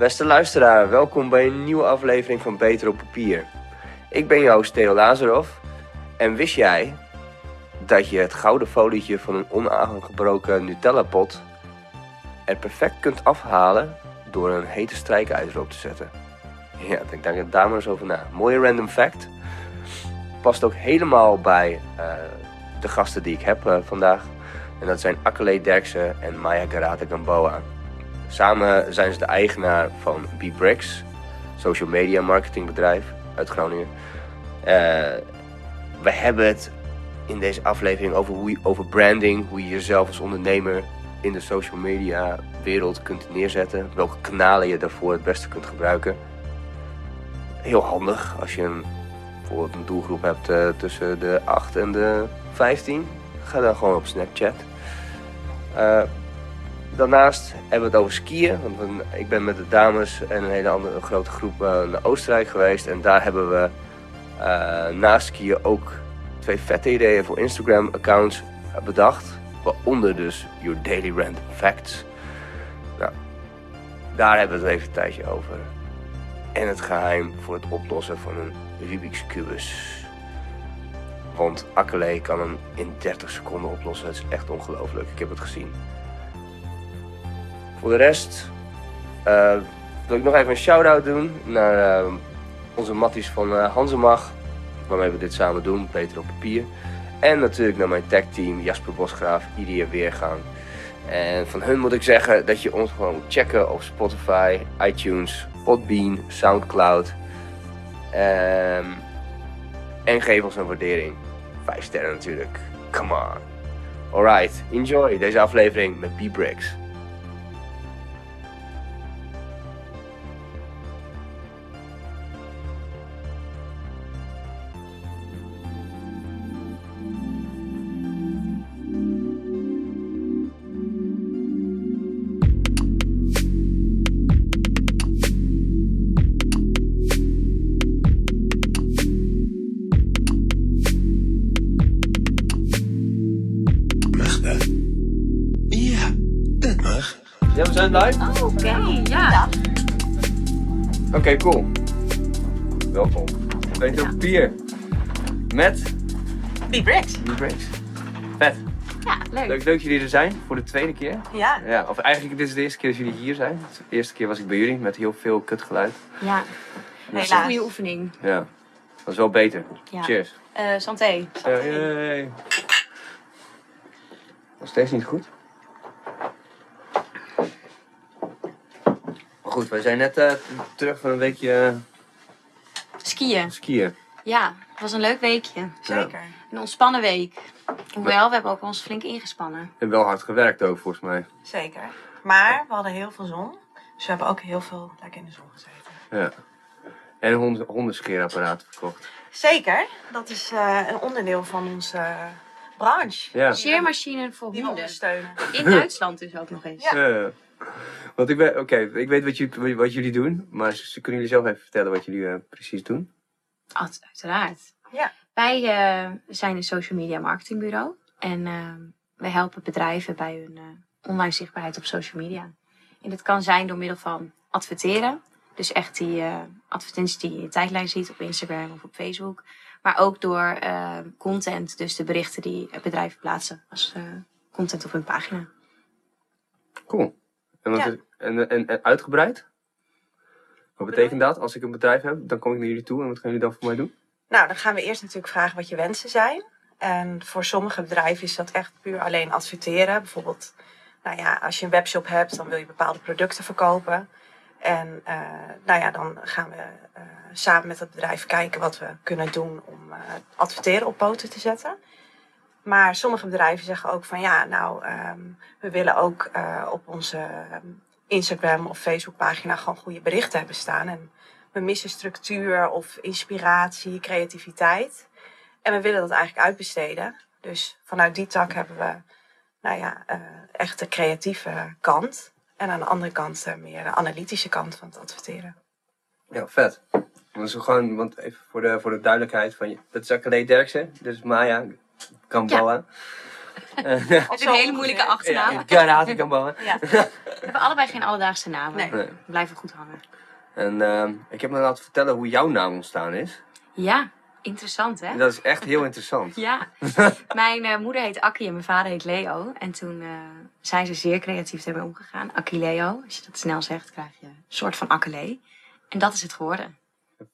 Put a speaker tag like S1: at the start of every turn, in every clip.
S1: Beste luisteraar, welkom bij een nieuwe aflevering van Beter op Papier. Ik ben jouw Theo Lazarov en wist jij dat je het gouden folietje van een onaangebroken Nutella-pot er perfect kunt afhalen door een hete strijkijzer op te zetten? Ja, denk daar daar maar eens over na. Mooie random fact. Past ook helemaal bij eh, de gasten die ik heb eh, vandaag. En dat zijn Akale Derksen en Maya Garata Gamboa. Samen zijn ze de eigenaar van B-Bricks, social media marketingbedrijf uit Groningen. Eh, we hebben het in deze aflevering over, hoe je, over branding, hoe je jezelf als ondernemer in de social media wereld kunt neerzetten. Welke kanalen je daarvoor het beste kunt gebruiken. Heel handig als je een, bijvoorbeeld een doelgroep hebt uh, tussen de 8 en de 15. Ga dan gewoon op Snapchat. Uh, daarnaast hebben we het over skiën. Want ik ben met de dames en een hele andere een grote groep uh, naar Oostenrijk geweest. En daar hebben we naast skiën ook twee vette ideeën voor Instagram-accounts bedacht. Waaronder dus Your Daily Random Facts. Nou, daar hebben we het even een tijdje over. En het geheim voor het oplossen van een Rubik's Cubus. Want Akele kan hem in 30 seconden oplossen. Het is echt ongelooflijk. Ik heb het gezien. Voor de rest uh, wil ik nog even een shout-out doen naar uh, onze matties van uh, Hansemag. Waarmee we dit samen doen, beter op papier. En natuurlijk naar mijn tech-team Jasper Bosgraaf, Idia Weergang. En van hun moet ik zeggen dat je ons gewoon moet checken op Spotify, iTunes, Podbean, Soundcloud. Um, en geef ons een waardering. Vijf sterren natuurlijk. Come on. Alright, enjoy deze aflevering met B-Bricks.
S2: Okay,
S1: cool. Welkom. Beter op papier. Met...
S2: B-Bricks.
S1: B-Bricks. Vet.
S2: Ja, leuk.
S1: leuk. Leuk dat jullie er zijn voor de tweede keer.
S2: Ja.
S1: ja. Of eigenlijk dit is de eerste keer dat jullie hier zijn. De eerste keer was ik bij jullie met heel veel kutgeluid.
S2: Ja.
S1: Dus-
S2: Helaas. Goede oefening.
S1: Ja. Dat is wel beter.
S2: Ja.
S1: Cheers.
S2: Uh, santé.
S1: santé. Hey. Nog steeds niet goed? Goed, wij zijn net uh, terug van een weekje
S2: skiën.
S1: skiën.
S2: Ja, het was een leuk weekje.
S3: Zeker.
S2: Een ontspannen week. Hoewel, we hebben ook ons flink ingespannen.
S1: Hebben wel hard gewerkt ook, volgens mij.
S3: Zeker. Maar we hadden heel veel zon. Dus we hebben ook heel veel lekker in de zon gezeten.
S1: Ja. En een hondenscheerapparaat verkocht.
S3: Zeker. Dat is uh, een onderdeel van onze uh, branche.
S1: Ja.
S2: Scheermachine voor
S3: Die we
S2: honden.
S3: ondersteunen.
S2: In Duitsland dus ook nog eens.
S3: Ja.
S1: Ja. Want ik weet, oké, ik weet wat jullie, wat jullie doen, maar ze- kunnen jullie zelf even vertellen wat jullie eh, precies doen?
S2: Uit- Uiteraard.
S3: Ja.
S2: Wij eh, zijn een social media marketingbureau. En uh, wij helpen bedrijven bij hun eh, online zichtbaarheid op social media. En dat kan zijn door middel van adverteren. Dus echt die eh, advertenties die je in je tijdlijn ziet op Instagram of op Facebook. Maar ook door content, dus de berichten die bedrijven plaatsen als eh, content op hun pagina.
S1: Cool. En, wat
S3: Ja.
S1: is- en, en, en uitgebreid? Wat betekent dat? Als ik een bedrijf heb, dan kom ik naar jullie toe en wat gaan jullie dan voor mij doen?
S3: Nou, dan gaan we eerst natuurlijk vragen wat je wensen zijn. En voor sommige bedrijven is dat echt puur alleen adverteren. Bijvoorbeeld, nou ja, als je een webshop hebt, dan wil je bepaalde producten verkopen. En eh, nou ja, dan gaan we eh, samen met het bedrijf kijken wat we kunnen doen om eh, adverteren op poten te zetten. Maar sommige bedrijven zeggen ook van ja, nou, ehm, we willen ook eh, op onze ehm, Instagram of Facebook pagina gewoon goede berichten hebben staan. En we missen structuur of inspiratie, creativiteit. En we willen dat eigenlijk uitbesteden. Dus vanuit die tak hebben we, nou ja, eh, echt de creatieve kant. En aan de andere kant eh, meer de analytische kant van het adverteren.
S1: Ja, vet. Want, zo gewoon, want even voor de, voor de duidelijkheid van. Dat is Akale Derksen, is Maya Kambala. Ja.
S2: Het is een hele moeilijke achternaam.
S1: Ja, Karate Kambala.
S3: Ja.
S2: hebben allebei geen alledaagse namen.
S3: Nee.
S1: Nee.
S2: We blijven goed hangen.
S1: En ehm, ik heb me laten vertellen hoe jouw naam ontstaan is.
S2: Ja, interessant hè?
S1: Dat is echt heel interessant.
S2: Ja. mijn eh, moeder heet Akkie en mijn vader heet Leo. En toen eh, zijn ze zeer creatief ermee omgegaan. Akkie Leo. Als je dat snel zegt, krijg je een soort van akkelee. En dat is het geworden.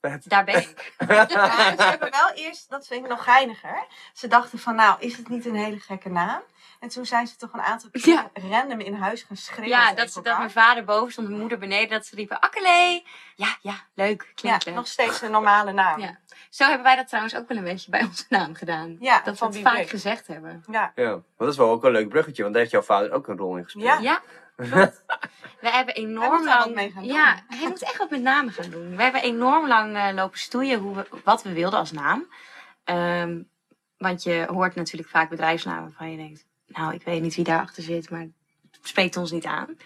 S1: Vet.
S2: Daar ben ik.
S3: Ja, ze hebben wel eerst, dat vind ik nog geiniger. Ze dachten van, nou, is het niet een hele gekke naam? En toen zijn ze toch een aantal keer
S2: Ja.
S3: random in huis gaan schreeuwen.
S2: Ja, dat, ze, dat mijn vader boven stond en mijn moeder beneden. Dat ze riepen, akkelee. Ja, ja, leuk.
S3: Ja,
S2: Klinkt leuk.
S3: nog steeds een normale naam.
S2: Ja. Zo hebben wij dat trouwens ook wel een beetje bij onze naam gedaan.
S3: Ja,
S2: dat we het vaak gezegd hebben.
S3: Ja.
S1: Ja, maar dat is wel ook een leuk bruggetje, want daar heeft jouw vader ook een rol in gespeeld.
S3: Ja.
S2: We hebben
S3: Hij
S2: enorm
S3: wat
S2: lang.
S3: mee gaan doen.
S2: ja, hij moet echt wat met namen gaan doen. We hebben enorm lang eh, lopen stoeien hoe we, wat we wilden als naam. Ehm, want je hoort natuurlijk vaak bedrijfsnamen waarvan je denkt, nou, ik weet niet wie daarachter zit, maar het spreekt ons niet aan.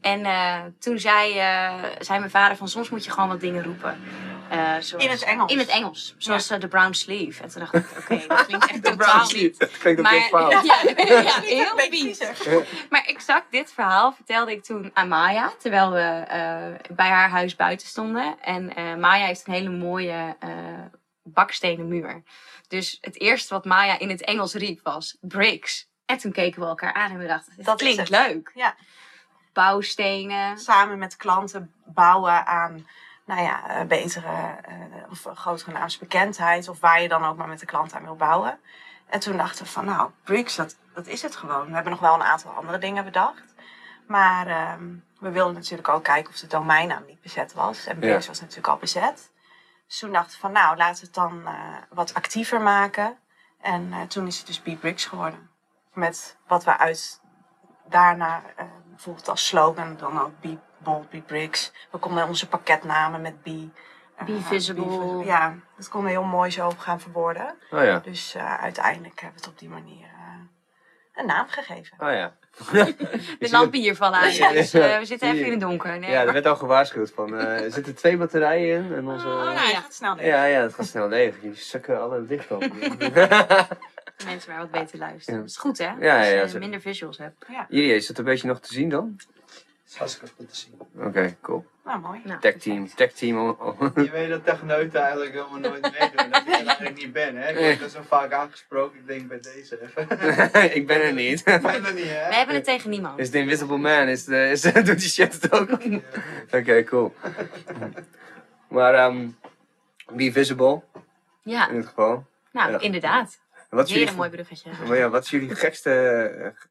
S2: En eh, toen zei, eh, zei mijn vader van soms moet je gewoon wat dingen roepen. Eh, zoals-
S3: In het Engels.
S2: In het Engels. Zoals de brown sleeve. En toen dacht ik, oké, dat klinkt echt
S1: De
S2: totaal
S1: brown
S2: niet.
S1: sleeve. Dat klinkt ook
S2: Maar,
S1: fout.
S2: ja, heel vies. Maar exact dit verhaal vertelde ik toen aan Maya. Terwijl we bij haar huis buiten stonden. En Maya heeft een hele mooie bakstenen muur. Dus het eerste wat Maya in het Engels riep was bricks. En toen keken we elkaar aan en we dachten,
S3: Dat
S2: klinkt leuk.
S3: Ja.
S2: Bouwstenen.
S3: Samen met klanten bouwen aan nou ja, eh, betere eh, of grotere naamsbekendheid. Of waar je dan ook maar met de klant aan wil bouwen. En toen dachten we van nou, Bricks, dat, dat is het gewoon. We hebben nog wel een aantal andere dingen bedacht. Maar ehm, we wilden natuurlijk ook kijken of de domeinnaam niet bezet was. En Bricks was natuurlijk al bezet. Dus toen dachten we van nou, laten we het dan eh, wat actiever maken. En eh, toen is het dus B-Bricks geworden. Met wat we uit daarna eh, bijvoorbeeld als slogan dan ook Be Bold, Be Bricks. We konden onze pakketnamen met Be. eh,
S2: Be Visible.
S3: Be- ja, dat konden we heel mooi zo gaan verwoorden.
S1: Oh ja.
S3: Dus eh, uiteindelijk hebben we het op die manier eh, een naam gegeven.
S1: Oh ja.
S2: De lampen hier vallen aan.
S1: Ja.
S2: Dus eh, we zitten even in het donker. Nee,
S1: Ja, er werd al gewaarschuwd van, eh, er zitten twee batterijen in en onze...
S3: Oh, nou,
S2: ja.
S3: je gaat snel leeg.
S1: Ja, ja, het gaat snel leeg. Die sukken alle dicht op.
S2: mensen maar wat beter luisteren.
S1: Ja.
S2: Dat is goed, hè?
S1: Ja, ja,
S2: Als je minder visuals hebt.
S1: Irie, is het een beetje nog te zien dan?
S4: Dat is hartstikke goed te zien.
S1: Oké, cool.
S3: Nou, mooi.
S2: Nou,
S1: Tech team, tech team. oh, oh.
S4: Je weet dat techneuten eigenlijk helemaal nooit meedoen. Dat ik er eigenlijk niet ben. Hè? Ik word er zo vaak aangesproken. Ik denk bij deze even.
S1: ik ben er niet.
S4: Ik ben er niet, hè?
S2: We hebben het tegen niemand.
S1: Is de Invisible Man, is de, is, doet die shit het ook? Oké, cool. Maar, ehm Be Visible,
S2: Ja,
S1: in het geval.
S2: nou,
S1: Ja.
S2: inderdaad.
S1: Wat
S2: Weer een mooi bruggetje.
S1: maar ja, wat is jullie gekste,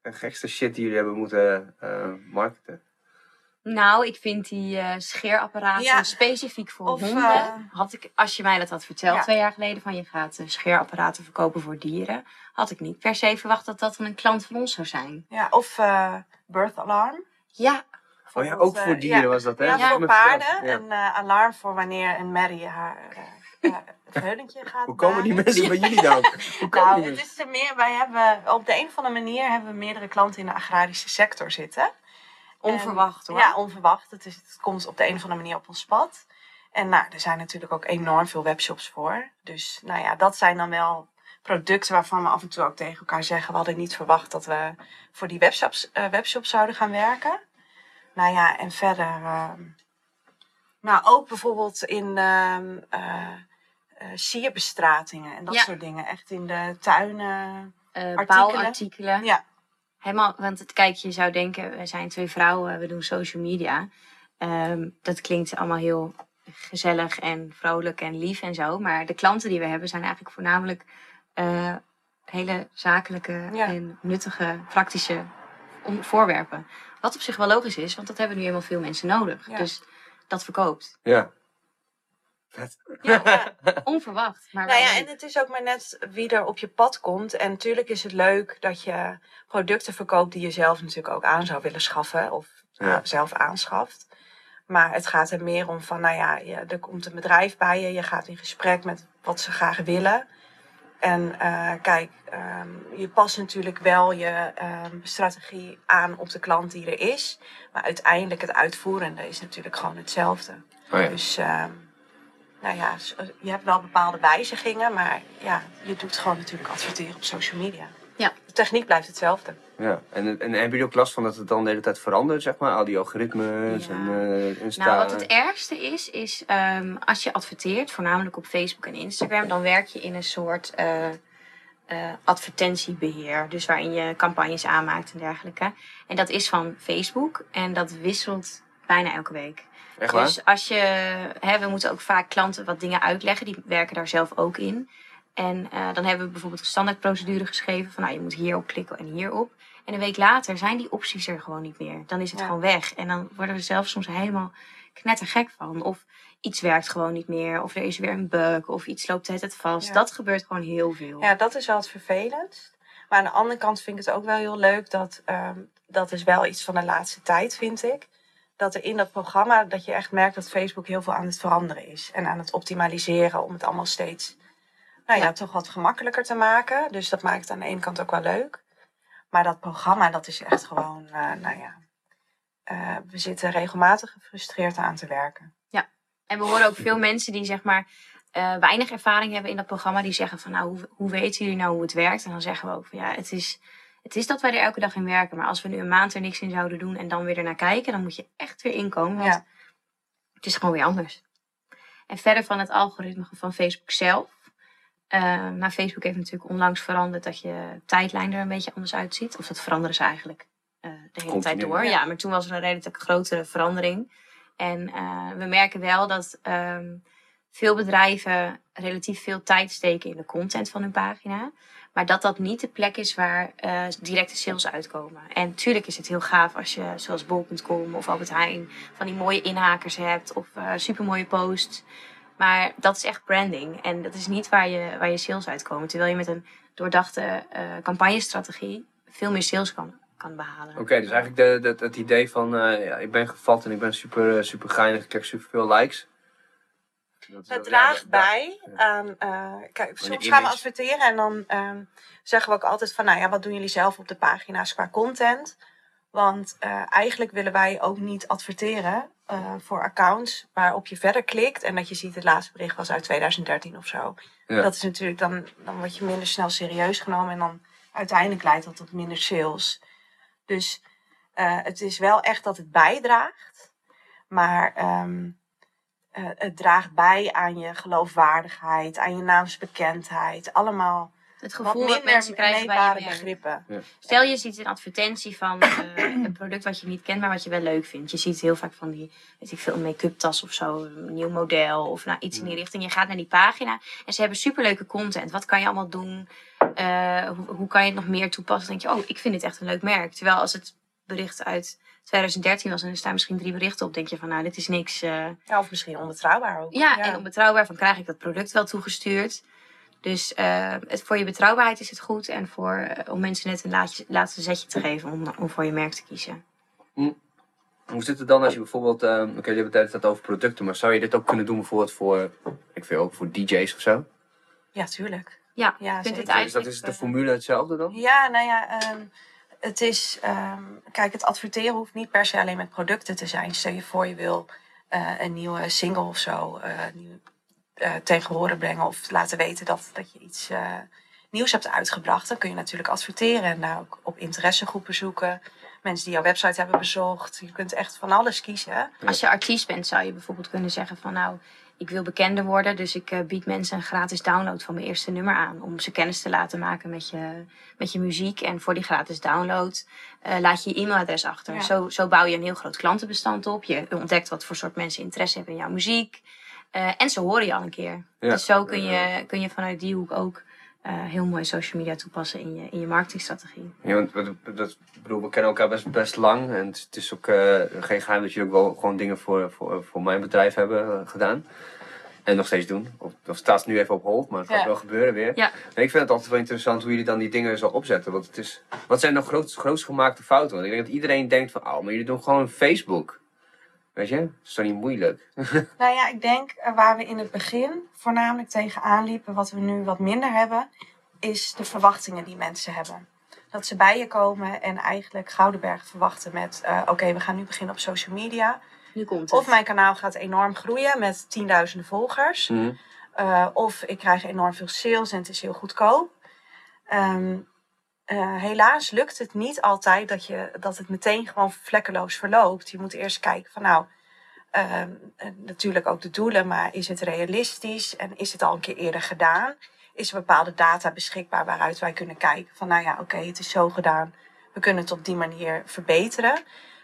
S1: eh, gekste shit die jullie hebben moeten eh, marketen?
S2: Nou, ik vind die eh, scheerapparaten
S3: Ja.
S2: specifiek voor
S3: Of,
S2: honden.
S3: eh,
S2: had ik, als je mij dat had verteld
S3: Ja.
S2: twee jaar geleden, van je gaat eh, scheerapparaten verkopen voor dieren, had ik niet per se verwacht dat dat een klant van ons zou zijn.
S3: Ja, of eh, birth alarm.
S2: Ja,
S1: Oh ja, ook voor dieren
S3: ja.
S1: was dat, hè?
S3: Ja, voor paarden.
S1: Ja.
S3: Een eh, alarm voor wanneer een merrie haar het heulentje gaat
S1: Hoe komen die mensen bij jullie dan? Hoe komen
S3: Nou, het is er meer, wij hebben op de een of andere manier hebben we meerdere klanten in de agrarische sector zitten.
S2: onverwacht
S3: En-
S2: hoor.
S3: Ja, onverwacht. Het, is, het komt op de een of andere manier op ons pad. En nou, er zijn natuurlijk ook enorm veel webshops voor. Dus nou ja, dat zijn dan wel producten waarvan we af en toe ook tegen elkaar zeggen. We hadden niet verwacht dat we voor die webshops, eh, webshops zouden gaan werken. Nou ja, en verder. ehm, nou, ook bijvoorbeeld in ehm eh, eh, sierbestratingen en dat
S2: Ja.
S3: soort dingen. Echt in de tuinen.
S2: Eh,
S3: artikelen.
S2: bouwartikelen.
S3: Ja,
S2: Helemaal, want het, kijk, je zou denken, we zijn twee vrouwen, we doen social media. Ehm, dat klinkt allemaal heel gezellig en vrolijk en lief en zo. Maar de klanten die we hebben zijn eigenlijk voornamelijk eh, hele zakelijke
S3: Ja.
S2: en nuttige, praktische voorwerpen. Wat op zich wel logisch is, want dat hebben nu helemaal veel mensen nodig.
S3: Ja.
S2: Dus dat verkoopt.
S1: Ja. Vet.
S2: Ja,
S3: ja.
S2: onverwacht. Maar
S3: Nou ja, en het is ook maar net wie er op je pad komt. En natuurlijk is het leuk dat je producten verkoopt die je zelf natuurlijk ook aan zou willen schaffen. Of
S1: Ja.
S3: zelf aanschaft. Maar het gaat er meer om van, nou ja, je, er komt een bedrijf bij je. Je gaat in gesprek met wat ze graag willen. En eh, kijk, ehm, je past natuurlijk wel je ehm, strategie aan op de klant die er is. Maar uiteindelijk het uitvoerende is natuurlijk gewoon hetzelfde.
S1: Oh ja.
S3: Dus ehm, nou ja, s- je hebt wel bepaalde wijzigingen, maar ja, je doet gewoon natuurlijk adverteren op social media.
S2: Ja.
S3: De techniek blijft hetzelfde.
S1: Ja, en, en hebben jullie ook last van dat het dan de hele tijd verandert, zeg maar? Al die algoritmes
S2: Ja.
S1: en uh, Insta...
S2: Nou, wat het ergste is, is ehm, als je adverteert, voornamelijk op Facebook en Instagram, dan werk je in een soort eh, eh, advertentiebeheer. Dus waarin je campagnes aanmaakt en dergelijke. En dat is van Facebook en dat wisselt bijna elke week.
S1: Echt waar?
S2: Dus als je, hè, we moeten ook vaak klanten wat dingen uitleggen, die werken daar zelf ook in. En eh, dan hebben we bijvoorbeeld een standaardprocedure geschreven van nou, je moet hierop klikken en hierop. En een week later zijn die opties er gewoon niet meer. Dan is het
S3: Ja.
S2: gewoon weg. En dan worden we zelf soms helemaal knettergek van. Of iets werkt gewoon niet meer. Of er is weer een bug. Of iets loopt het vast.
S3: Ja.
S2: Dat gebeurt gewoon heel veel.
S3: Ja, dat is wel het vervelendst. Maar aan de andere kant vind ik het ook wel heel leuk dat ehm, dat is wel iets van de laatste tijd, vind ik. Dat er in dat programma dat je echt merkt dat Facebook heel veel aan het veranderen is en aan het optimaliseren om het allemaal steeds, nou ja,
S2: Ja.
S3: toch wat gemakkelijker te maken. Dus dat maakt het aan de ene kant ook wel leuk. Maar dat programma, dat is echt gewoon, eh, nou ja, eh, we zitten regelmatig gefrustreerd aan te werken.
S2: En we horen ook veel mensen die zeg maar eh, weinig ervaring hebben in dat programma. Die zeggen van nou, hoe, hoe weten jullie nou hoe het werkt? En dan zeggen we ook van ja, het is, het is dat wij er elke dag in werken. Maar als we nu een maand er niks in zouden doen en dan weer ernaar kijken, dan moet je echt weer inkomen. Want
S3: Ja.
S2: het is gewoon weer anders. En verder van het algoritme van Facebook zelf. nou, Facebook heeft natuurlijk onlangs veranderd dat je tijdlijn er een beetje anders uitziet. Of dat veranderen ze eigenlijk eh, de hele tijd door.
S3: ja.
S2: Ja, maar toen was er een redelijk grotere verandering. En eh, we merken wel dat ehm, veel bedrijven relatief veel tijd steken in de content van hun pagina. Maar dat dat niet de plek is waar eh, directe sales uitkomen. En natuurlijk is het heel gaaf als je, zoals bol.com of Albert Heijn, van die mooie inhakers hebt of eh supermooie posts. Maar dat is echt branding. En dat is niet waar je, waar je sales uitkomen. Terwijl je met een doordachte eh campagnestrategie veel meer sales kan, kan behalen.
S1: Oké, dus eigenlijk de, de, het idee van ja, ik ben gevat en ik ben super, super geinig, ik krijg super veel likes. Dat
S3: Het
S1: ja,
S3: draagt bij
S1: ja.
S3: aan. eh, kijk, soms gaan we adverteren en dan ehm, zeggen we ook altijd van, nou ja, wat doen jullie zelf op de pagina's qua content? Want eh, eigenlijk willen wij ook niet adverteren eh, voor accounts waarop je verder klikt en dat je ziet het laatste bericht was uit 2013 of zo.
S1: Ja.
S3: Dat is natuurlijk dan, dan word je minder snel serieus genomen en dan uiteindelijk leidt dat tot minder sales. Dus het is wel echt dat het bijdraagt, maar ehm, eh, het draagt bij aan je geloofwaardigheid, aan je naamsbekendheid. Allemaal
S2: Het
S3: wat
S2: gevoel dat
S3: minder
S2: mensen krijgen bij je
S3: meetbare begrippen.
S2: Stel je ziet een advertentie van eh, een product wat je niet kent, maar wat je wel leuk vindt. Je ziet heel vaak van die, weet ik veel, een make-up tas of zo, een nieuw model of nou, iets in die richting. Je gaat naar die pagina en ze hebben superleuke content. Wat kan je allemaal doen? Eh, hoe, hoe kan je het nog meer toepassen? Dan denk je, oh, ik vind dit echt een leuk merk. Terwijl als het bericht uit 2013 was en er staan misschien drie berichten op, denk je van, nou, dit is niks. eh,
S3: Ja, of misschien onbetrouwbaar ook.
S2: ja, en onbetrouwbaar van krijg ik dat product wel toegestuurd. Dus eh, het, voor je betrouwbaarheid is het goed. En voor, eh, om mensen net een laatje, laatste zetje te geven om, om voor je merk te kiezen.
S1: Hoe zit het dan als je bijvoorbeeld, eh, oké, je hebt het tijd over producten, maar zou je dit ook kunnen doen bijvoorbeeld voor, ik ook voor DJ's of zo?
S3: Ja, tuurlijk.
S2: Ja,
S3: Ja,
S2: ik vind het
S3: zeker.
S1: Dus
S2: eigenlijk...
S1: dat is de formule hetzelfde dan?
S3: Ja, nou ja, ehm, het is. ehm, kijk, het adverteren hoeft niet per se alleen met producten te zijn. Stel je voor, je wil eh, een nieuwe single of zo eh, nieuw, eh, tegen horen brengen. Of laten weten dat, dat je iets nieuws hebt uitgebracht. Dan kun je natuurlijk adverteren en daar ook op interessegroepen zoeken. Mensen die jouw website hebben bezocht. Je kunt echt van alles kiezen.
S2: Als je artiest bent, zou je bijvoorbeeld kunnen zeggen van nou, ik wil bekender worden. Dus ik eh, bied mensen een gratis download van mijn eerste nummer aan. Om ze kennis te laten maken met je, met je muziek. En voor die gratis download eh, laat je je e-mailadres achter.
S3: Ja.
S2: Zo, zo bouw je een heel groot klantenbestand op. Je ontdekt wat voor soort mensen interesse hebben in jouw muziek. Eh, en ze horen je al een keer.
S1: Ja.
S2: Dus zo kun je, kun je vanuit die hoek ook eh, heel mooi social media toepassen in je, in je marketingstrategie.
S1: Ja, want dat, bedoel, we kennen elkaar best, best lang. En het, is ook eh, geen geheim dat jullie ook wel gewoon dingen voor, voor, voor mijn bedrijf hebben eh, gedaan. En nog steeds doen. Of, of staat het nu even op hold, maar het gaat
S3: Ja.
S1: wel gebeuren weer.
S2: Ja.
S1: En ik vind het altijd wel interessant hoe jullie dan die dingen zo opzetten. Want het is, wat zijn dan groot, grootst gemaakte fouten? Want ik denk dat iedereen denkt van, oh, maar jullie doen gewoon Facebook. Weet je? Dat is toch niet moeilijk?
S3: Nou ja, ik denk eh, waar we in het begin voornamelijk tegenaan liepen, wat we nu wat minder hebben, is de verwachtingen die mensen hebben. Dat ze bij je komen en eigenlijk Goudenberg verwachten met: eh, oké, we gaan nu beginnen op social media.
S2: Nu komt het.
S3: Of mijn kanaal gaat enorm groeien met tienduizenden volgers.
S1: Mhm.
S3: Eh, of ik krijg enorm veel sales en het is heel goedkoop. Ehm, eh, helaas lukt het niet altijd dat, je, dat het meteen gewoon vlekkeloos verloopt. Je moet eerst kijken van nou, ehm, eh, natuurlijk ook de doelen, maar is het realistisch en is het al een keer eerder gedaan? Is er bepaalde data beschikbaar waaruit wij kunnen kijken van nou ja, oké, het is zo gedaan, we kunnen het op die manier verbeteren.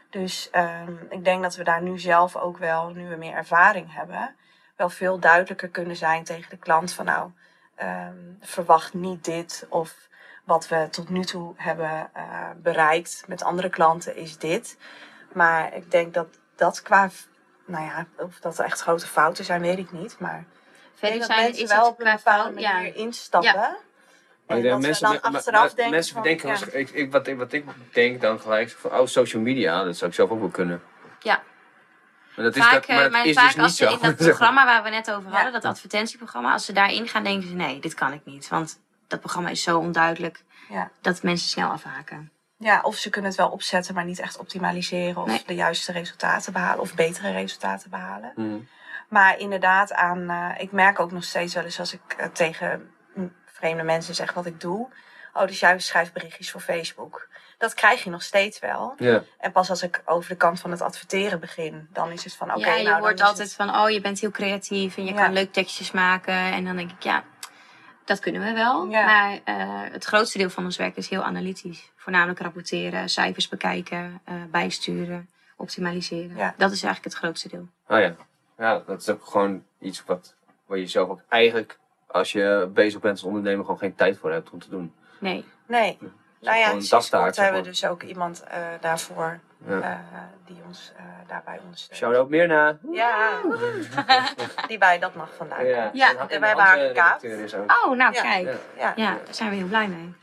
S3: Dus ehm, ik denk dat we daar nu zelf ook wel, nu we meer ervaring hebben, wel veel duidelijker kunnen zijn tegen de klant van nou, ehm, verwacht niet dit of wat we tot nu toe hebben eh, bereikt met andere klanten is dit. Maar ik denk dat dat qua, nou ja, of dat er echt grote fouten zijn, weet ik niet. Maar ik
S2: Verder
S3: denk dat
S2: zijn
S3: mensen
S2: is
S3: wel op een bepaalde
S2: ja.
S3: instappen.
S2: Ja.
S3: En dat
S5: mensen,
S3: dan achteraf
S5: maar
S3: denken
S5: mensen
S3: van,
S5: bedenken,
S3: ja.
S5: als- ik, ik, wat, ik, wat ik denk dan gelijk, van, oh, social media, dat zou ik zelf ook wel kunnen.
S2: Ja.
S5: Maar dat is,
S2: Vaak,
S5: dat, maar
S2: eh,
S5: dat
S2: maar
S5: is
S2: vaak
S5: dus niet
S2: als ze
S5: zo.
S2: in dat programma waar we net over
S3: Ja.
S2: hadden, dat advertentieprogramma, als ze daarin gaan, denken ze nee, dit kan ik niet. Want dat programma is zo onduidelijk
S3: Ja.
S2: dat mensen snel afhaken.
S3: Ja, of ze kunnen het wel opzetten, maar niet echt optimaliseren of
S2: Nee.
S3: de juiste resultaten behalen of betere resultaten behalen.
S5: Mhm.
S3: Maar inderdaad, aan, eh, ik merk ook nog steeds wel eens als ik eh, tegen mm, vreemde mensen zeg wat ik doe. Oh, dus jij schrijft berichtjes voor Facebook. Dat krijg je nog steeds wel.
S5: Ja.
S3: En pas als ik over de kant van het adverteren begin, dan is het van oké,
S2: ja, je
S3: nou,
S2: hoort
S3: is
S2: altijd
S3: het-
S2: van, oh, je bent heel creatief en je
S3: Ja.
S2: kan leuk tekstjes maken. En dan denk ik, ja, dat kunnen we wel.
S3: Ja.
S2: Maar eh, het grootste deel van ons werk is heel analytisch. Voornamelijk rapporteren, cijfers bekijken, eh, bijsturen, optimaliseren.
S3: Ja.
S2: Dat is eigenlijk het grootste deel.
S5: Oh ja. Ja, dat is ook gewoon iets wat, waar je zelf ook eigenlijk, als je bezig bent als ondernemer, gewoon geen tijd voor hebt om te doen.
S2: Nee.
S3: Nee. Nou ja, sinds kort hebben we dus ook iemand eh, daarvoor
S5: Ja.
S3: eh, die ons eh, daarbij ondersteunt.
S5: Shout-out Mirna.
S3: Ja, die bij dat mag vandaag.
S5: Ja,
S2: Ja,
S5: En-
S3: en wij waren gekaapt.
S2: Oh, nou
S3: Ja.
S2: kijk.
S5: Ja.
S2: Daar zijn we heel blij mee.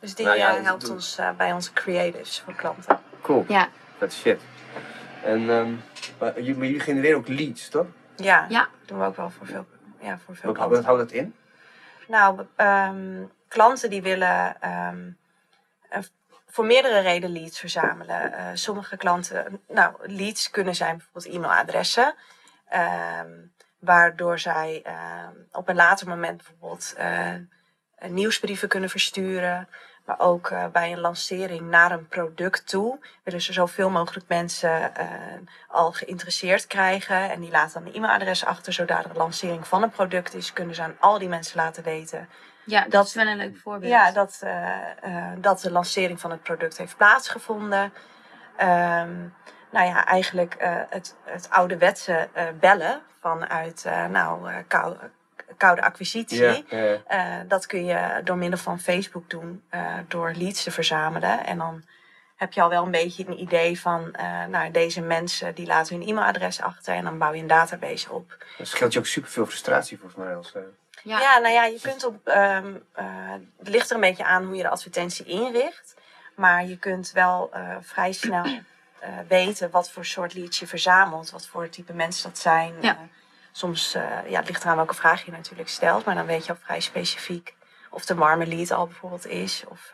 S3: Dus die
S5: Nou ja,
S3: eh,
S5: dat
S3: helpt ons eh, bij onze creatives voor klanten.
S5: Cool,
S2: Ja,
S5: dat is shit. En ehm, maar jullie, genereren ook leads, toch?
S3: Ja,
S2: Ja.
S3: doen we ook wel voor veel, ja, voor veel
S5: Wat,
S3: klanten.
S5: wat houdt dat in?
S3: Nou, ehm, klanten die willen ehm, eh, voor meerdere redenen leads verzamelen. Eh, sommige klanten, nou, leads kunnen zijn bijvoorbeeld e-mailadressen. ehm, waardoor zij ehm, op een later moment bijvoorbeeld eh, nieuwsbrieven kunnen versturen. Maar ook eh, bij een lancering naar een product toe willen ze zoveel mogelijk mensen al geïnteresseerd krijgen. En die laten dan een e-mailadres achter. Zodra er een lancering van een product is, kunnen ze aan al die mensen laten weten
S2: ja dat,
S3: Dat-
S2: is wel een leuk voorbeeld.
S3: ja, dat, eh, eh, dat de lancering van het product heeft plaatsgevonden. Ehm, nou ja, eigenlijk eh, het, het ouderwetse eh bellen vanuit eh, nou, eh, kou- koude acquisitie.
S5: Ja, ja.
S3: Eh, dat kun je door middel van Facebook doen, eh, door leads te verzamelen. En dan heb je al wel een beetje een idee van, eh, nou, deze mensen die laten hun e-mailadres achter en dan bouw je een database op.
S5: Dat scheelt je ook superveel frustratie volgens mij. Als,
S2: Ja.
S3: Ja, nou ja, je kunt op. ehm, eh, het ligt er een beetje aan hoe je de advertentie inricht. Maar je kunt wel eh, vrij snel eh, weten wat voor soort leads je verzamelt. Wat voor type mensen dat zijn.
S2: Ja.
S3: Soms, ja, het ligt eraan welke vraag je natuurlijk stelt. Maar dan weet je al vrij specifiek of de warme lead al bijvoorbeeld is. Of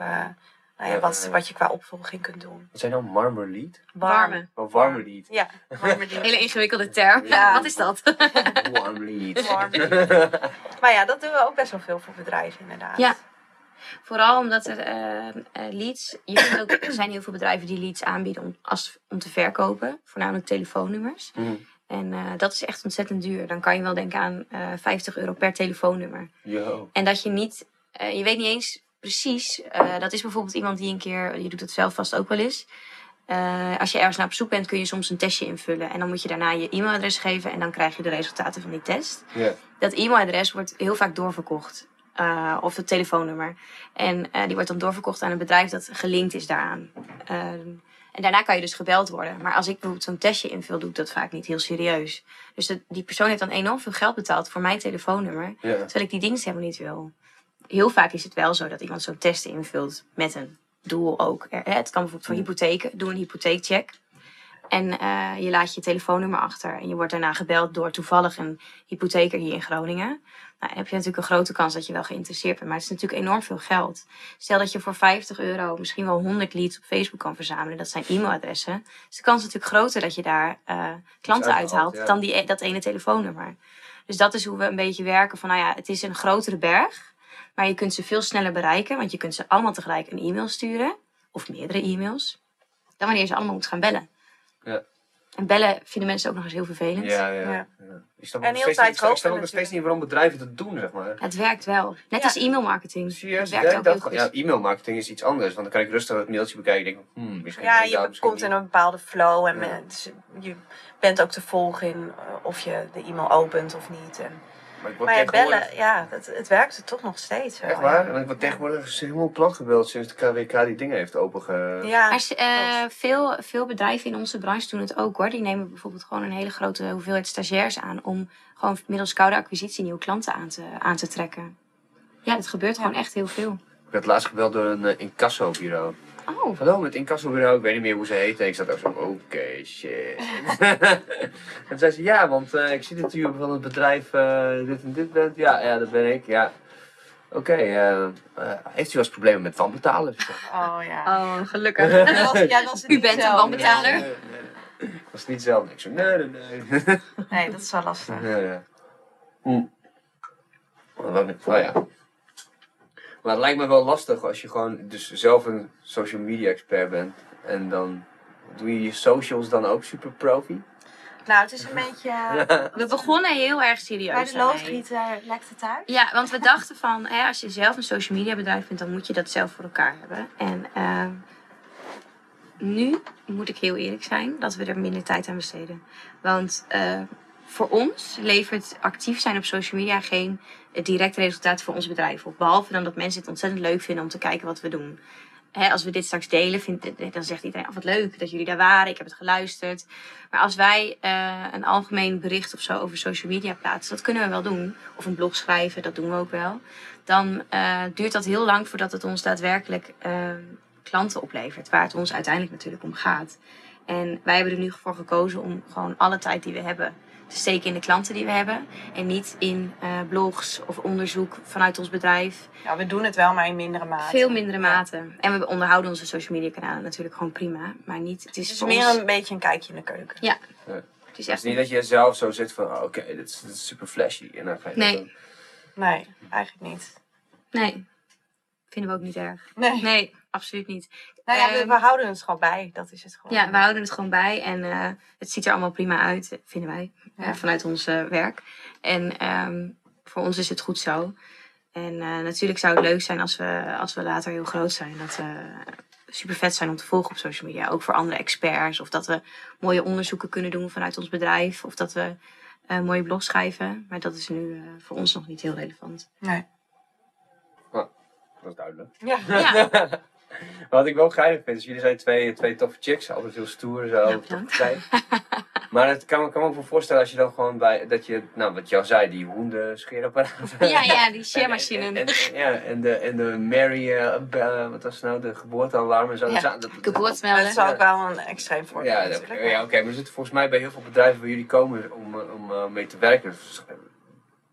S3: nou ja, wat,
S5: ja.
S3: wat je qua opvolging kunt doen.
S5: wat zijn nou marmer lead?
S2: Warme.
S5: Oh, warme lead.
S3: Ja, warme.
S2: Hele ingewikkelde term.
S3: Ja.
S2: Wat is dat?
S5: Warm lead.
S3: Warme lead. Maar ja, dat doen we ook best wel veel voor bedrijven inderdaad.
S2: Ja. Vooral omdat er eh, eh, leads. Je ook, er zijn heel veel bedrijven die leads aanbieden om, als, om te verkopen. Voornamelijk telefoonnummers.
S5: Mhm.
S2: En eh, dat is echt ontzettend duur. Dan kan je wel denken aan eh 50 euro per telefoonnummer.
S5: Yo.
S2: En dat je niet. eh, je weet niet eens precies. eh, dat is bijvoorbeeld iemand die een keer. Je doet het zelf vast ook wel eens. Eh, als je ergens naar op zoek bent, kun je soms een testje invullen. En dan moet je daarna je e-mailadres geven. En dan krijg je de resultaten van die test
S5: Ja.
S2: dat e-mailadres wordt heel vaak doorverkocht. Eh, of het telefoonnummer. En die wordt dan doorverkocht aan een bedrijf dat gelinkt is daaraan. Ehm, en daarna kan je dus gebeld worden. Maar als ik bijvoorbeeld zo'n testje invul, doe ik dat vaak niet heel serieus. Dus dat- die persoon heeft dan enorm veel geld betaald voor mijn telefoonnummer. Terwijl ik die dienst helemaal niet wil. Heel vaak is het wel zo dat iemand zo'n test invult met een doel ook. Eh, Het kan bijvoorbeeld voor hypotheken. Doe een hypotheekcheck. En eh, je laat je telefoonnummer achter. En je wordt daarna gebeld door toevallig een hypotheker hier in Groningen. Nou, dan heb je natuurlijk een grote kans dat je wel geïnteresseerd bent. Maar het is natuurlijk enorm veel geld. Stel dat je voor 50 euro misschien wel 100 leads op Facebook kan verzamelen. Dat zijn e-mailadressen. Dus de kans is natuurlijk groter dat je daar eh, klanten
S5: uithaalt,
S2: uithaalt
S5: ja.
S2: dan die, dat ene telefoonnummer. Dus dat is hoe we een beetje werken. Van nou ja, het is een grotere berg. Maar je kunt ze veel sneller bereiken, want je kunt ze allemaal tegelijk een e-mail sturen. Of meerdere e-mails. Dan wanneer je ze allemaal moet gaan bellen.
S5: Ja.
S2: En bellen vinden mensen ook nog eens heel vervelend.
S5: Ja, ja.
S3: Ja.
S5: ja. Ik snap
S3: En
S5: nog
S3: heel
S5: steeds
S3: tijd
S5: niet- ik snap ook nog steeds niet waarom bedrijven dat doen, zeg maar.
S2: Het werkt wel. Net
S3: Ja.
S2: als e-mailmarketing.
S5: Serieus,
S2: Het
S5: ik
S2: werkt
S5: denk
S2: ook
S5: dat
S2: heel
S5: gewoon-
S2: goed.
S5: ja, e-mailmarketing is iets anders. Want dan kan ik rustig het mailtje bekijken en denk ik, hmm, misschien
S3: Ja,
S5: daar
S3: je
S5: misschien
S3: komt in een bepaalde flow en
S5: Ja.
S3: mensen- je bent ook te volgen in eh, of je de e-mail opent of niet. En,
S5: Maar ik word
S3: maar ja,
S5: tegenwoordig-
S3: bellen, ja, het, het werkt er toch nog steeds wel.
S5: Echt waar?
S3: Ja.
S5: Want ik word tegenwoordig helemaal plat gebeld sinds de KWK die dingen heeft openge...
S3: Ja,
S2: Maar eh, veel, veel bedrijven in onze branche doen het ook hoor. Die nemen bijvoorbeeld gewoon een hele grote hoeveelheid stagiairs aan om gewoon middels koude acquisitie nieuwe klanten aan te, aan te trekken. Ja, dat gebeurt gewoon echt heel veel.
S5: Ik werd laatst gebeld door een uh, incassobureau.
S2: Oh,
S5: Hallo, met incassobureau, ik weet niet meer hoe ze heet. En ik zat ook zo, oké, shit. en toen zei ze, ja, want eh, ik zie dat u van het bedrijf eh, dit en dit bent. Ja, ja, dat ben ik, ja. Oké, eh, eh, heeft u wel eens problemen met zeg,
S3: oh ja.
S2: oh gelukkig.
S3: Dat was- ja, dat was het
S2: U bent een
S3: zelf.
S2: wanbetaler.
S5: Nee, nee, nee. Dat was niet zelf. Ik zo, nee, nee, nee.
S3: Nee, dat is wel lastig.
S5: Ja, ja. Hm. Wat wou ik- Oh ja. Maar het lijkt me wel lastig als je gewoon dus zelf een social media expert bent. En dan doe je je socials dan ook super profi.
S3: Nou, het is een beetje...
S2: We begonnen heel erg serieus.
S3: Bij de loodgieter lekt het uit.
S2: Ja, want we dachten van, hè, als je zelf een social media bedrijf bent, dan moet je dat zelf voor elkaar hebben. En ehm, nu moet ik heel eerlijk zijn dat we er minder tijd aan besteden. Want eh, voor ons levert actief zijn op social media geen eh, direct resultaat voor ons bedrijf op. Behalve dan dat mensen het ontzettend leuk vinden om te kijken wat we doen. Als we dit straks delen, vindt, dan zegt iedereen, oh, wat leuk dat jullie daar waren, ik heb het geluisterd. Maar als wij eh, een algemeen bericht of zo over social media plaatsen, dat kunnen we wel doen. Of een blog schrijven, dat doen we ook wel. Dan eh, duurt dat heel lang voordat het ons daadwerkelijk eh, klanten oplevert. Waar het ons uiteindelijk natuurlijk om gaat. En wij hebben er nu voor gekozen om gewoon alle tijd die we hebben steken in de klanten die we hebben. En niet in eh, blogs of onderzoek vanuit ons bedrijf.
S3: Ja, we doen het wel, maar in mindere mate.
S2: Veel mindere
S3: Ja.
S2: mate. En we onderhouden onze social media kanalen natuurlijk gewoon prima. Maar niet, het is,
S3: Het is
S2: voor
S3: meer
S2: ons-
S3: een beetje een kijkje in de keuken.
S2: Ja.
S5: Ja.
S2: Het is
S5: Het
S2: echt
S5: is niet dat je zelf zo zit van, oh, oké, dit, is- dit is super flashy. En dan ga je
S2: Nee.
S3: Nee, eigenlijk niet.
S2: Nee, vinden we ook niet erg.
S3: Nee.
S2: Nee, absoluut niet.
S3: Nou ja, we,
S2: Ehm,
S3: we houden het gewoon bij. Dat is het gewoon.
S2: Ja, we houden het gewoon bij en eh, het ziet er allemaal prima uit, vinden wij,
S3: Ja.
S2: eh, vanuit ons eh, werk. En ehm, voor ons is het goed zo. En eh, natuurlijk zou het leuk zijn als we, als we later heel groot zijn. Dat we super vet zijn om te volgen op social media. Ook voor andere experts. Of dat we mooie onderzoeken kunnen doen vanuit ons bedrijf. Of dat we eh, mooie blogs schrijven. Maar dat is nu eh, voor ons nog niet heel relevant.
S3: Nee.
S5: Dat is duidelijk.
S3: Ja.
S2: Ja,
S5: Wat ik wel geinig vind, is jullie zijn twee, twee toffe chicks. Altijd heel stoer zo.
S2: Ja,
S5: toffe maar het kan, kan me ook wel voorstellen als je dan gewoon bij, dat je, nou wat je al zei, die hoenden scheerapparaat.
S2: ja, ja die
S5: En,
S2: sharemachine.
S5: en, ja, en de, en de Mary, eh, eh, wat was het nou, de geboortealarm en zo.
S3: Ja,
S5: Dat- dat-
S3: is ook wel een extreem voorbeeld
S5: Ja, dat- ja oké, maar er zitten volgens mij bij heel veel bedrijven waar jullie komen om, eh, om mee te werken. Dus,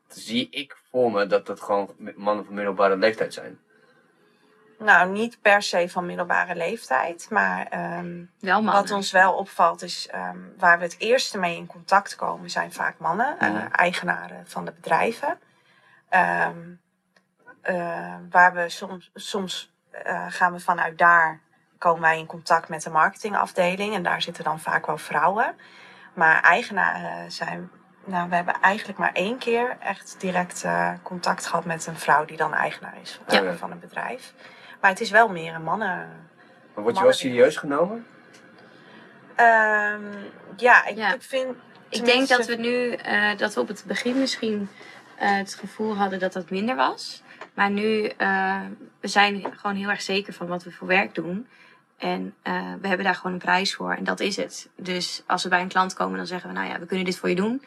S5: zie ik voor me dat dat gewoon mannen van middelbare leeftijd zijn.
S3: Nou, niet per se van middelbare leeftijd. Maar ehm,
S2: Wel
S3: wat ons wel opvalt is ehm, waar we het eerste mee in contact komen, zijn vaak mannen, eh, eigenaren van de bedrijven. Ehm, eh, waar we soms, soms eh, gaan we vanuit daar, komen wij in contact met de marketingafdeling. En daar zitten dan vaak wel vrouwen. Maar eigenaren zijn, nou we hebben eigenlijk maar één keer echt direct contact gehad met een vrouw die dan eigenaar is
S5: Ja.
S3: van een bedrijf. Maar het is wel meer een mannen.
S5: Maar word je wel serieus genomen?
S3: Ehm, ja, ik,
S2: Ja.
S3: ik vind.
S2: Ik denk dat we nu, eh, dat we op het begin misschien eh, het gevoel hadden dat dat minder was. Maar nu, eh, we zijn gewoon heel erg zeker van wat we voor werk doen. En eh, we hebben daar gewoon een prijs voor en dat is het. Dus als we bij een klant komen, dan zeggen we, nou ja, we kunnen dit voor je doen.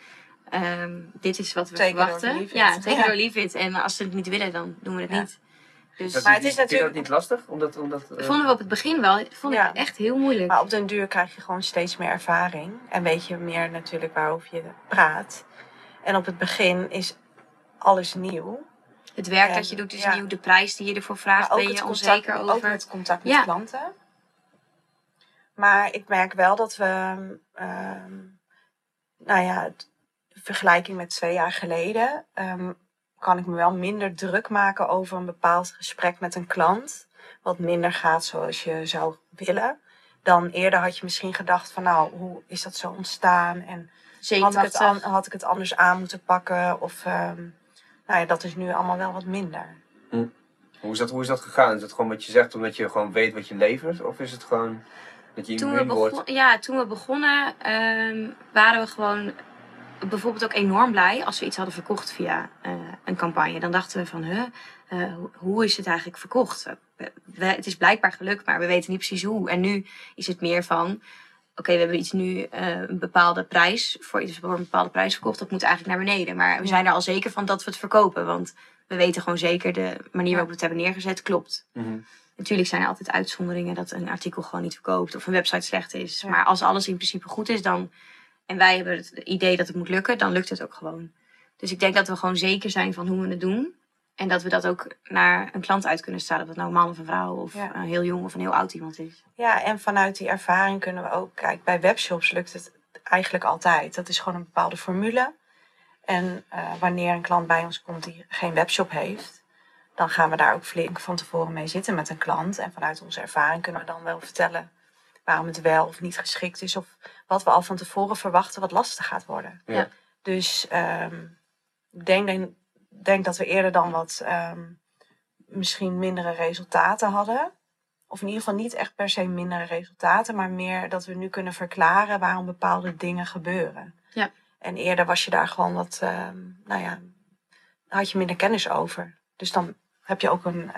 S2: Ehm, dit is wat we
S3: Take
S2: verwachten. Ja, take it
S3: Ja.
S2: or leave it. En als ze het niet willen, dan doen we het
S3: Ja.
S2: niet. Dus
S5: Dat-
S3: Maar het is
S5: vind je
S3: natuurlijk-
S5: dat niet lastig? Omdat, omdat, eh,
S2: dat vonden we op het begin wel, vond
S3: Ja.
S2: ik echt heel moeilijk.
S3: Maar op den duur krijg je gewoon steeds meer ervaring. En weet je meer natuurlijk waarover je praat. En op het begin is alles nieuw.
S2: Het werk
S3: En,
S2: dat je doet is
S3: ja.
S2: nieuw. De prijs die je ervoor vraagt,
S3: ook
S2: ben
S3: het,
S2: je
S3: contact,
S2: onzeker
S3: ook
S2: over.
S3: het contact met
S2: Ja.
S3: klanten. Maar ik merk wel dat we, ehm, nou ja, vergelijking met twee jaar geleden, ehm, kan ik me wel minder druk maken over een bepaald gesprek met een klant. Wat minder gaat zoals je zou willen. Dan eerder had je misschien gedacht van nou, hoe is dat zo ontstaan? En had ik, het an- had ik het anders aan moeten pakken? Of ehm, nou ja, dat is nu allemaal wel wat minder.
S5: Hoe is, dat, hoe is dat gegaan? Is het gewoon wat je zegt omdat je gewoon weet wat je levert? Of is het gewoon dat je
S2: Toen we,
S5: wordt?
S2: ja, toen we begonnen ehm, waren we gewoon bijvoorbeeld ook enorm blij als we iets hadden verkocht via eh, een campagne. Dan dachten we van, huh, eh, hoe- is het eigenlijk verkocht? We- we- het is blijkbaar gelukt, maar we weten niet precies hoe. En nu is het meer van, oké, we hebben iets nu eh, een bepaalde prijs voor iets voor een bepaalde prijs verkocht. Dat moet eigenlijk naar beneden. Maar we zijn er al zeker van dat we het verkopen, want we weten gewoon zeker de manier waarop we het hebben neergezet klopt.
S5: Mhm.
S2: Natuurlijk zijn er altijd uitzonderingen dat een artikel gewoon niet verkoopt of een website slecht is.
S3: Ja.
S2: Maar als alles in principe goed is dan, en wij hebben het idee dat het moet lukken, dan lukt het ook gewoon. Dus ik denk dat we gewoon zeker zijn van hoe we het doen. En dat we dat ook naar een klant uit kunnen stralen. Of het nou een man of een vrouw of
S3: Ja.
S2: een heel jong of een heel oud iemand is.
S3: Ja, en vanuit die ervaring kunnen we ook, kijk, bij webshops lukt het eigenlijk altijd. Dat is gewoon een bepaalde formule. En eh, wanneer een klant bij ons komt die geen webshop heeft, dan gaan we daar ook flink van tevoren mee zitten met een klant. En vanuit onze ervaring kunnen we dan wel vertellen waarom het wel of niet geschikt is. Of wat we al van tevoren verwachten wat lastig gaat worden.
S5: Ja.
S3: Dus ehm, ik denk, denk, dat we eerder dan wat ehm, misschien mindere resultaten hadden. Of in ieder geval niet echt per se mindere resultaten, maar meer dat we nu kunnen verklaren waarom bepaalde dingen gebeuren.
S2: Ja.
S3: En eerder was je daar gewoon wat, ehm, nou ja, had je minder kennis over. Dus dan heb je ook een,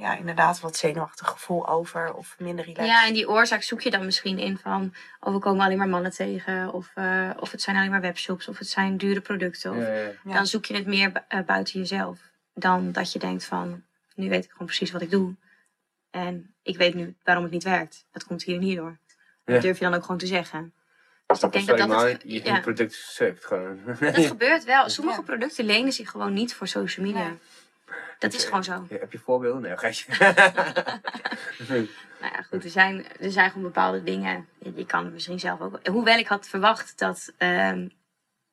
S3: ja, inderdaad wat zenuwachtig gevoel over of minder relaxed.
S2: Ja, en die oorzaak zoek je dan misschien in van, oh we komen alleen maar mannen tegen. Of, eh, of het zijn alleen maar webshops of het zijn dure producten. Of,
S5: Ja, ja.
S3: Ja.
S2: Dan zoek je het meer eh, buiten jezelf. Dan dat je denkt van, nu weet ik gewoon precies wat ik doe. En ik weet nu waarom het niet werkt. Dat komt hier en hierdoor.
S5: Ja.
S2: Dat durf je dan ook gewoon te zeggen. Dus ik denk dat dat... het-
S5: je
S2: ja,
S5: product sukt gewoon.
S2: dat gebeurt wel. Sommige
S3: Ja.
S2: producten lenen zich gewoon niet voor social media. Dat is gewoon zo.
S5: Heb je voorbeelden? Nee, geitje.
S2: Nou ja, goed. Er zijn, er zijn gewoon bepaalde dingen. Je, kan het misschien zelf ook... Hoewel ik had verwacht dat ehm,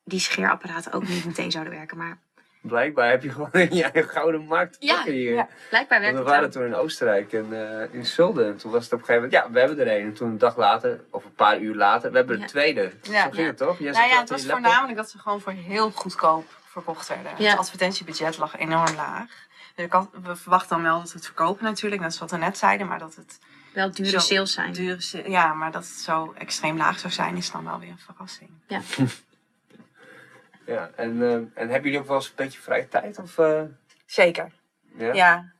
S2: die scheerapparaten ook niet meteen zouden werken. Maar
S5: Blijkbaar heb je gewoon in je eigen gouden markt
S2: Ja,
S5: pakken hier.
S3: ja.
S2: blijkbaar
S5: Want
S2: werkt
S5: we
S2: het
S5: waren
S2: wel.
S5: toen in Oostenrijk en eh, in Zulden. En toen was het op een gegeven moment, ja, we hebben er een. En toen een dag later, of een paar uur later, we hebben
S2: Ja.
S5: de tweede.
S3: Ja.
S5: Zo ging het toch? Jij
S3: Nou ja, het was
S5: laptop.
S3: voornamelijk dat ze gewoon voor heel goedkoop verkocht werden.
S2: Ja.
S3: Het advertentiebudget lag enorm laag. Dus ik had, we verwachten dan wel dat we het verkopen natuurlijk, net zoals wat we net zeiden. Maar dat het
S2: Wel dure
S3: Zo
S2: sales zijn.
S3: dure, ja, maar dat het zo extreem laag zou zijn, is dan wel weer een verrassing.
S5: Ja, en, eh, en hebben jullie ook wel eens een beetje vrije tijd? Of, eh,
S3: Zeker,
S5: ja?
S3: ja.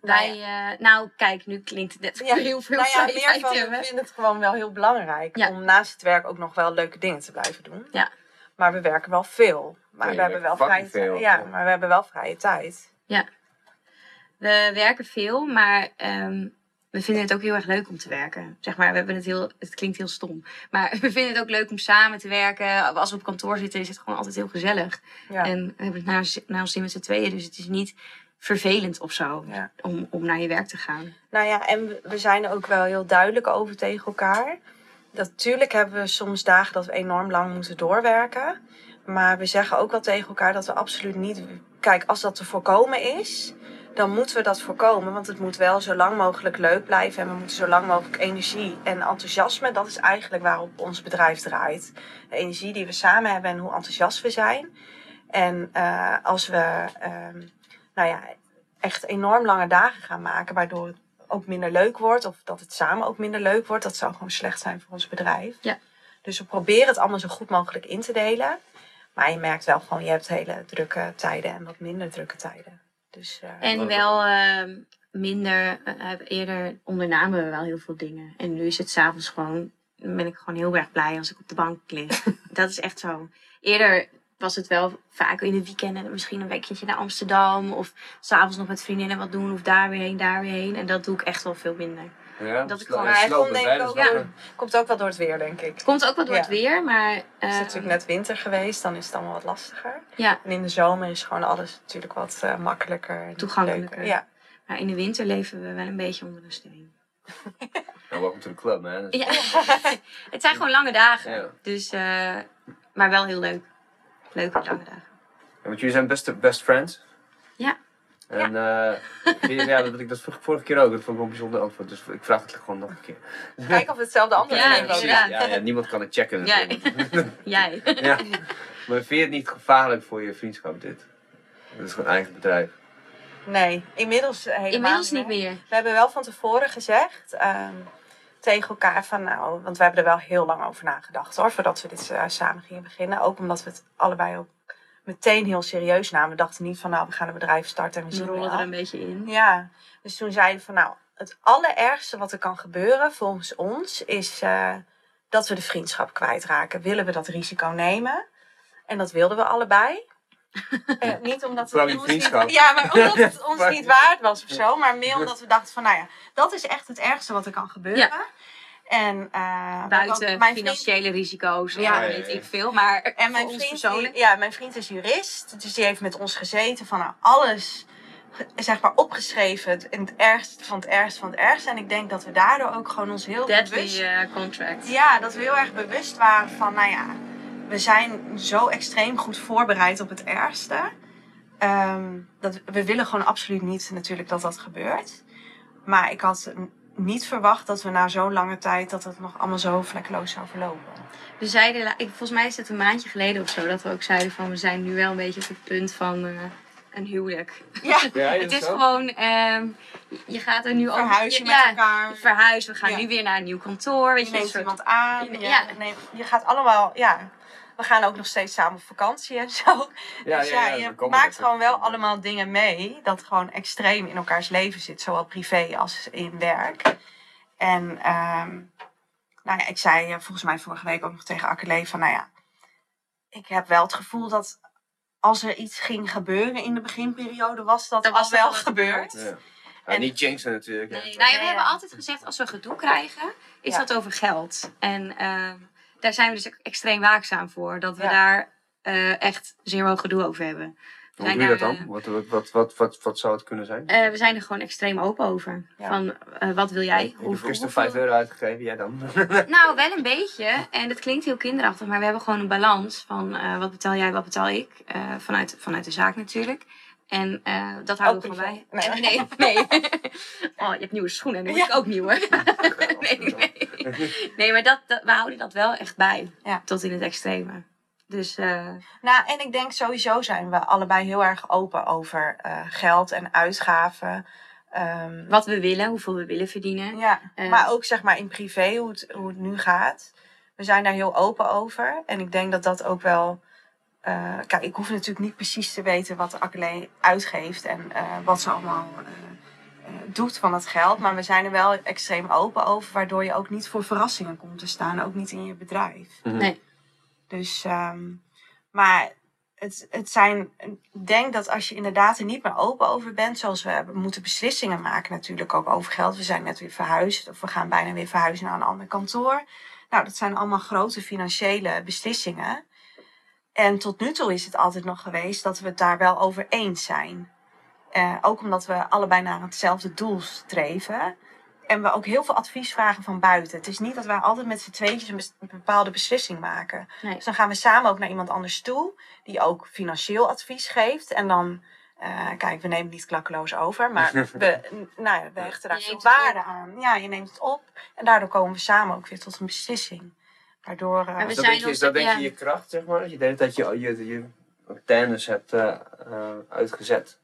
S2: Wij, eh, nou kijk, nu klinkt het net
S3: Ja,
S2: heel veel
S3: nou ja, meer van,
S2: hebben.
S3: ik vind het gewoon wel heel belangrijk
S2: Ja.
S3: om naast het werk ook nog wel leuke dingen te blijven doen.
S2: Ja.
S3: Maar we werken wel veel. Maar
S5: Ja,
S3: we hebben wel vrije tijd. Ja, maar we hebben wel vrije tijd.
S2: We werken veel, maar ehm, we vinden het ook heel erg leuk om te werken. Zeg maar, we hebben het heel, het klinkt heel stom. Maar we vinden het ook leuk om samen te werken. Als we op kantoor zitten, is het gewoon altijd heel gezellig.
S3: Ja.
S2: En we hebben het naar, naar ons zin met z'n tweeën. Dus het is niet vervelend of zo
S3: Ja.
S2: om, om naar je werk te gaan.
S3: Nou ja, en we- we zijn er ook wel heel duidelijk over tegen elkaar. Dat, natuurlijk hebben we soms dagen dat we enorm lang moeten doorwerken. Maar we zeggen ook wel tegen elkaar dat we absoluut niet. Kijk, als dat te voorkomen is, dan moeten we dat voorkomen. Want het moet wel zo lang mogelijk leuk blijven. En we moeten zo lang mogelijk energie en enthousiasme. Dat is eigenlijk waarop ons bedrijf draait. De energie die we samen hebben en hoe enthousiast we zijn. En eh, als we ehm, nou ja, echt enorm lange dagen gaan maken, waardoor het ook minder leuk wordt. Of dat het samen ook minder leuk wordt. Dat zou gewoon slecht zijn voor ons bedrijf.
S2: Ja.
S3: Dus we proberen het allemaal zo goed mogelijk in te delen. Maar je merkt wel gewoon, je hebt hele drukke tijden en wat minder drukke tijden. Dus, eh,
S2: En wel ehm, minder, eh, eerder ondernamen we wel heel veel dingen. En nu is het s'avonds gewoon, ben ik gewoon heel erg blij als ik op de bank lig. dat is echt zo. Eerder was het wel vaak in de weekenden misschien een weekendje naar Amsterdam. Of s'avonds nog met vriendinnen wat doen. Of daar weer heen, daar weer heen. En dat doe ik echt wel veel minder.
S5: Ja,
S2: Dat ik
S5: slo-
S2: gewoon-
S3: hij
S5: slopen,
S3: ik
S5: dus
S3: ook,
S2: ja.
S3: komt ook wel door het weer, denk ik.
S2: Het komt ook wel door
S3: Ja.
S2: het weer, maar...
S3: Het is
S2: eh,
S3: natuurlijk net winter geweest, dan is het allemaal wat lastiger.
S2: Ja,
S3: En in de zomer is gewoon alles natuurlijk wat eh, makkelijker. En
S2: Toegankelijker.
S3: leuker. Ja.
S2: maar in de winter leven we wel een beetje onder een steen.
S5: Nou, welkom to the club, man.
S2: Ja. het zijn gewoon lange dagen.
S5: Ja.
S2: Dus, eh, maar wel heel leuk. Leuke lange dagen.
S5: want jullie zijn best, best friends.
S2: Ja.
S5: En eh, vind je- ja, dat, ik, dat vroeg ik vorige keer ook. Dat vond ik wel een bijzonder antwoord. Dus ik vraag het gewoon nog een keer.
S3: Kijk of we hetzelfde antwoord
S2: Ja, inderdaad.
S5: Ja, ja, niemand kan het checken
S2: Jij.
S5: natuurlijk.
S2: Jij.
S5: ja. Maar vind je het niet gevaarlijk voor je vriendschap dit? Het is gewoon eigen bedrijf.
S3: Nee, inmiddels helemaal
S2: Inmiddels niet meer.
S3: We hebben wel van tevoren gezegd ehm, tegen elkaar van nou, want we hebben er wel heel lang over nagedacht hoor, voordat we dit eh, samen gingen beginnen. Ook omdat we het allebei ook meteen heel serieus namen. We dachten niet van nou, we gaan een bedrijf starten en we
S2: rollen er een beetje in.
S3: Ja, dus toen zeiden we van nou, het allerergste wat er kan gebeuren volgens ons is eh, dat we de vriendschap kwijtraken. Willen we dat risico nemen? En dat wilden we allebei. Eh, niet omdat het ons niet, ja, maar omdat het ons niet waard was of zo. Maar meer omdat we dachten van nou ja, dat is echt het ergste wat er kan gebeuren.
S2: Ja.
S3: En eh,
S2: Buiten
S3: ook mijn vriend-
S2: financiële risico's.
S3: Ja.
S2: Weet ik veel. Maar
S3: en mijn vriend,
S2: persoonlijk.
S3: ja, mijn vriend is jurist. Dus die heeft met ons gezeten van nou, alles ge- zeg maar opgeschreven. In het ergste van het ergste van het ergste. En ik denk dat we daardoor ook gewoon ons heel bewust...
S2: Deadly eh, contract.
S3: Ja, dat we heel erg bewust waren van nou ja, we zijn zo extreem goed voorbereid op het ergste. Ehm, dat, we willen gewoon absoluut niet natuurlijk dat dat gebeurt. Maar ik had niet verwacht dat we na zo'n lange tijd dat het nog allemaal zo vlekkeloos zou verlopen.
S2: We zeiden, ik, volgens mij is het een maandje geleden of zo, dat we ook zeiden van we zijn nu wel een beetje op het punt van eh, een huwelijk.
S3: Ja,
S5: Ja,
S2: het is gewoon, ehm, je gaat er nu over.
S3: verhuis je
S2: je-
S3: met
S2: ja,
S3: elkaar.
S2: verhuis, we gaan
S3: Ja.
S2: nu weer naar een nieuw kantoor. Weet
S3: Je
S2: je,
S3: neemt
S2: soort-
S3: iemand aan.
S2: Ja.
S3: Je, neemt- je gaat allemaal, ja. We gaan ook nog steeds samen op vakantie en zo.
S5: Ja,
S3: dus ja,
S5: we
S3: je maakt gewoon wel allemaal dingen mee. Dat gewoon extreem in elkaars leven zit. Zowel privé als in werk. En ehm, nou ja, ik zei eh, volgens mij vorige week ook nog tegen Akkerlee van... Nou ja, ik heb wel het gevoel dat als er iets ging gebeuren in de beginperiode... was dat, al
S2: was dat
S3: wel
S2: al
S3: gebeurd.
S5: Ja. Ja,
S3: En-
S5: niet jinxen natuurlijk.
S2: Nee, nou ja, we
S3: Ja,
S2: hebben
S3: ja.
S2: altijd gezegd als we gedoe krijgen, is
S3: Ja.
S2: dat over geld. En ehm, daar zijn we dus extreem waakzaam voor. Dat we
S3: Ja.
S2: daar eh, echt zero gedoe over hebben.
S5: Hoe doe je dat dan? Wat, wat, wat, wat, wat, wat zou het kunnen zijn?
S2: eh, we zijn er gewoon extreem open over.
S3: Ja.
S2: Van, eh, wat wil jij?
S5: Heb
S2: Hoeveel-
S5: gisteren
S2: hoeveel-
S5: 5 euro uitgegeven, jij dan?
S2: Nou, wel een beetje. En het klinkt heel kinderachtig, maar we hebben gewoon een balans van eh, wat betaal jij, wat betaal ik. Eh, vanuit, vanuit de zaak natuurlijk. En eh, dat houden we gewoon bij.
S3: Nee.
S2: nee, nee. Oh, je hebt nieuwe schoenen en dan moet
S3: Ja.
S2: ik ook nieuwe. nee, nee. nee, maar dat, dat, we houden dat wel echt bij.
S3: Ja.
S2: Tot in het extreme. Dus eh,
S3: Nou, en ik denk sowieso zijn we allebei heel erg open over eh, geld en uitgaven. Ehm,
S2: wat we willen, hoeveel we willen verdienen.
S3: ja, maar ook zeg maar in privé, hoe het, hoe het nu gaat. We zijn daar heel open over. En ik denk dat dat ook wel... eh, kijk, ik hoef natuurlijk niet precies te weten wat Akkelee uitgeeft en eh, wat ze allemaal eh, doet van het geld. Maar we zijn er wel extreem open over, waardoor je ook niet voor verrassingen komt te staan. Ook niet in je bedrijf.
S2: Nee.
S3: Dus, ehm, maar het, het zijn, ik denk dat als je inderdaad er niet meer open over bent, zoals we hebben, moeten beslissingen maken natuurlijk ook over geld. We zijn net weer verhuisd, of we gaan bijna weer verhuizen naar een ander kantoor. Nou, dat zijn allemaal grote financiële beslissingen. En tot nu toe is het altijd nog geweest dat we het daar wel over eens zijn. Eh, ook omdat we allebei naar hetzelfde doel streven. En we ook heel veel advies vragen van buiten. Het is niet dat wij altijd met z'n tweetjes een, bepaalde beslissing maken.
S2: Nee.
S3: Dus dan gaan we samen ook naar iemand anders toe, die ook financieel advies geeft. En dan, eh, kijk, we nemen het niet klakkeloos over, maar we, nou ja, we hechten daar veel waarde aan. Ja, je neemt het op en daardoor komen we samen ook weer tot een beslissing. Waardoor, eh,
S2: Maar we
S5: Dus
S2: zijn
S5: dat denk je,
S2: ons-
S5: dat denk
S2: ja.
S5: je je kracht, zeg maar? Dat je denkt dat je je, je antennes hebt eh, eh, uitgezet.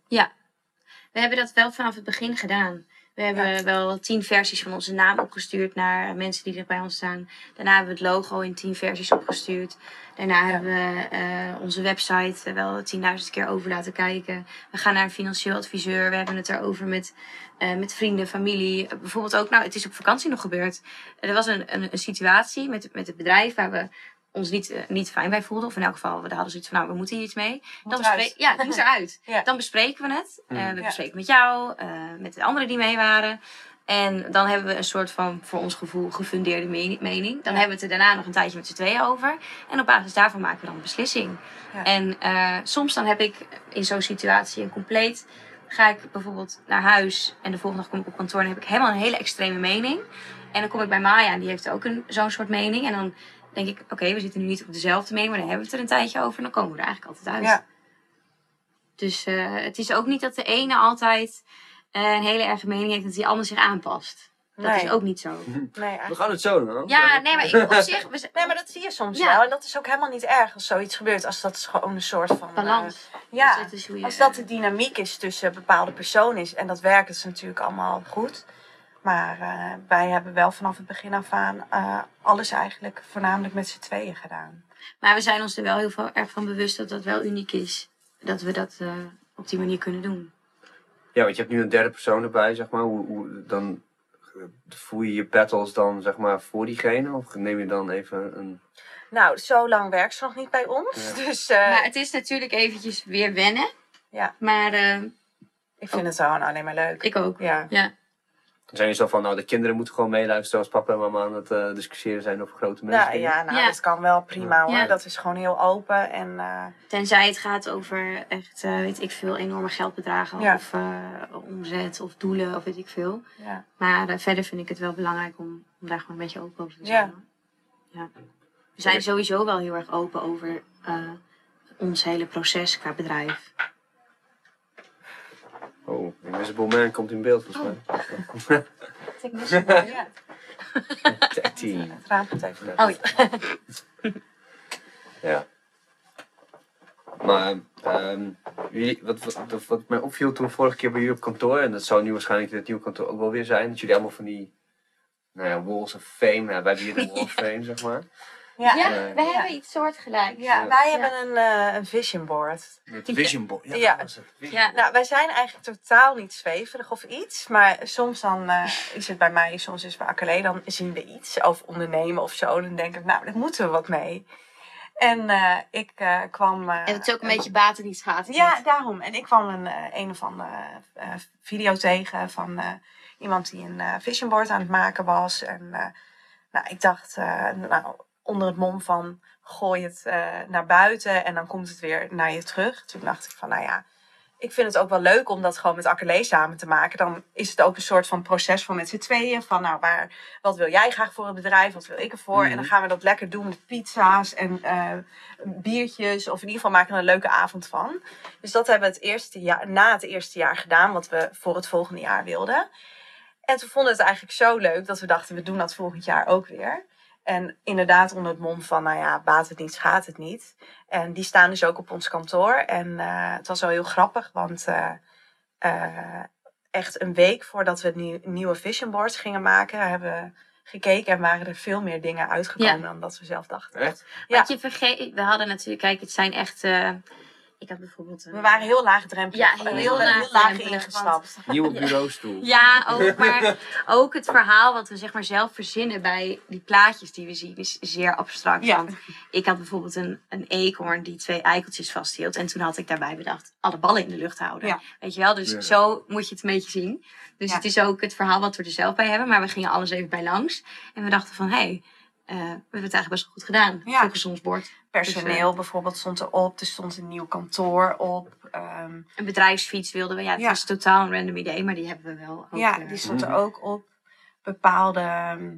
S2: We hebben dat wel vanaf het begin gedaan. We hebben wel tien versies van onze naam opgestuurd naar mensen die er bij ons staan. Daarna hebben we het logo in tien versies opgestuurd. Daarna hebben we eh, onze website wel 10.000 keer over laten kijken. We gaan naar een financieel adviseur. We hebben het erover met, eh, met vrienden, familie. Eh, bijvoorbeeld ook, nou, het is op vakantie nog gebeurd. Er was een, een, een situatie met, met het bedrijf waar we ons niet, eh, niet fijn bij voelden. Of in elk geval, we hadden zoiets van, nou, we moeten hier iets mee. Dan
S3: eruit.
S2: bespre- ja, het moest eruit.
S3: Ja.
S2: Dan bespreken we het. Eh,
S5: Mhm.
S2: we
S3: Ja.
S2: bespreken met jou, eh, met de anderen die mee waren. En dan hebben we een soort van, voor ons gevoel, gefundeerde meni- mening. Dan
S3: Ja.
S2: hebben we het er daarna nog een tijdje met z'n tweeën over. En op basis daarvan maken we dan een beslissing.
S3: Ja.
S2: En eh, soms dan heb ik in zo'n situatie een compleet... Ga ik bijvoorbeeld naar huis en de volgende dag kom ik op kantoor... en heb ik helemaal een hele extreme mening. En dan kom ik bij Maya en die heeft ook een, zo'n soort mening. En dan denk ik, oké, we zitten nu niet op dezelfde mening... maar dan hebben we het er een tijdje over en dan komen we er eigenlijk altijd uit.
S3: Ja.
S2: Dus eh, het is ook niet dat de ene altijd eh, een hele erge mening heeft en dat die ander zich aanpast. Dat
S3: Nee.
S2: is ook niet zo.
S3: Nee,
S5: We gaan het zo doen.
S2: Ja, nee, maar ik, op zich, we
S3: nee, maar dat zie je soms
S2: Ja.
S3: wel. En dat is ook helemaal niet erg als zoiets gebeurt. Als dat is gewoon een soort van... eh,
S2: balans.
S3: ja,
S2: Dus dat is hoe je-
S3: Als dat de dynamiek is tussen bepaalde personen is. En dat werkt is natuurlijk allemaal goed. Maar eh, wij hebben wel vanaf het begin af aan eh, alles eigenlijk voornamelijk met z'n tweeën gedaan.
S2: Maar we zijn ons er wel heel veel erg van bewust dat dat wel uniek is. Dat we dat eh, op die manier kunnen doen.
S5: Ja, want je hebt nu een derde persoon erbij, zeg maar. Hoe, hoe, dan voer je je battles dan, zeg maar, voor diegene? Of neem je dan even een...
S3: Nou, zo lang werkt ze nog niet bij ons.
S5: Ja.
S3: Dus eh,
S2: Maar het is natuurlijk eventjes weer wennen.
S3: Ja.
S2: Maar eh,
S3: ik vind het gewoon alleen maar leuk.
S2: ik ook.
S3: Ja.
S2: Ja.
S5: Dan zijn je zo van, nou, de kinderen moeten gewoon meeluisteren als papa en mama aan het eh, discussiëren zijn over grote mensen.
S3: Nou ja, nou,
S2: Ja.
S3: dat kan wel prima hoor.
S2: Ja.
S3: Dat is gewoon heel open. En eh,
S2: Tenzij het gaat over echt, eh, weet ik veel, enorme geldbedragen.
S3: Ja.
S2: Of eh, omzet of doelen of weet ik veel.
S3: ja.
S2: Maar verder vind ik het wel belangrijk om, om daar gewoon een beetje open over te zijn. Ja. We zijn sowieso wel heel erg open over eh, ons hele proces qua bedrijf.
S5: Oh, Invisible Man komt in beeld, volgens mij.
S3: ja.
S5: Tag team.
S3: Het raam gaat even.
S2: Oh ja.
S5: Ja. Maar, ehm, jullie, wat, wat, wat mij opviel toen vorige keer bij jullie op kantoor, en dat zou nu waarschijnlijk in het nieuwe kantoor ook wel weer zijn, dat jullie allemaal van die, nou ja, walls of fame, nou, wij hebben hier de wall of fame, zeg maar.
S3: Ja.
S2: We hebben iets soortgelijks.
S3: Ja,
S5: Ja.
S3: wij
S2: Ja.
S3: hebben een, eh, een vision board.
S5: Het vision board. Ja,
S3: Ja.
S5: dat was het.
S2: Ja.
S3: Nou, wij zijn eigenlijk totaal niet zweverig of iets. Maar soms dan eh, is het bij mij, soms is het bij Akkelé, dan zien we iets over ondernemen of zo. Dan denk ik, nou, daar moeten we wat mee. En eh, ik eh, kwam... eh,
S2: En het is ook een beetje baten niet gaat.
S3: Ja, daarom. En ik kwam een, eh, een of andere eh, video tegen van eh, iemand die een eh, vision board aan het maken was. En eh, nou, ik dacht, eh, nou, onder het mom van gooi het eh, naar buiten en dan komt het weer naar je terug. Toen dacht ik van, nou ja, ik vind het ook wel leuk om dat gewoon met Akkelé samen te maken. Dan is het ook een soort van proces van met z'n tweeën. Van nou, waar, wat wil jij graag voor het bedrijf? Wat wil ik ervoor? En dan gaan we dat lekker doen met pizza's en eh, biertjes. Of in ieder geval maken we er een leuke avond van. Dus dat hebben we het eerste jaar, na het eerste jaar gedaan. Wat we voor het volgende jaar wilden. En toen vonden we het eigenlijk zo leuk dat we dachten, we doen dat volgend jaar ook weer. En inderdaad onder het mom van, nou ja, baat het niet, schaadt het niet. En die staan dus ook op ons kantoor. En eh, het was wel heel grappig, want eh, eh, echt een week voordat we het nieuw- nieuwe vision boards gingen maken, hebben we gekeken en waren er veel meer dingen uitgekomen
S2: Ja.
S3: dan dat we zelf dachten.
S5: Echt?
S3: Ja.
S2: Want je vergeet, we hadden natuurlijk, kijk, het zijn echt, eh, ik had bijvoorbeeld... een-
S3: We waren heel laagdrempelig,
S2: Ja,
S3: heel,
S2: heel
S3: heel, laag ingestapt.
S5: Nieuwe bureaustoel.
S2: Ja, ook, maar ook het verhaal wat we zeg maar zelf verzinnen bij die plaatjes die we zien is zeer abstract.
S3: Ja.
S2: Want ik had bijvoorbeeld een, een eekhoorn die twee eikeltjes vasthield. En toen had ik daarbij bedacht alle ballen in de lucht houden.
S3: Ja.
S2: Weet je wel, dus
S5: Ja.
S2: zo moet je het een beetje zien. Dus
S3: Ja.
S2: het is ook het verhaal wat we er zelf bij hebben. Maar we gingen alles even bij langs. En we dachten van, hé, hey, eh, we hebben het eigenlijk best wel goed gedaan.
S3: Ja.
S2: Volgens ons bord.
S3: Personeel
S2: Dus,
S3: bijvoorbeeld stond erop, er stond een nieuw kantoor op. ehm,
S2: Een bedrijfsfiets wilden we. Ja, het
S3: Ja.
S2: was totaal een random idee, maar die hebben we wel. Ook,
S3: ja,
S2: eh,
S3: die stond er
S5: Mhm.
S3: ook op. Bepaalde, ehm,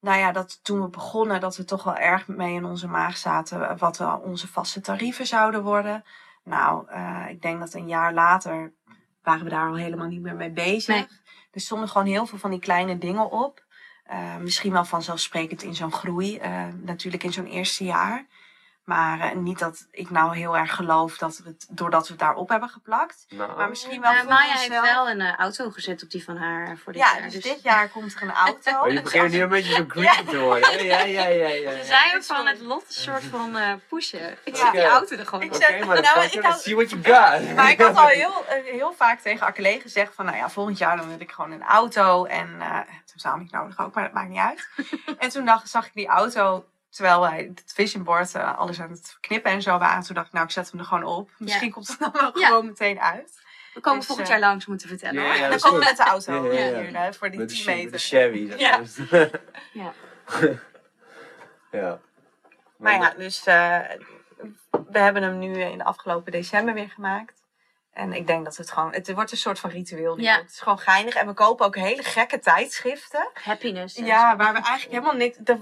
S3: nou ja, dat toen we begonnen, dat we toch wel erg mee in onze maag zaten. Wat wel onze vaste tarieven zouden worden. Nou, eh, ik denk dat een jaar later waren we daar al helemaal niet meer mee bezig.
S2: Nee.
S3: Er stonden gewoon heel veel van die kleine dingen op. Eh, misschien wel vanzelfsprekend in zo'n groei. eh, natuurlijk in zo'n eerste jaar. Maar eh, niet dat ik nou heel erg geloof dat we het, doordat we het daarop hebben geplakt.
S5: Nou,
S3: Maar misschien wel
S2: Maar
S3: voor
S2: Maya heeft wel een eh, auto gezet op die van haar voor dit
S3: Ja,
S2: jaar.
S3: dus dit jaar komt er een auto.
S5: Oh, je begint nu een beetje zo green te worden. Ja, ja, ja, ja.
S2: Ze
S5: ja.
S2: zei ook van het lot een soort van eh, pushen. Ik
S3: Ja.
S2: zie die auto er gewoon
S3: Ik
S2: op.
S5: Oké, maar
S3: Nou, ik had-
S5: see what you got.
S3: Maar ik had al heel, eh, heel vaak tegen Akkelé gezegd van, nou ja, volgend jaar dan wil ik gewoon een auto. En eh totaal niet nodig ook, maar dat maakt niet uit. en toen dacht, zag ik die auto, terwijl wij het vision board eh, alles aan het knippen en zo waren. Toen dacht ik, nou, ik zet hem er gewoon op. Misschien komt het dan wel
S2: Ja.
S3: gewoon meteen uit.
S2: We komen
S3: Dus,
S2: volgend
S3: eh,
S2: jaar langs moeten vertellen.
S5: Ja,
S2: hoor.
S5: ja,
S3: komen
S5: goed.
S3: met de auto
S5: Ja, ja, ja.
S3: hier voor die
S5: Met de,
S3: 10
S5: Chevy-
S3: meter.
S5: de Chevy. dat
S3: Ja.
S2: Ja.
S5: ja.
S3: Maar ja, dus eh, we hebben hem nu in de afgelopen december weer gemaakt. En ik denk dat het gewoon, het wordt een soort van ritueel nu.
S2: Ja.
S3: Het is gewoon geinig. En we kopen ook hele gekke tijdschriften.
S2: Happiness.
S3: Ja,
S2: zo.
S3: waar we eigenlijk helemaal niks. De,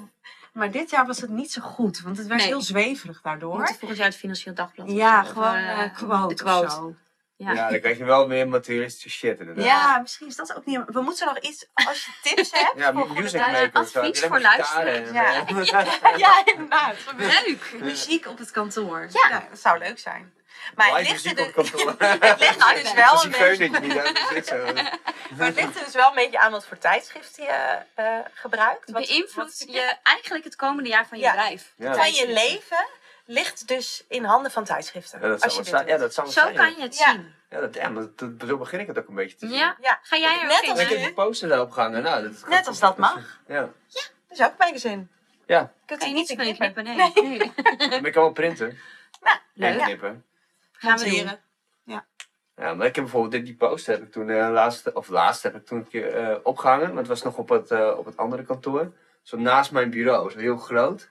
S3: Maar dit jaar was het niet zo goed, want het werd
S2: Nee.
S3: heel zweverig
S2: We
S3: daardoor.
S2: moeten volgend jaar het Financieel Dagblad.
S3: Ja,
S2: zo,
S3: gewoon quote,
S2: de quote.
S3: of zo.
S2: Ja.
S5: Ja, dan krijg je wel meer materialistische shit inderdaad.
S3: Ja, misschien is dat ook niet... We moeten nog iets... Als je tips hebt...
S5: Ja,
S3: voor
S5: music zo.
S2: advies voor luisteraars.
S5: eh,
S3: Ja, inderdaad.
S2: Leuk!
S3: Muziek op het kantoor.
S2: Ja.
S3: Ja, dat zou leuk zijn. Maar het ligt, er dus,
S5: kantoor.
S3: het ligt er dus wel een beetje, maar het ligt er dus wel een beetje aan wat voor tijdschrift je eh, gebruikt. Wat-
S2: Beïnvloedt
S3: wat-
S2: je eigenlijk het komende jaar van je
S3: Ja.
S2: bedrijf.
S5: Ja.
S3: Van je leven ligt dus in handen van tijdschriften.
S5: Ja, dat
S3: als je
S5: zijn. Ja, dat zou wel
S2: Zo
S5: zijn.
S2: kan
S5: ja.
S2: je het
S3: Ja.
S2: zien.
S5: Ja, dat, ja, maar dat, zo begin ik het ook een beetje te zien.
S2: Ja?
S3: Ja.
S2: Ga jij er
S3: Net
S2: ook
S3: als
S2: in?
S5: Ik heb
S3: nu.
S5: die poster daarop gehangen. Nou, dat gaat
S3: Net als dat mag.
S5: Ja.
S3: Dat is ook magazine.
S5: Ja,
S3: Kunt
S2: Kan
S3: u
S2: je niet knippen? Nee. nee.
S5: maar ik kan wel printen.
S3: Nou,
S5: En
S2: Leuk.
S5: knippen.
S2: Gaan we doen.
S3: monteren.
S5: Ja, maar ik heb bijvoorbeeld dit- die poster heb ik toen eh, laatst, of laatst heb ik toen een keer eh, opgehangen. Maar het was nog op het, eh, op het andere kantoor. Zo naast mijn bureau, zo heel groot.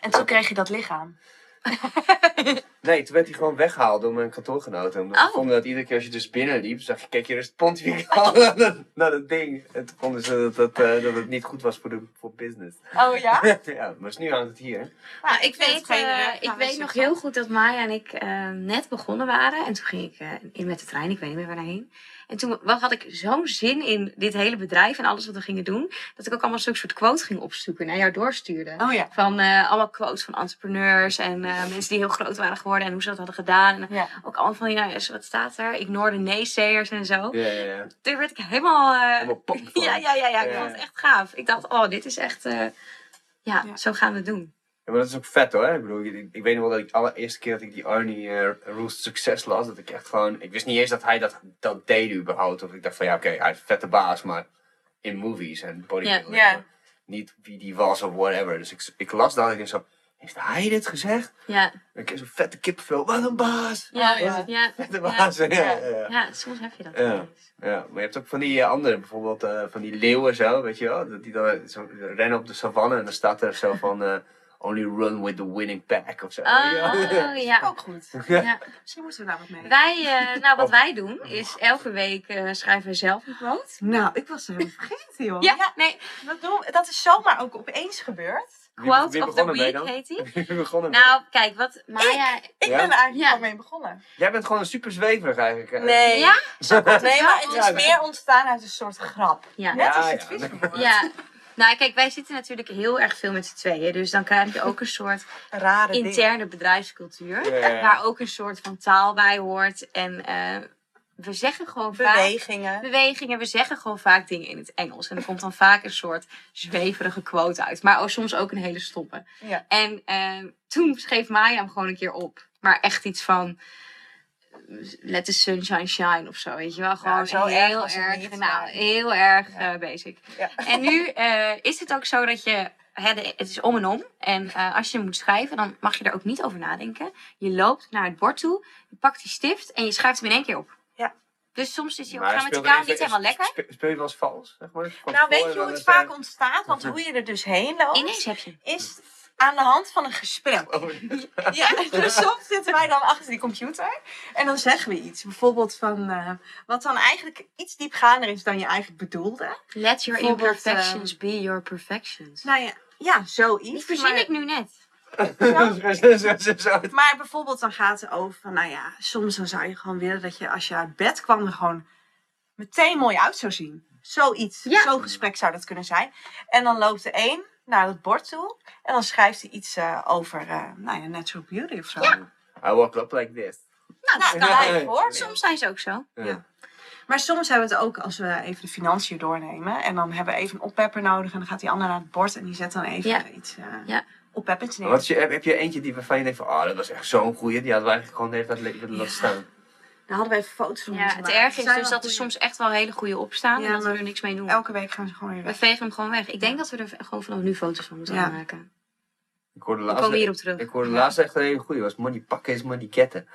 S3: En toen kreeg je dat lichaam.
S5: Nee, toen werd hij gewoon weggehaald door mijn kantoorgenoten. Omdat ze
S2: Oh.
S5: vonden dat iedere keer als je dus binnenliep, zag je, kijk je dus pontificaal naar, dat- naar dat ding. En toen vonden ze dat, dat, eh, dat het niet goed was voor, de, voor business.
S3: Oh ja?
S5: ja, maar nu hangt het hier.
S2: Nou, ik weet,
S3: het geen,
S2: eh, ik weet
S3: is
S2: nog
S3: het
S2: heel goed dat Maya en ik eh, net begonnen waren. En toen ging ik in met de trein, ik weet niet meer waar heen. En toen had ik zo'n zin in dit hele bedrijf en alles wat we gingen doen. Dat ik ook allemaal zo'n soort quote ging opzoeken en naar jou doorstuurde.
S3: Oh ja.
S2: Van eh, allemaal quotes van entrepreneurs en eh, mensen die heel groot waren geworden en hoe ze dat hadden gedaan. En
S3: Ja.
S2: ook allemaal van, ja, wat staat er? Ignore de naysayers en zo.
S5: Ja, ja, ja.
S2: Toen werd ik helemaal... eh,
S5: Helemaal pop van.
S2: ja, ja, ja, ja, ik vond het echt gaaf. Ik dacht, oh, dit is echt... eh, ja,
S3: Ja.
S2: zo gaan we het doen.
S5: Ja, maar dat is ook vet hoor. Ik bedoel, ik, ik weet nog wel dat ik de allereerste keer dat ik die Arnie eh, Rules Success las, dat ik echt gewoon, ik wist niet eens dat hij dat, dat deed überhaupt. Of ik dacht van ja, oké, hij is een vette baas, maar in movies en bodybuilding.
S3: Ja.
S5: maar Niet wie die was of whatever. Dus ik, ik las dat en ik zo, heeft hij dit gezegd?
S2: Ja,
S5: Ik heb zo'n vette kippenvel, wat een baas!
S2: ja,
S3: ja.
S2: ja.
S5: Vette baas, ja. ja, ja.
S2: Ja, soms heb je dat.
S5: Ja. Ja, maar je hebt ook van die eh, andere, bijvoorbeeld eh, van die leeuwen zo, weet je wel. Dat die dan zo rennen op de savanne en dan staat er zo van only run with the winning pack of zo.
S2: Oh,
S5: Ja.
S2: ja.
S3: Ook goed.
S2: ja.
S3: Misschien moeten we daar wat mee.
S2: Wij, eh, nou, wat
S5: Oh.
S2: wij doen, is elke week eh, schrijven we zelf een quote.
S3: Nou, ik was er helemaal vergeten, joh.
S2: Ja, nee,
S3: Dat, doen, dat is zomaar ook opeens gebeurd.
S2: Quote
S5: wie
S2: of the week heet die.
S5: Wie begon ermee?
S2: Nou, kijk, wat Maya...
S3: Ik
S5: Ja?
S3: ben er eigenlijk
S2: Ja.
S3: al mee begonnen.
S5: Jij bent gewoon een super zweverig eigenlijk. hè?
S3: Nee.
S2: Ja?
S3: Nee, maar het is
S5: Ja,
S3: meer ontstaan uit een soort grap.
S2: Ja.
S3: Net als het
S5: ja.
S2: Ja. Nou, kijk, wij zitten natuurlijk heel erg veel met z'n tweeën. Dus dan krijg je ook een soort
S3: Rare
S2: interne bedrijfscultuur.
S5: Ja, ja, ja.
S2: Waar ook een soort van taal bij hoort. En eh, we zeggen gewoon vaak...
S3: Bewegingen.
S2: bewegingen. We zeggen gewoon vaak dingen in het Engels. En er komt dan vaak een soort zweverige quote uit. Maar ook soms ook een hele stoppe.
S3: Ja.
S2: En eh, toen schreef Maya hem gewoon een keer op. Maar echt iets van... Let the sunshine shine of zo, weet je wel. Gewoon
S3: zo erg
S2: heel erg,
S3: niet,
S2: nou, heel erg eh, basic.
S3: Ja.
S2: En nu eh, is het ook zo dat je... Het is om en om. En eh, als je moet schrijven, dan mag je er ook niet over nadenken. Je loopt naar het bord toe, je pakt die stift en je schrijft hem in één keer op.
S3: Ja.
S2: Dus soms is die
S5: Maar
S2: grammaticaal
S5: speel er
S2: niet helemaal lekker.
S5: spe- Speel je wel eens vals, zeg maar?
S3: Nou, weet je hoe het vaak ontstaat? Want hoe je er dus heen loopt,
S2: Ineens heb je.
S3: is aan de hand van een gesprek.
S5: oh,
S3: Ja, dus soms zitten wij dan achter die computer en dan zeggen we iets. Bijvoorbeeld van eh, wat dan eigenlijk iets diepgaander is dan je eigenlijk bedoelde.
S2: Let your imperfections be your perfections.
S3: Nou ja, ja zoiets.
S2: Die verzin
S3: maar,
S2: ik nu net.
S5: zo, zo, zo, zo.
S3: maar bijvoorbeeld dan gaat het over van, nou ja, soms dan zou je gewoon willen dat je als je uit bed kwam er gewoon meteen mooi uit zou zien. Zoiets,
S2: Ja.
S3: zo'n gesprek zou dat kunnen zijn. En dan loopt de een naar het bord toe en dan schrijft hij iets eh, over, eh, nou ja, natural beauty of zo.
S2: Ja.
S5: I walk up like this.
S2: Nou, dat kan.
S5: Ja.
S3: bijvoorbeeld.
S2: Soms zijn ze ook zo.
S3: Ja. Maar soms hebben we het ook als we even de financiën doornemen. En dan hebben we even een oppepper nodig. En dan gaat die ander naar het bord en die zet dan even
S2: Ja.
S3: iets uh,
S2: Ja.
S3: oppeppers neer.
S5: Wat je, heb, je eentje die waarvan je denkt van, oh, dat was echt zo'n goeie. Die hadden we eigenlijk gewoon de hele tijd laten staan.
S3: Daar hadden we even foto's van
S2: Ja, het
S3: maken.
S2: erg is dus dat er soms echt wel hele goede opstaan.
S3: Ja,
S2: en dat we er niks mee doen.
S3: Elke week gaan ze gewoon weer
S2: We
S3: weg.
S2: vegen hem gewoon weg. Ik denk dat we er gewoon vanaf nu foto's van moeten gaan maken.
S5: Ik hoorde
S2: We
S5: laatst,
S2: komen hierop terug.
S5: ik hoorde laatst echt een hele goeie. was money pakken is money ketten.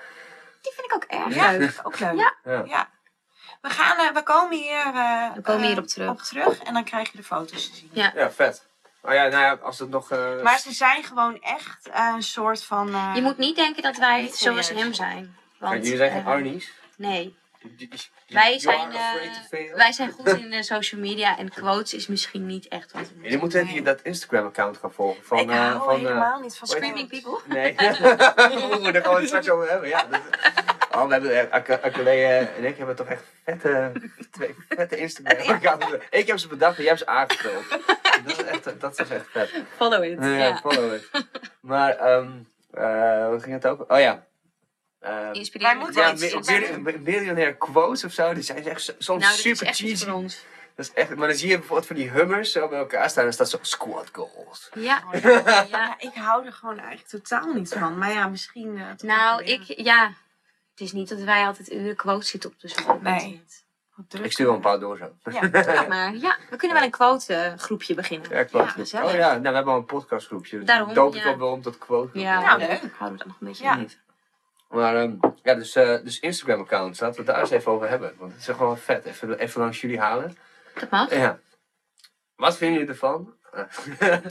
S2: Die vind ik ook erg
S3: Ja,
S2: leuk.
S3: ook leuk.
S2: Ja.
S5: Ja.
S3: Ja. We, gaan, eh, we komen hier, eh,
S2: We komen
S3: eh,
S2: hierop terug.
S3: op terug. En dan krijg je de foto's te zien.
S2: Ja.
S5: Ja, vet. Oh ja, nou ja, als het nog... eh,
S3: Maar ze zijn gewoon echt eh, een soort van... eh,
S2: Je moet niet denken dat wij zoals hem zijn. Want,
S5: jullie zijn geen
S2: eh,
S5: Arnie's.
S2: Nee. Wij zijn, eh, wij zijn goed in eh, social media en quotes is misschien niet echt wat we
S5: Jullie moeten
S3: Nee.
S5: hier dat Instagram-account gaan volgen. Van,
S3: ik
S5: eh,
S3: hou
S5: van, eh,
S3: helemaal niet van
S2: Screaming people.
S5: Nee. Oeh, daar gaan we het straks over hebben. Ja, dat, oh, we hebben, Akele en ik hebben toch echt vette, twee vette Instagram-accounts. Ik heb ze bedacht en jij hebt ze aangevuld. Dat is echt, dat is echt vet.
S2: Follow it.
S5: Ja,
S2: Ja.
S5: follow it. Maar, ehm eh wat ging het over? Oh ja. Ehm,
S2: Inspirerende
S3: Wij moeten
S5: ja,
S2: quotes.
S5: mi- miljonair quotes of zo, die zijn echt so- soms
S2: Nou, dat is
S5: super
S2: echt
S5: cheesy.
S2: voor ons.
S5: Dat is echt, maar dan zie je bijvoorbeeld van die hummers zo bij elkaar staan en dan staat zo squad goals.
S2: Ja.
S3: Ja,
S2: ja.
S3: ik hou er gewoon eigenlijk totaal niet van. Maar ja, misschien... eh,
S2: Nou, ik, ja. Het is niet dat wij altijd uren quotes zitten op zoeken op
S3: Nee.
S5: Ik stuur wel een paar door zo.
S3: Ja.
S2: Ja, maar ja, we kunnen wel een quote groepje beginnen.
S5: Ja, quote. oh ja, nou, we hebben al een podcastgroepje. Dus
S2: Daarom,
S5: doop ik
S2: ja.
S5: ook wel om tot quote.
S2: Ja,
S3: Ja,
S2: leuk. Houden we dat nog een beetje
S3: Ja.
S2: in.
S5: Maar ehm, ja, dus, eh, dus Instagram-accounts, laten we het daar eens even over hebben. Want het is echt wel vet. Even, even langs jullie halen.
S2: Dat mag.
S5: Ja. Wat vinden jullie ervan?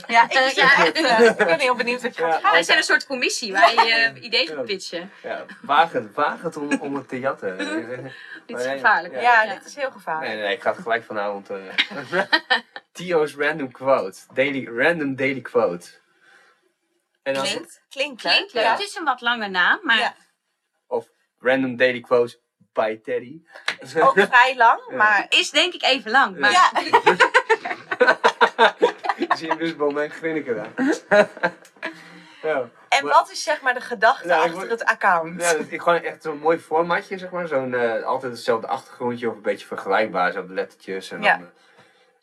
S3: Ja, ik,
S2: Eh, ja.
S3: ik ben heel benieuwd wat je gaat
S5: Ja.
S2: Wij zijn een soort commissie waar je eh, ideeën
S5: Ja.
S2: moet pitchen.
S5: ja, waag het, waag het om, om het te jatten.
S2: Dit is gevaarlijk.
S5: ja.
S3: Ja,
S2: Ja.
S3: dit is heel gevaarlijk.
S5: Nee, nee, ik ga het gelijk vanavond. eh Tio's random quote. Daily, random daily quote. En dan
S3: Klinkt, klinkt
S2: Klinkt
S3: leuk.
S2: leuk.
S3: Ja.
S2: Het is een wat lange naam, maar
S3: Ja.
S5: Random daily quote by Teddy.
S3: Ook vrij lang,
S5: Ja.
S3: maar...
S2: is denk ik even lang. Maar
S3: Ja,
S5: Zie je dus bij mijn grinniken daar. ja.
S3: en
S5: Maar-
S3: wat is zeg maar de gedachte
S5: Nou, ik
S3: achter
S5: word-
S3: het account?
S5: Ja, dat, ik gewoon echt zo'n mooi formatje, zeg maar. Zo'n, eh, altijd hetzelfde achtergrondje of een beetje vergelijkbaar, zo de lettertjes. En,
S3: Ja.
S5: dan, eh,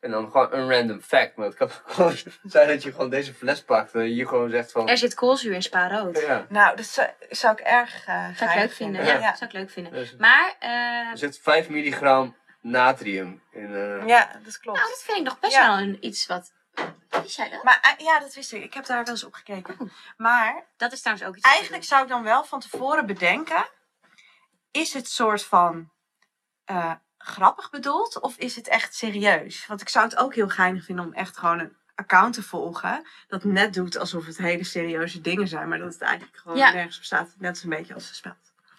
S5: en dan gewoon een random fact. Maar het kan gewoon zijn dat je gewoon deze fles pakt en je gewoon zegt van...
S2: er zit koolzuur in spa rood.
S5: Ja,
S3: Nou, dat zou, zou ik erg eh
S2: Zou ik leuk vinden.
S5: Ja.
S2: Ja,
S3: Ja.
S2: zou ik leuk vinden.
S5: dus,
S2: Maar, eh,
S5: er zit 5 milligram natrium in. eh,
S3: Ja, dat klopt.
S2: nou, dat vind ik nog best
S3: Ja.
S2: wel een, iets wat... Wie zei dat?
S3: Maar ja, dat wist ik. Ik heb daar wel eens op gekeken. Maar
S2: Dat is trouwens ook iets...
S3: eigenlijk zou ik dan wel van tevoren bedenken: is het soort van eh, grappig bedoeld of is het echt serieus? Want ik zou het ook heel geinig vinden om echt gewoon een account te volgen dat net doet alsof het hele serieuze dingen zijn, maar dat het eigenlijk gewoon
S2: Ja.
S3: nergens op staat. Net als een beetje als gespeld.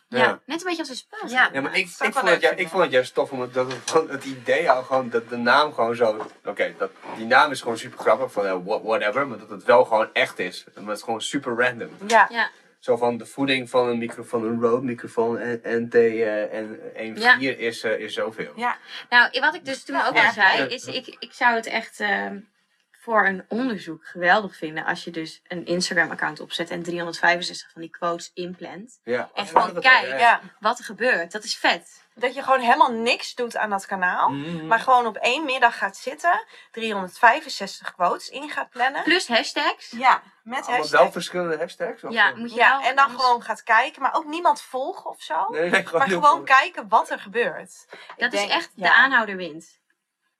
S2: doe.
S5: ja.
S2: Ja, net een beetje als een spel.
S3: Ja.
S5: Ja, maar ik, ik, vond het, ju- ik vond het juist tof omdat dat het, het idee al gewoon, dat de naam gewoon zo. Oké, dat die naam is gewoon super grappig van eh, wha- whatever, maar dat het wel gewoon echt is. Maar het is gewoon super random.
S3: Ja,
S2: Ja,
S5: Zo van de voeding van een microfoon, een Rode microfoon en NT eh, en 1.4
S2: Ja.
S5: is, eh, is zoveel.
S3: ja.
S2: nou, wat ik dus toen ook al zei, is ik, ik zou het echt ehm, voor een onderzoek geweldig vinden als je dus een Instagram-account opzet en 365 van die quotes inplant.
S5: Ja.
S2: En gewoon
S5: dat-
S2: kijk.
S5: ja.
S3: ja.
S2: Wat er gebeurt, dat is vet.
S3: Dat je gewoon helemaal niks doet aan dat kanaal.
S5: Mhm.
S3: Maar gewoon op één middag gaat zitten, 365 quotes in gaat plannen.
S2: Plus hashtags.
S3: Ja, met
S5: Allemaal
S3: hashtag.
S5: wel verschillende hashtags? Of
S2: Ja, moet je
S3: Ja, en dan
S2: anders-
S3: gewoon gaat kijken, maar ook niemand volgen of zo.
S5: Nee, nee, gewoon
S3: maar gewoon kijken wat er gebeurt. Ik
S2: Dat is
S3: denk-
S2: echt de aanhouder wint.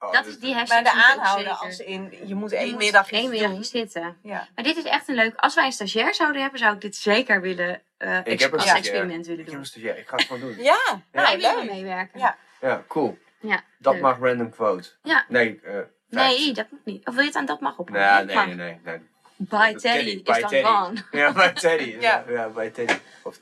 S5: Oh,
S2: Dat
S5: dit-
S2: is die hashtag.
S3: Maar de
S2: ik
S3: aanhouden als in, je moet één middag
S2: één middag zitten.
S3: Ja.
S2: Maar dit is echt een leuk. Als wij een stagiair zouden hebben, zou ik dit zeker willen. eh, ex-
S5: heb een
S2: als
S5: stagiair.
S2: experiment willen
S5: Ik heb
S2: doen.
S5: een stagiair, ik ga het gewoon doen.
S3: Ja,
S2: Ja,
S3: nou,
S2: ik wil meewerken.
S3: Ja.
S5: Ja, cool.
S2: Ja,
S5: Dat
S2: leuk.
S5: mag random quote.
S2: Ja.
S5: Nee, eh
S2: Nee, dat moet niet. Of wil je het aan dat mag op?
S5: Nee, nee, nee, nee, nee.
S2: By Teddy
S5: By
S2: is dan
S5: Teddy.
S2: gone.
S5: Ja, bij Teddy. ja.
S3: Ja.
S5: ja, bij Teddy. Of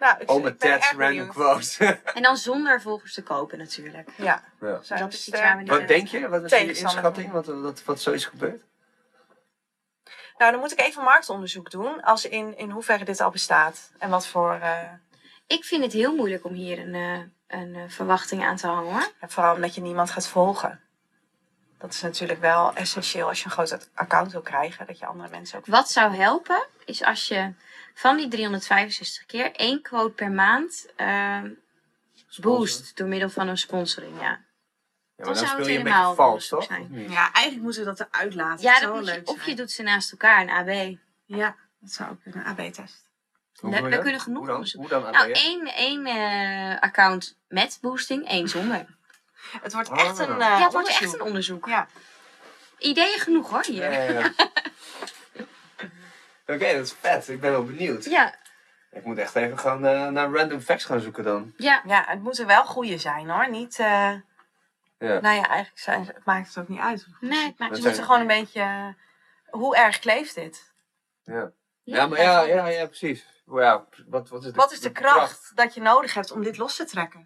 S3: Nou, ik,
S5: Ome Ted's random
S3: benieuwd.
S5: quote.
S2: En dan zonder volgers te kopen natuurlijk.
S3: Ja,
S5: ja.
S3: zijn
S2: Dat is iets waar we niet-
S5: Wat denk je? Wat is je inschatting? Wat, wat, wat zo is gebeurd?
S3: Nou, dan moet ik even marktonderzoek doen. Als in, in hoeverre dit al bestaat. En wat voor... eh,
S2: Ik vind het heel moeilijk om hier een, eh, een eh, verwachting aan te hangen hoor.
S3: en vooral omdat je niemand gaat volgen. Dat is natuurlijk wel essentieel als je een groot account wil krijgen. Dat je andere mensen ook...
S2: Wat zou helpen, is als je van die 365 keer één quote per maand ehm, boost door middel van een sponsoring. Ja,
S5: Ja,
S2: Dan
S5: maar dan
S2: zou
S5: speel
S2: het
S5: je een beetje
S2: helemaal
S5: vals, toch?
S2: zijn.
S3: Ja, eigenlijk moeten we dat eruit laten.
S2: ja
S3: Dat
S2: dat
S3: zou
S2: moet
S3: wel
S2: je,
S3: leuk
S2: of je doet ze naast elkaar, een AB.
S3: Ja, dat zou ook een AB-test.
S2: Daar- daar
S5: dat?
S2: kunnen genoeg
S5: Hoe dan? dan?
S2: Nou, één, één eh, account met boosting, één zonder.
S3: Het wordt
S5: Ah.
S3: echt een uh,
S2: ja, het wordt echt een onderzoek.
S3: Ja.
S2: Ideeën genoeg hoor hier.
S5: Ja, ja, Oké, dat is vet. Ik ben wel benieuwd.
S2: Ja,
S5: Ik moet echt even gewoon eh, naar random facts gaan zoeken dan.
S2: ja.
S3: Ja, het moeten wel goede zijn hoor. Niet, eh,
S5: Ja.
S3: nou ja, eigenlijk zijn, ze- het maakt het ook niet uit.
S2: Nee, het maakt
S3: Ze moeten gewoon een beetje, eh, hoe erg kleeft dit?
S5: Ja. Ja, maar ja, ja, ja, precies. Ja, wat, wat is de,
S3: Wat is de kracht dat je nodig hebt om dit los te trekken?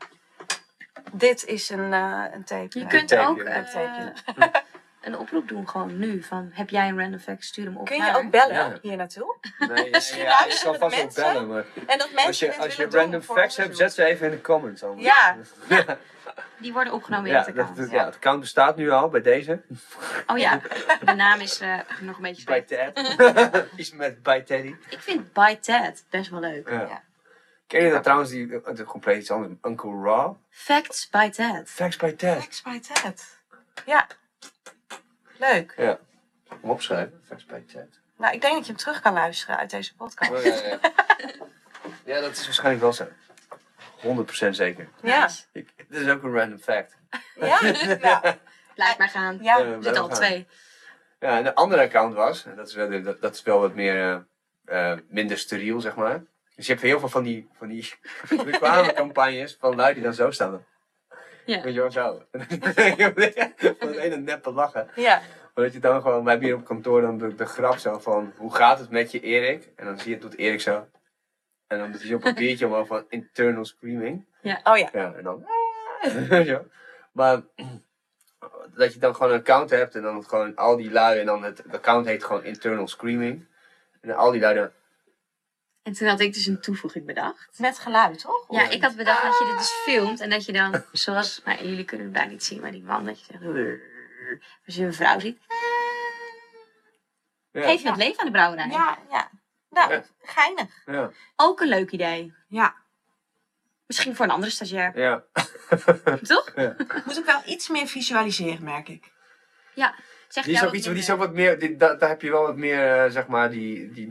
S3: dit is een, eh, een tape.
S2: Je kunt
S5: tape,
S2: ook
S5: ja.
S2: eh,
S3: Tapeje.
S2: een oproep doen gewoon nu. Van, heb jij een random fact? Stuur hem op
S3: Kun je
S2: naar-
S3: ook bellen
S5: Ja.
S3: hier naartoe?
S5: Nee, ja,
S3: Misschien
S5: ja,
S3: luisteren
S5: kan vast wel
S3: mensen.
S5: bellen, maar
S3: En dat mensen
S5: als je, als je random facts hebt, zet ze even in de comments. anders.
S3: Ja,
S2: Die worden opgenomen in
S5: Ja,
S2: het account.
S5: dat- ja, het account bestaat nu al bij deze.
S2: Oh ja, de naam is eh, nog een beetje
S5: Bij
S2: slecht.
S5: Ted. Iets met bij Teddy.
S2: Ik vind By Ted best wel leuk.
S5: Ja.
S3: Ja.
S5: Ken je dat trouwens, die, het is compleet iets anders. Uncle Raw?
S2: Facts by Ted.
S5: Facts by Ted.
S3: Facts by Ted. Ja. Leuk.
S5: Ja. Om opschrijven. Ted.
S3: Nou, ik denk dat je hem terug kan luisteren uit deze podcast.
S5: Oh, ja, ja. ja, dat is waarschijnlijk wel zo. 100% zeker.
S3: Ja.
S5: Ik, dit is ook een random fact.
S3: Ja? Ja.
S2: Blijf maar gaan.
S3: Ja.
S5: Ja,
S2: Er zitten al
S5: gaan.
S2: twee.
S5: Ja, en de andere account was, en dat is wel, dat, dat is wel wat meer, eh, eh, minder steriel, zeg maar. Dus je hebt heel veel van die, van die reclamecampagnes van lui die dan zo staan.
S2: Ja.
S5: Weet je wel, zo. van het ene neppe lachen.
S3: Ja.
S5: Maar dat je dan gewoon, wij hebben hier op kantoor dan de, de grap zo van, hoe gaat het met je Erik? En dan zie je, doet Erik zo. En dan doet hij zo'n papiertje omhoog van internal screaming.
S3: Oh ja.
S5: Ja, en dan. Maar dat je dan gewoon een account hebt en dan gewoon al die lui en dan het, het account heet gewoon internal screaming. En al die lui dan.
S2: En toen had ik dus een toevoeging bedacht.
S3: Met geluid, toch?
S2: Ja, ik had bedacht dat je dit dus filmt en dat je dan, zoals, nou, jullie kunnen het bijna niet zien, maar die man dat je zegt, als je een vrouw ziet,
S5: Ja,
S2: geef je het leven aan de brouwerij.
S3: Ja, ja. Nou,
S5: Ja.
S3: geinig.
S5: ja,
S2: Ook een leuk idee.
S3: Ja.
S2: Misschien voor een andere stagiair,
S5: ja.
S2: toch?
S3: Moet ik wel iets meer visualiseren, merk ik.
S2: Ja. Zeg
S5: Die is
S2: jou
S5: ook
S2: wat
S5: iets, die is ook wat meer, die, daar, daar heb je wel wat meer, eh, zeg maar, die, die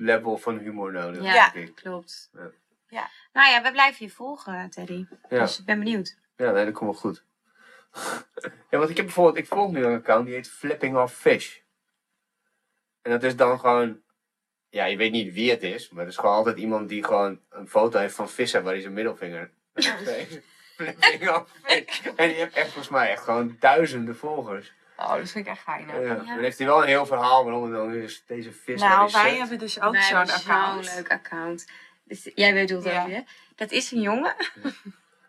S5: meta-level van humor nodig.
S2: Ja,
S5: denk ik.
S2: klopt.
S5: Ja.
S3: Ja.
S2: Nou ja, we blijven je volgen, Teddy.
S5: Ja.
S2: Dus ik ben benieuwd.
S5: Ja, nee, dat komt wel goed. ja, want ik heb bijvoorbeeld, ik volg nu een account die heet Flipping Off Fish. En dat is dan gewoon, ja, je weet niet wie het is, maar het is gewoon altijd iemand die gewoon een foto heeft van vissen waar hij zijn middelvinger. Flipping Off Fish. En die heeft echt volgens mij echt gewoon duizenden volgers.
S3: Oh, dat vind ik echt geinig.
S5: Ja.
S2: Ja.
S5: Dan heeft hij wel een heel verhaal waarom het dan is deze vis
S3: Nou,
S5: nou,
S3: wij hebben dus ook zo'n
S2: hebben
S3: account.
S2: Zo'n leuk account. Dus, jij weet het
S3: Ja.
S2: hè? Dat is een jongen.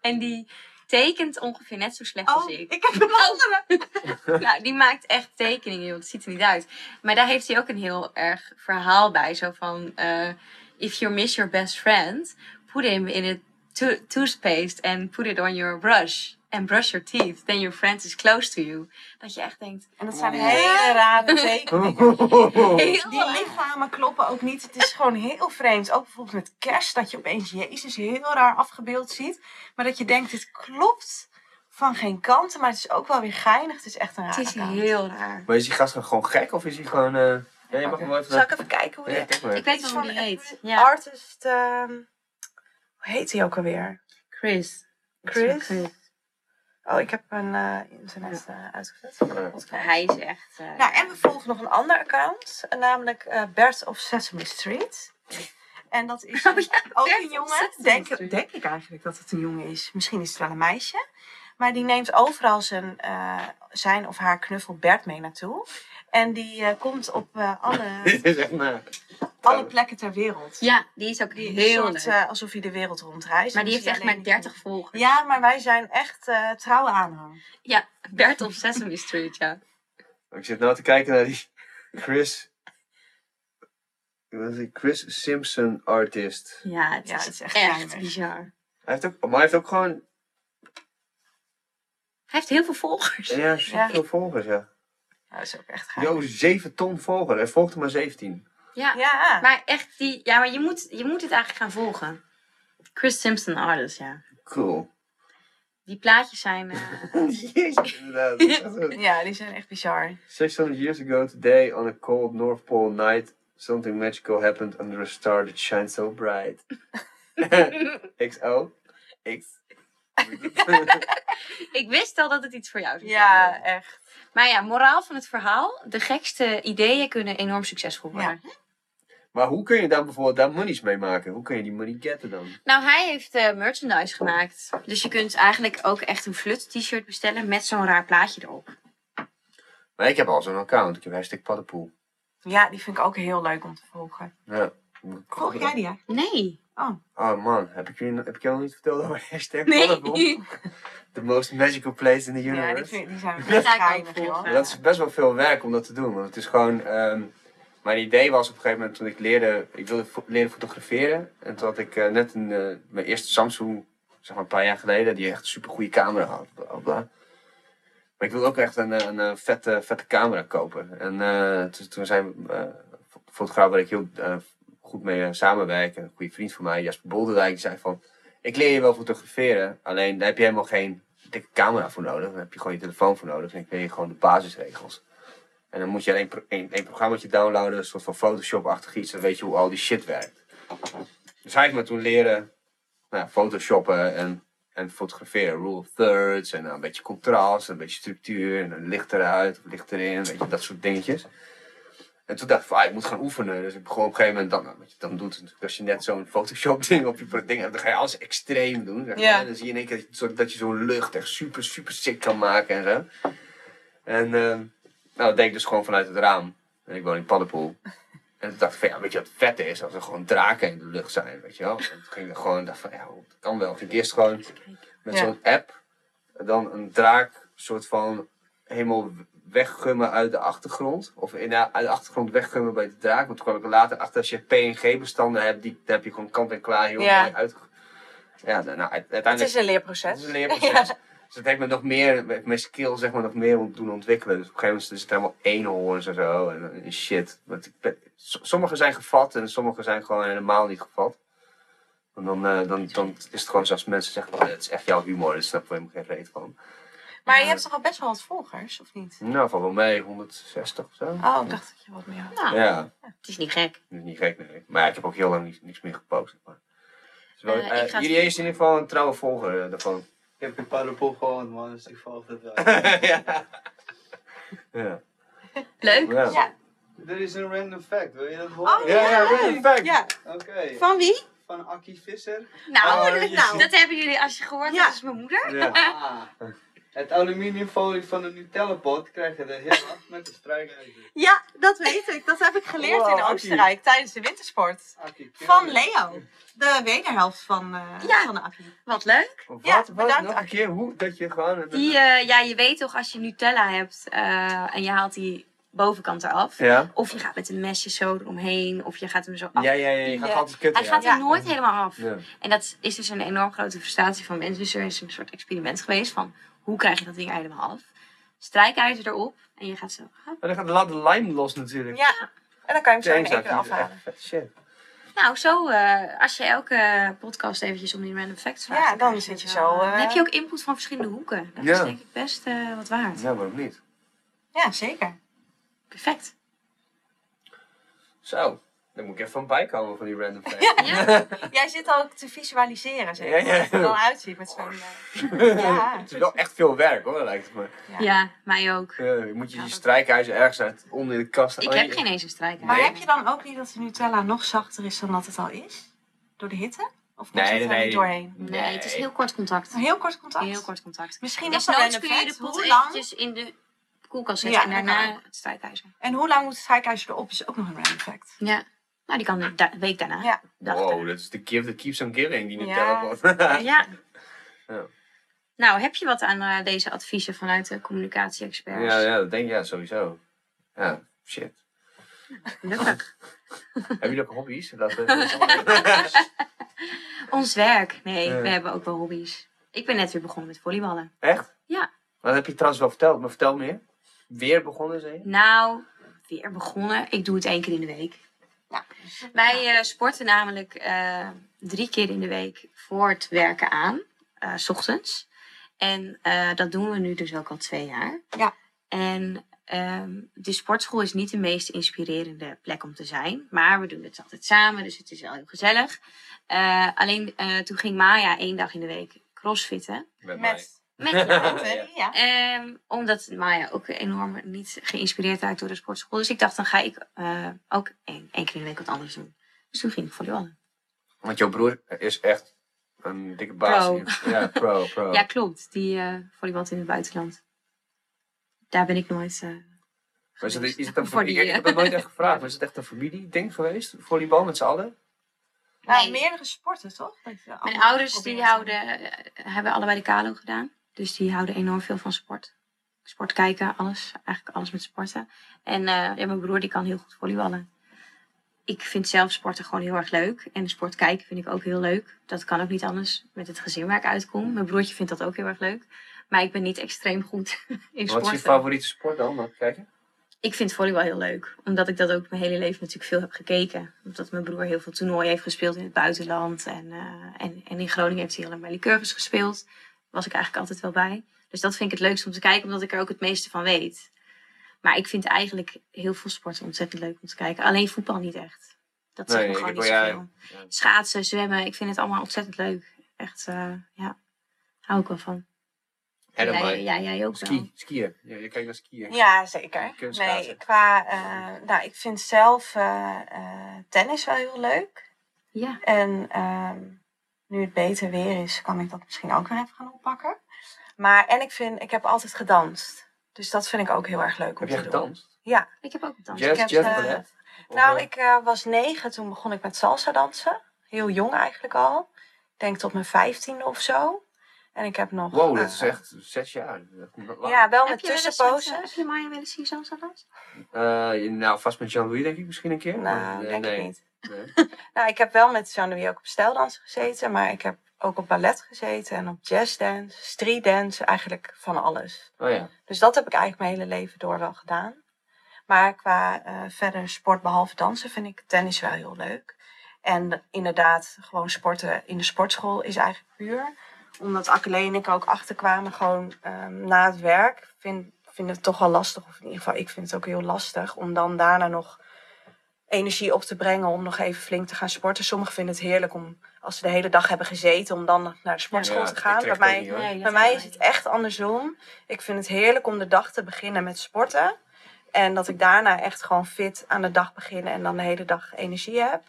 S2: en die tekent ongeveer net zo slecht
S3: Oh,
S2: als ik.
S3: ik heb een andere.
S2: nou, die maakt echt tekeningen, joh. Dat ziet er niet uit. Maar daar heeft hij ook een heel erg verhaal bij. Zo van, eh, if you miss your best friend, put him in a to- toothpaste and put it on your brush. And brush your teeth. Then your friend is close to you. Dat je echt denkt,
S3: En dat zijn hele rare tekeningen.
S2: heel
S3: Die lichamen kloppen ook niet. Het is gewoon heel vreemd. Ook bijvoorbeeld met kerst, dat je opeens Jezus heel raar afgebeeld ziet. Maar dat je denkt, dit klopt van geen kanten. Maar het is ook wel weer geinig. Het is echt een raar
S2: Het is heel raar.
S5: Maar is die gast dan gewoon gek of is hij gewoon... eh Ja, je mag hem wel even...
S3: Zal ik even kijken hoe die...
S5: kijk maar.
S2: Ik weet
S3: Het is
S2: wel hoe die
S3: een
S2: heet. Ja,
S3: Artist... ehm, hoe heet hij ook alweer?
S2: Chris.
S3: Chris? Oh, ik heb een eh, internet eh, uitgezet.
S2: Hij is echt... eh,
S3: Nou, en we volgen nog een ander account, namelijk eh Bert of Sesame Street. En dat is
S2: Oh ja,
S3: ook
S2: Bert
S3: een jongen. Denk, denk ik eigenlijk dat het een jongen is. Misschien is het wel een meisje. Maar die neemt overal zijn, eh, zijn of haar knuffel Bert mee naartoe. En die eh, komt op eh, alle,
S5: naar...
S3: alle plekken ter wereld.
S2: Ja, die is ook
S3: Die
S2: heel
S3: soort,
S2: leuk.
S3: eh, alsof hij de wereld rondreist.
S2: maar die heeft
S3: je
S2: echt maar
S3: alleen
S2: 30 volgers.
S3: Ja, maar wij zijn echt eh trouwe aanhang.
S2: Ja, Bert op Sesame Street, ja.
S5: Ik zit nou te kijken naar die Chris... Wat is die? Chris Simpson artist.
S2: Ja, het
S3: Ja,
S2: is,
S3: het is echt
S2: bizar.
S5: Hij heeft ook, maar hij heeft ook gewoon...
S2: Hij heeft heel veel volgers.
S5: Ja, veel volgers, ja.
S3: Dat is ook echt gaaf.
S5: Jo, 7 ton volgers. Hij volgt er maar 17.
S2: Ja,
S3: Ja,
S2: maar echt die... Ja, maar je moet, je moet het eigenlijk gaan volgen. Chris Simpson artist, ja.
S5: Cool.
S2: Die plaatjes zijn... eh,
S5: Jezus, inderdaad. Zo.
S3: ja, die zijn echt bizar.
S5: 600 years ago today, on a cold North Pole night, something magical happened under a star that shines so bright. XO. X.
S2: ik wist al dat het iets voor jou zou zijn.
S3: Ja, echt.
S2: Maar ja, moraal van het verhaal. De gekste ideeën kunnen enorm succesvol worden.
S5: Maar hoe kun je daar bijvoorbeeld daar monies mee maken? Hoe kun je die money getten dan?
S2: Nou, hij heeft eh, merchandise gemaakt. Dus je kunt eigenlijk ook echt een flut t-shirt bestellen met zo'n raar plaatje erop.
S5: Maar ik heb al zo'n account. Ik heb hashtag paddenpoel.
S3: Ja, die vind ik ook heel leuk om te volgen.
S5: Ja.
S3: Volg jij die?
S2: Nee.
S3: Oh.
S5: Oh man, heb ik, jullie, heb ik jou nog niet verteld over hashtag
S2: Nee.
S5: The most magical place in the
S3: Ja, die,
S5: universe.
S3: vind, die zijn
S2: Die
S3: joh.
S2: volgen.
S5: Ja, dat is best wel veel werk om dat te doen. Want het is gewoon. ehm, mijn idee was op een gegeven moment toen ik leerde. Ik wilde fo- leren fotograferen. En toen had ik eh, net een, eh, mijn eerste Samsung, zeg maar een paar jaar geleden, die echt een super goede camera had. Bla. Maar ik wilde ook echt een, eh, een, vette, vette camera kopen. En eh, toen, toen zijn fotograaf waar ik heel eh, goed mee eh, samenwerk, een goede vriend van mij, Jasper Bolderdijk, die zei van. Ik leer je wel fotograferen, alleen daar heb je helemaal geen dikke camera voor nodig. Daar heb je gewoon je telefoon voor nodig. En ik leer je gewoon de basisregels. En dan moet je één, pro- één, één downloaden, een soort van Photoshop-achtig iets, dan weet je hoe al die shit werkt. Dus hij heeft me toen leren nou, photoshoppen en, en fotograferen. Rule of thirds en een beetje contrast, een beetje structuur en een licht eruit of licht erin, weet je, dat soort dingetjes. En toen dacht ik van, ah, ik moet gaan oefenen. Dus ik begon op een gegeven moment, dan, wat je dan doet, als je net zo'n Photoshop ding op je ding hebt, dan ga je alles extreem doen. Zeg maar.
S3: Ja.
S5: En dan zie je in één keer dat je, soort- dat je zo'n lucht echt super, super sick kan maken en zo. En ehm, nou, dat deed ik dus gewoon vanuit het raam. En ik woon in Paddenpoel. En toen dacht ik van, ja, weet je wat vette is? Als er gewoon draken in de lucht zijn, weet je wel. En toen ging ik gewoon, dacht van, ja, dat kan wel. Ging ik eerst gewoon met
S3: Ja.
S5: zo'n app, dan een draak soort van helemaal weggummen uit de achtergrond. Of in de, uit de achtergrond weggummen bij de draak. Want toen kwam ik er later achter, als je PNG-bestanden hebt, die, daar heb je gewoon kant en klaar heel
S3: Ja.
S5: mooi uit. Ja, nou, uit-
S3: Het is een leerproces.
S5: het is een leerproces. Dus het heeft me nog meer, met mijn skill zeg maar, nog meer om doen ontwikkelen. Dus op een gegeven moment is het helemaal eenhoorns en zo. En, en shit. Want ik ben, s- sommige zijn gevat en sommige zijn gewoon helemaal niet gevat. En dan, eh, dan, dan is het gewoon zoals mensen zeggen, het is echt jouw humor. Daar snap ik helemaal geen reet van.
S3: Maar je hebt toch al best wel wat volgers, of niet?
S5: Nou, van wel mee, 160 of zo.
S3: Oh, ik dacht dat je wat meer had.
S2: Nou,
S5: Ja,
S2: het is niet gek.
S5: dat is niet gek nee. Maar ja, ik heb ook heel lang niets, niks meer gepost. Maar. Dus wel,
S2: Eh,
S5: eh,
S2: het-
S5: jullie is in ieder geval een trouwe volger eh, daarvan.
S4: Ik heb in Paddlepop gewoond, man, dus ik volg het wel.
S5: ja. ja.
S2: Leuk.
S5: Ja.
S3: Ja.
S4: Er is een random fact, wil je dat horen?
S3: Oh
S5: Ja, ja, random fact.
S3: Ja.
S4: Oké,
S3: Van wie?
S4: van Akkie Visser.
S2: Nou,
S5: Oh,
S2: dat-
S5: jezus.
S2: dat hebben jullie als je gehoord
S3: Ja.
S2: dat is mijn moeder.
S5: Ja.
S4: Ah. Het aluminiumfolie van de Nutella-pot krijg je er heel af met de strijkijzer.
S3: Ja, dat weet ik. Dat heb ik geleerd
S5: Wow,
S3: in. Oostenrijk tijdens de wintersport. Van? Leo. De wederhelft van, eh
S2: Ja.
S3: van de Akkie.
S2: Wat leuk.
S5: Wat?
S3: Ja,
S5: wat?
S3: bedankt,
S5: Nog een keer? Hoe? Dat je gewoon...
S2: Die, eh, ja, je weet toch als je Nutella hebt eh, en je haalt die bovenkant eraf.
S5: Ja?
S2: Of je gaat met een mesje zo eromheen. Of je gaat hem zo af.
S5: Ja, ja, ja. Je gaat altijd kutten,
S2: Hij gaat
S5: ja.
S2: er nooit helemaal af.
S5: Ja.
S2: En dat is dus een enorm grote frustratie van mensen. Dus er is een soort experiment geweest van hoe krijg je dat ding helemaal af. Strijkijzer erop en je gaat zo.
S5: En dan gaat de laat de lijm los natuurlijk.
S3: Ja. En dan kan je hem zo in één keer afhalen.
S5: shit.
S2: Nou, zo eh, als je elke podcast eventjes om die random facts vraagt.
S3: Ja, dan zit je zo,
S2: wel.
S3: eh,
S2: Dan heb je ook input van verschillende hoeken. Dat
S5: Ja.
S2: is denk ik best eh, wat waard.
S5: Ja, waarom niet?
S3: Ja, zeker.
S2: Perfect.
S5: Zo. Dan moet ik even van bijkomen van die random facts.
S2: Ja.
S3: Jij zit ook te visualiseren, zeg
S5: Ja,
S3: maar.
S5: ja.
S3: Hoe het er dan uitziet met zo'n... eh, ja.
S5: Het is wel echt veel werk hoor, lijkt het me.
S2: ja, mij ook.
S5: Moet je
S2: dat-
S5: strijkijzer ergens uit onder de kast.
S2: Ik
S5: Oh,
S2: heb
S5: je-
S2: geen eens een strijkijzer.
S3: Maar heb je dan ook niet dat de Nutella nog zachter is dan dat het al is? Door de hitte? Of komt
S5: Nee,
S3: het er
S5: nee.
S3: niet doorheen?
S2: Nee, het is heel kort contact.
S3: Heel kort contact?
S2: Heel kort contact.
S3: Misschien
S2: Desnoods
S3: een
S2: kun je de pot eventjes in de koelkast zetten
S3: Ja,
S2: en
S3: dat
S2: daarna het strijkijzer.
S3: En hoe lang moet het strijkijzer erop? Is ook nog een random fact.
S2: Ja. Nou, die kan de da- week daarna.
S3: Ja.
S2: Dag
S5: Wow,
S2: daarna.
S5: dat is de gift that keeps on giving, die
S3: Ja.
S5: Nutella pot.
S2: Ja.
S5: Ja.
S2: Nou, heb je wat aan eh, deze adviezen vanuit de communicatie-experts?
S5: ja, ja, dat denk ik ja, sowieso. Ja, shit.
S2: Gelukkig.
S5: Hebben jullie ook hobby's? We...
S2: Ons werk. Nee, we hebben ook wel hobby's. Ik ben net weer begonnen met volleyballen.
S5: Echt?
S2: Ja.
S5: Dat heb je trouwens wel verteld, maar vertel meer. Weer begonnen, zei je?
S2: Nou, weer begonnen. Ik doe het één keer in de week. Wij eh, sporten namelijk eh, drie keer in de week voor het werken aan, eh, s ochtends. En eh, dat doen we nu dus ook al twee jaar.
S3: Ja.
S2: En ehm, de sportschool is niet de meest inspirerende plek om te zijn. Maar we doen het altijd samen, dus het is wel heel gezellig. Eh, alleen eh, toen ging Maya één dag in de week crossfitten.
S5: Met, mij.
S3: Met...
S2: Met jou.
S3: Ja.
S2: Ehm, omdat Maya ook enorm niet geïnspireerd raakt door de sportschool. Dus ik dacht, dan ga ik eh, ook één, één keer in de week wat anders doen. Dus toen ging ik volleyballen.
S5: Want jouw broer is echt een dikke baas.
S2: Pro.
S5: Ja, pro, pro.
S2: Ja, klopt. Die eh volleybalt in het buitenland. Daar ben ik nooit eh,
S5: Maar is het, is het
S2: Voor
S5: een,
S2: die,
S5: ik, heb het nooit echt gevraagd, maar is het echt een familieding geweest? Volleybal met z'n allen?
S3: Nou,
S2: Nee.
S3: meerdere sporten, toch?
S2: Mijn ouders die houden, eh, hebben allebei de Kalo gedaan. Dus die houden enorm veel van sport. Sport kijken, alles. Eigenlijk alles met sporten. En eh, ja, mijn broer die kan heel goed volleyballen. Ik vind zelf sporten gewoon heel erg leuk. En sport kijken vind ik ook heel leuk. Dat kan ook niet anders met het gezin waar ik uitkom. Mijn broertje vindt dat ook heel erg leuk. Maar ik ben niet extreem goed in
S5: Wat is je
S2: sporten.
S5: favoriete sport dan? We kijken.
S2: Ik vind volleybal heel leuk. Omdat ik dat ook mijn hele leven natuurlijk veel heb gekeken. Omdat mijn broer heel veel toernooien heeft gespeeld in het buitenland. En, eh, en, en in Groningen heeft hij heel lang bij Lycurgus gespeeld. Was ik eigenlijk altijd wel bij. Dus dat vind ik het leukst om te kijken. Omdat ik er ook het meeste van weet. Maar ik vind eigenlijk heel veel sporten ontzettend leuk om te kijken. Alleen voetbal niet echt. Dat zegt
S5: Nee,
S2: me
S5: ik
S2: gewoon niet
S5: wel-
S2: zoveel.
S5: ja, ja.
S2: Schaatsen, zwemmen. Ik vind het allemaal ontzettend leuk. Echt, eh, ja. Hou ik wel van.
S5: En dan
S2: jij,
S5: maar
S2: ja, jij ook wel.
S5: ski, skiën. Ja, je kijkt naar skiën.
S3: Ja, zeker. Nee, qua, eh, nou, ik vind zelf eh, eh, tennis wel heel leuk.
S2: Ja.
S3: En ehm, nu het beter weer is, kan ik dat misschien ook weer even gaan oppakken. Maar, en ik vind, ik heb altijd gedanst. Dus dat vind ik ook heel erg leuk om
S5: Heb
S3: te doen.
S5: gedanst?
S3: Ja.
S2: Ik heb ook gedanst.
S5: Jazz,
S3: heb,
S5: jazz
S3: eh, Nou,
S5: eh,
S3: ik eh, was negen, toen begon ik met salsa dansen. Heel jong eigenlijk al. Ik denk tot mijn vijftiende of zo. En ik heb nog...
S5: Wow, dat is echt zes jaar.
S3: Ja, wel
S2: Heb
S3: met
S2: je eh, Heb je Maya willen zien was?
S5: Eh, nou, vast met Jean-Louis denk ik misschien een keer.
S3: Nou,
S5: maar, eh,
S3: denk
S5: nee.
S3: ik niet.
S5: Nee.
S3: Nou, ik heb wel met Jean-Louis ook op stijldansen gezeten. Maar ik heb ook op ballet gezeten. En op jazzdance, streetdance. Eigenlijk van alles.
S5: Oh ja.
S3: Dus dat heb ik eigenlijk mijn hele leven door wel gedaan. Maar qua eh, verder sport behalve dansen vind ik tennis wel heel leuk. En inderdaad, gewoon sporten in de sportschool is eigenlijk puur. Omdat Akkelee en ik ook achterkwamen, gewoon ehm, na het werk. Vind, vind het toch wel lastig, of in ieder geval ik vind het ook heel lastig. Om dan daarna nog energie op te brengen om nog even flink te gaan sporten. Sommigen vinden het heerlijk om, als ze de hele dag hebben gezeten, om dan naar de sportschool
S5: Ja,
S3: te gaan. Bij mij,
S5: niet.
S2: Nee,
S3: bij mij is het echt andersom. Ik vind het heerlijk om de dag te beginnen met sporten. En dat ik daarna echt gewoon fit aan de dag begin en dan de hele dag energie heb.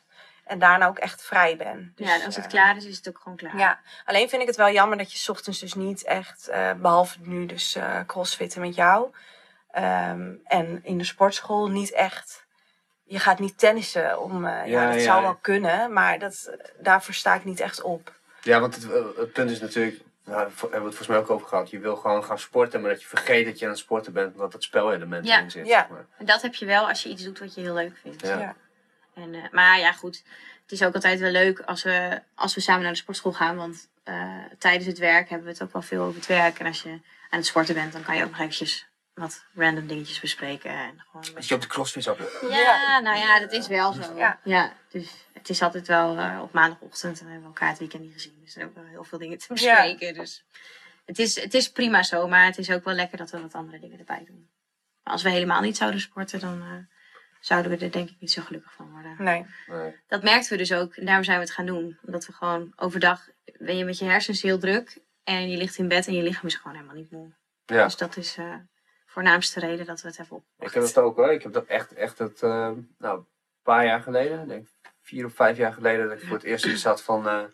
S3: En daarna ook echt vrij ben. Dus,
S2: ja, en als het
S3: eh,
S2: klaar is, is het ook gewoon klaar.
S3: Ja, alleen vind ik het wel jammer dat je 's ochtends dus niet echt, eh, behalve nu dus eh crossfitten met jou. ehm, en in de sportschool niet echt. Je gaat niet tennissen om. eh, ja,
S5: Ja,
S3: dat
S5: ja,
S3: zou
S5: ja.
S3: wel kunnen, maar dat, daarvoor sta ik niet echt op.
S5: Ja, want het, eh, het punt is natuurlijk, nou, daar hebben we het volgens mij ook over gehad. Je wil gewoon gaan sporten, maar dat je vergeet dat je aan het sporten bent, omdat het spelelement
S2: Ja.
S5: erin zit.
S3: Ja.
S5: zeg maar.
S2: En dat heb je wel als je iets doet wat je heel leuk vindt.
S5: Ja.
S3: Ja.
S2: En, eh, maar ja, goed. Het is ook altijd wel leuk als we, als we samen naar de sportschool gaan. Want eh, tijdens het werk hebben we het ook wel veel over het werk. En als je aan het sporten bent, dan kan je ook nog eventjes wat random dingetjes bespreken. En gewoon
S5: Als je op de crossfit ook.
S2: Ja,
S3: Ja.
S2: nou ja, dat is wel zo.
S3: Ja.
S2: dus het is altijd wel eh, op maandagochtend. En we hebben elkaar het weekend niet gezien. Dus er zijn ook wel heel veel dingen te bespreken. Dus het is, het is prima zo. Maar het is ook wel lekker dat we wat andere dingen erbij doen. Maar als we helemaal niet zouden sporten, dan eh, zouden we er denk ik niet zo gelukkig van worden.
S3: Nee.
S5: Nee.
S2: Dat merkten we dus ook. En daarom zijn we het gaan doen. Omdat we gewoon overdag ben je met je hersens heel druk. En je ligt in bed en je lichaam is gewoon helemaal niet moe.
S5: Ja.
S2: Dus dat is eh voornaamste reden dat we het hebben op.
S5: Ik heb dat ook hoor. Ik heb dat echt, echt het, eh, nou, een paar jaar geleden, denk vier of vijf jaar geleden, dat ik voor het eerst iets had van. eh,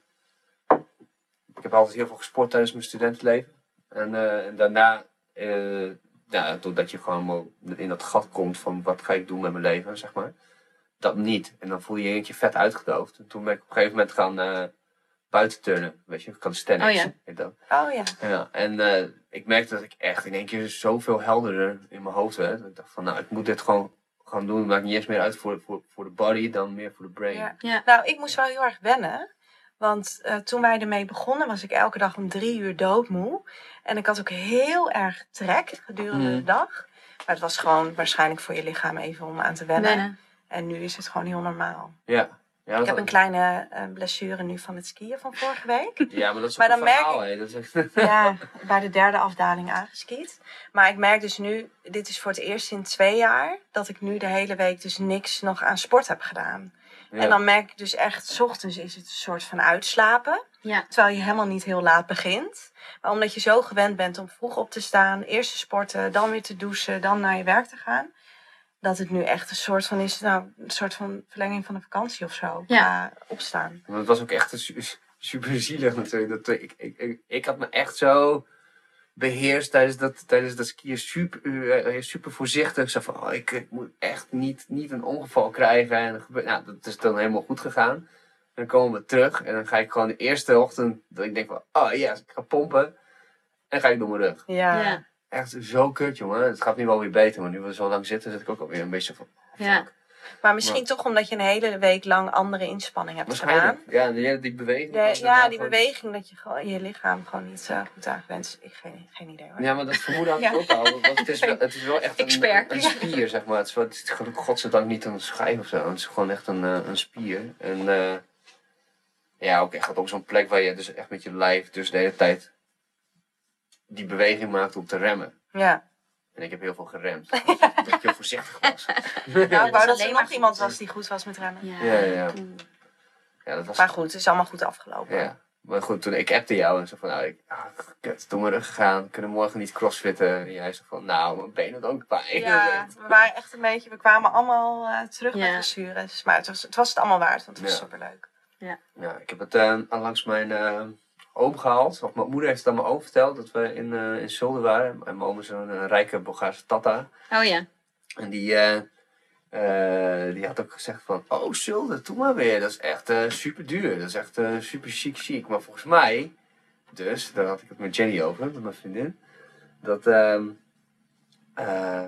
S5: ik heb altijd heel veel gesport tijdens mijn studentenleven. En, eh, daarna, ja, doordat je gewoon in dat gat komt van wat ga ik doen met mijn leven, zeg maar. Dat niet. En dan voel je je eentje vet uitgedoofd. En toen ben ik op een gegeven moment gaan eh buiten turnen. Weet je, calisthenics.
S2: Oh ja.
S5: heet dat.
S3: Oh ja.
S5: Ja, en eh, ik merkte dat ik echt in één keer zoveel helderder in mijn hoofd werd. Dat ik dacht van, nou, ik moet dit gewoon gaan doen. Het maakt niet eens meer uit voor, voor, voor de body dan meer voor de brain.
S3: Ja.
S2: Ja.
S3: Nou, ik moest wel heel erg wennen. Want eh, toen wij ermee begonnen, was ik elke dag om drie uur doodmoe. En ik had ook heel erg trek gedurende
S5: Mhm.
S3: de dag. Maar het was gewoon waarschijnlijk voor je lichaam even om aan te wennen.
S2: Wennen.
S3: En nu is het gewoon heel normaal.
S5: Ja. Ja,
S3: Ik heb een kleine eh, blessure nu van het skiën van vorige week.
S5: ja, maar dat is
S3: Maar
S5: ook
S3: dan
S5: een
S3: merk
S5: verhaal,
S3: ik-
S5: hè. Dat is echt...
S3: Ja, bij de derde afdaling aangeskiet. Maar ik merk dus nu, dit is voor het eerst in twee jaar, dat ik nu de hele week dus niks nog aan sport heb gedaan.
S5: Ja.
S3: En dan merk ik dus echt, 's ochtends is het een soort van uitslapen.
S2: Ja.
S3: Terwijl je helemaal niet heel laat begint. Maar omdat je zo gewend bent om vroeg op te staan, eerst te sporten, dan weer te douchen, dan naar je werk te gaan. Dat het nu echt een soort van is, nou, een soort van verlenging van een vakantie of zo.
S2: Ja.
S3: opstaan.
S5: Want het was ook echt super zielig natuurlijk. Dat, ik, ik, ik, ik had me echt zo beheerst tijdens dat, tijdens dat skiën. Super, eh, super voorzichtig. Zo van, oh, ik, ik moet echt niet, niet een ongeval krijgen. En gebeurt- nou, dat is dan helemaal goed gegaan. dan komen we terug en dan ga ik gewoon de eerste ochtend, dat ik denk van, oh ja, ik ga pompen. En ga ik door mijn rug.
S3: Ja.
S2: Ja.
S5: Echt zo kut, jongen. Het gaat nu wel weer beter, maar nu we zo lang zitten, zit ik ook alweer een beetje van,
S2: Ja.
S3: Maar misschien toch omdat je een hele week lang andere inspanning hebt gedaan.
S5: Ja, die, die beweging.
S3: De- ja, die beweging dat je gewoon je licham gewoon niet zo goed aangewend is. Ik geen, geen idee hoor.
S5: Ja, maar dat vermoeden had
S3: Ja.
S5: ik ook al. Want het is wel, het is wel echt een,
S2: Expert.
S5: een spier, zeg maar. Het is, wel, het is godzijdank niet een schijf of zo. Het is gewoon echt een, eh, een spier. En eh, ja, ook echt op zo'n plek waar je dus echt met je lijf dus de hele tijd die beweging maakt om te remmen.
S3: Ja.
S5: En ik heb heel veel geremd. Omdat ik heel voorzichtig was.
S3: Nou, ik wou dat er nog iemand was die goed was met remmen.
S2: Ja.
S5: Ja, ja, ja. Ja, dat was
S3: Maar goed, het is allemaal goed afgelopen.
S5: Ja. Maar goed, toen ik appte jou en zo van, nou, ik, ah, kut, door mijn rug gegaan, kunnen morgen niet crossfitten. En jij zo van, nou, mijn benen doen ook pijn.
S3: Ja, we waren echt een beetje, we kwamen allemaal eh, terug
S2: Ja.
S3: met blessures. Maar het was, het was het allemaal waard, want het was
S5: Ja.
S3: superleuk.
S5: Ja, ik heb het eh, langs mijn eh, oom gehaald. Of mijn moeder heeft het aan mijn oom verteld dat we in, eh in Zulden waren. En mijn oom is een rijke Bulgaarse tata.
S2: Oh ja.
S5: En die, eh, eh, die had ook gezegd van, oh Zulden, doe maar weer. Dat is echt super duur. Dat is echt super chic chic. Maar volgens mij, dus, daar had ik het met Jenny over, met mijn vriendin. Dat, ehm, eh,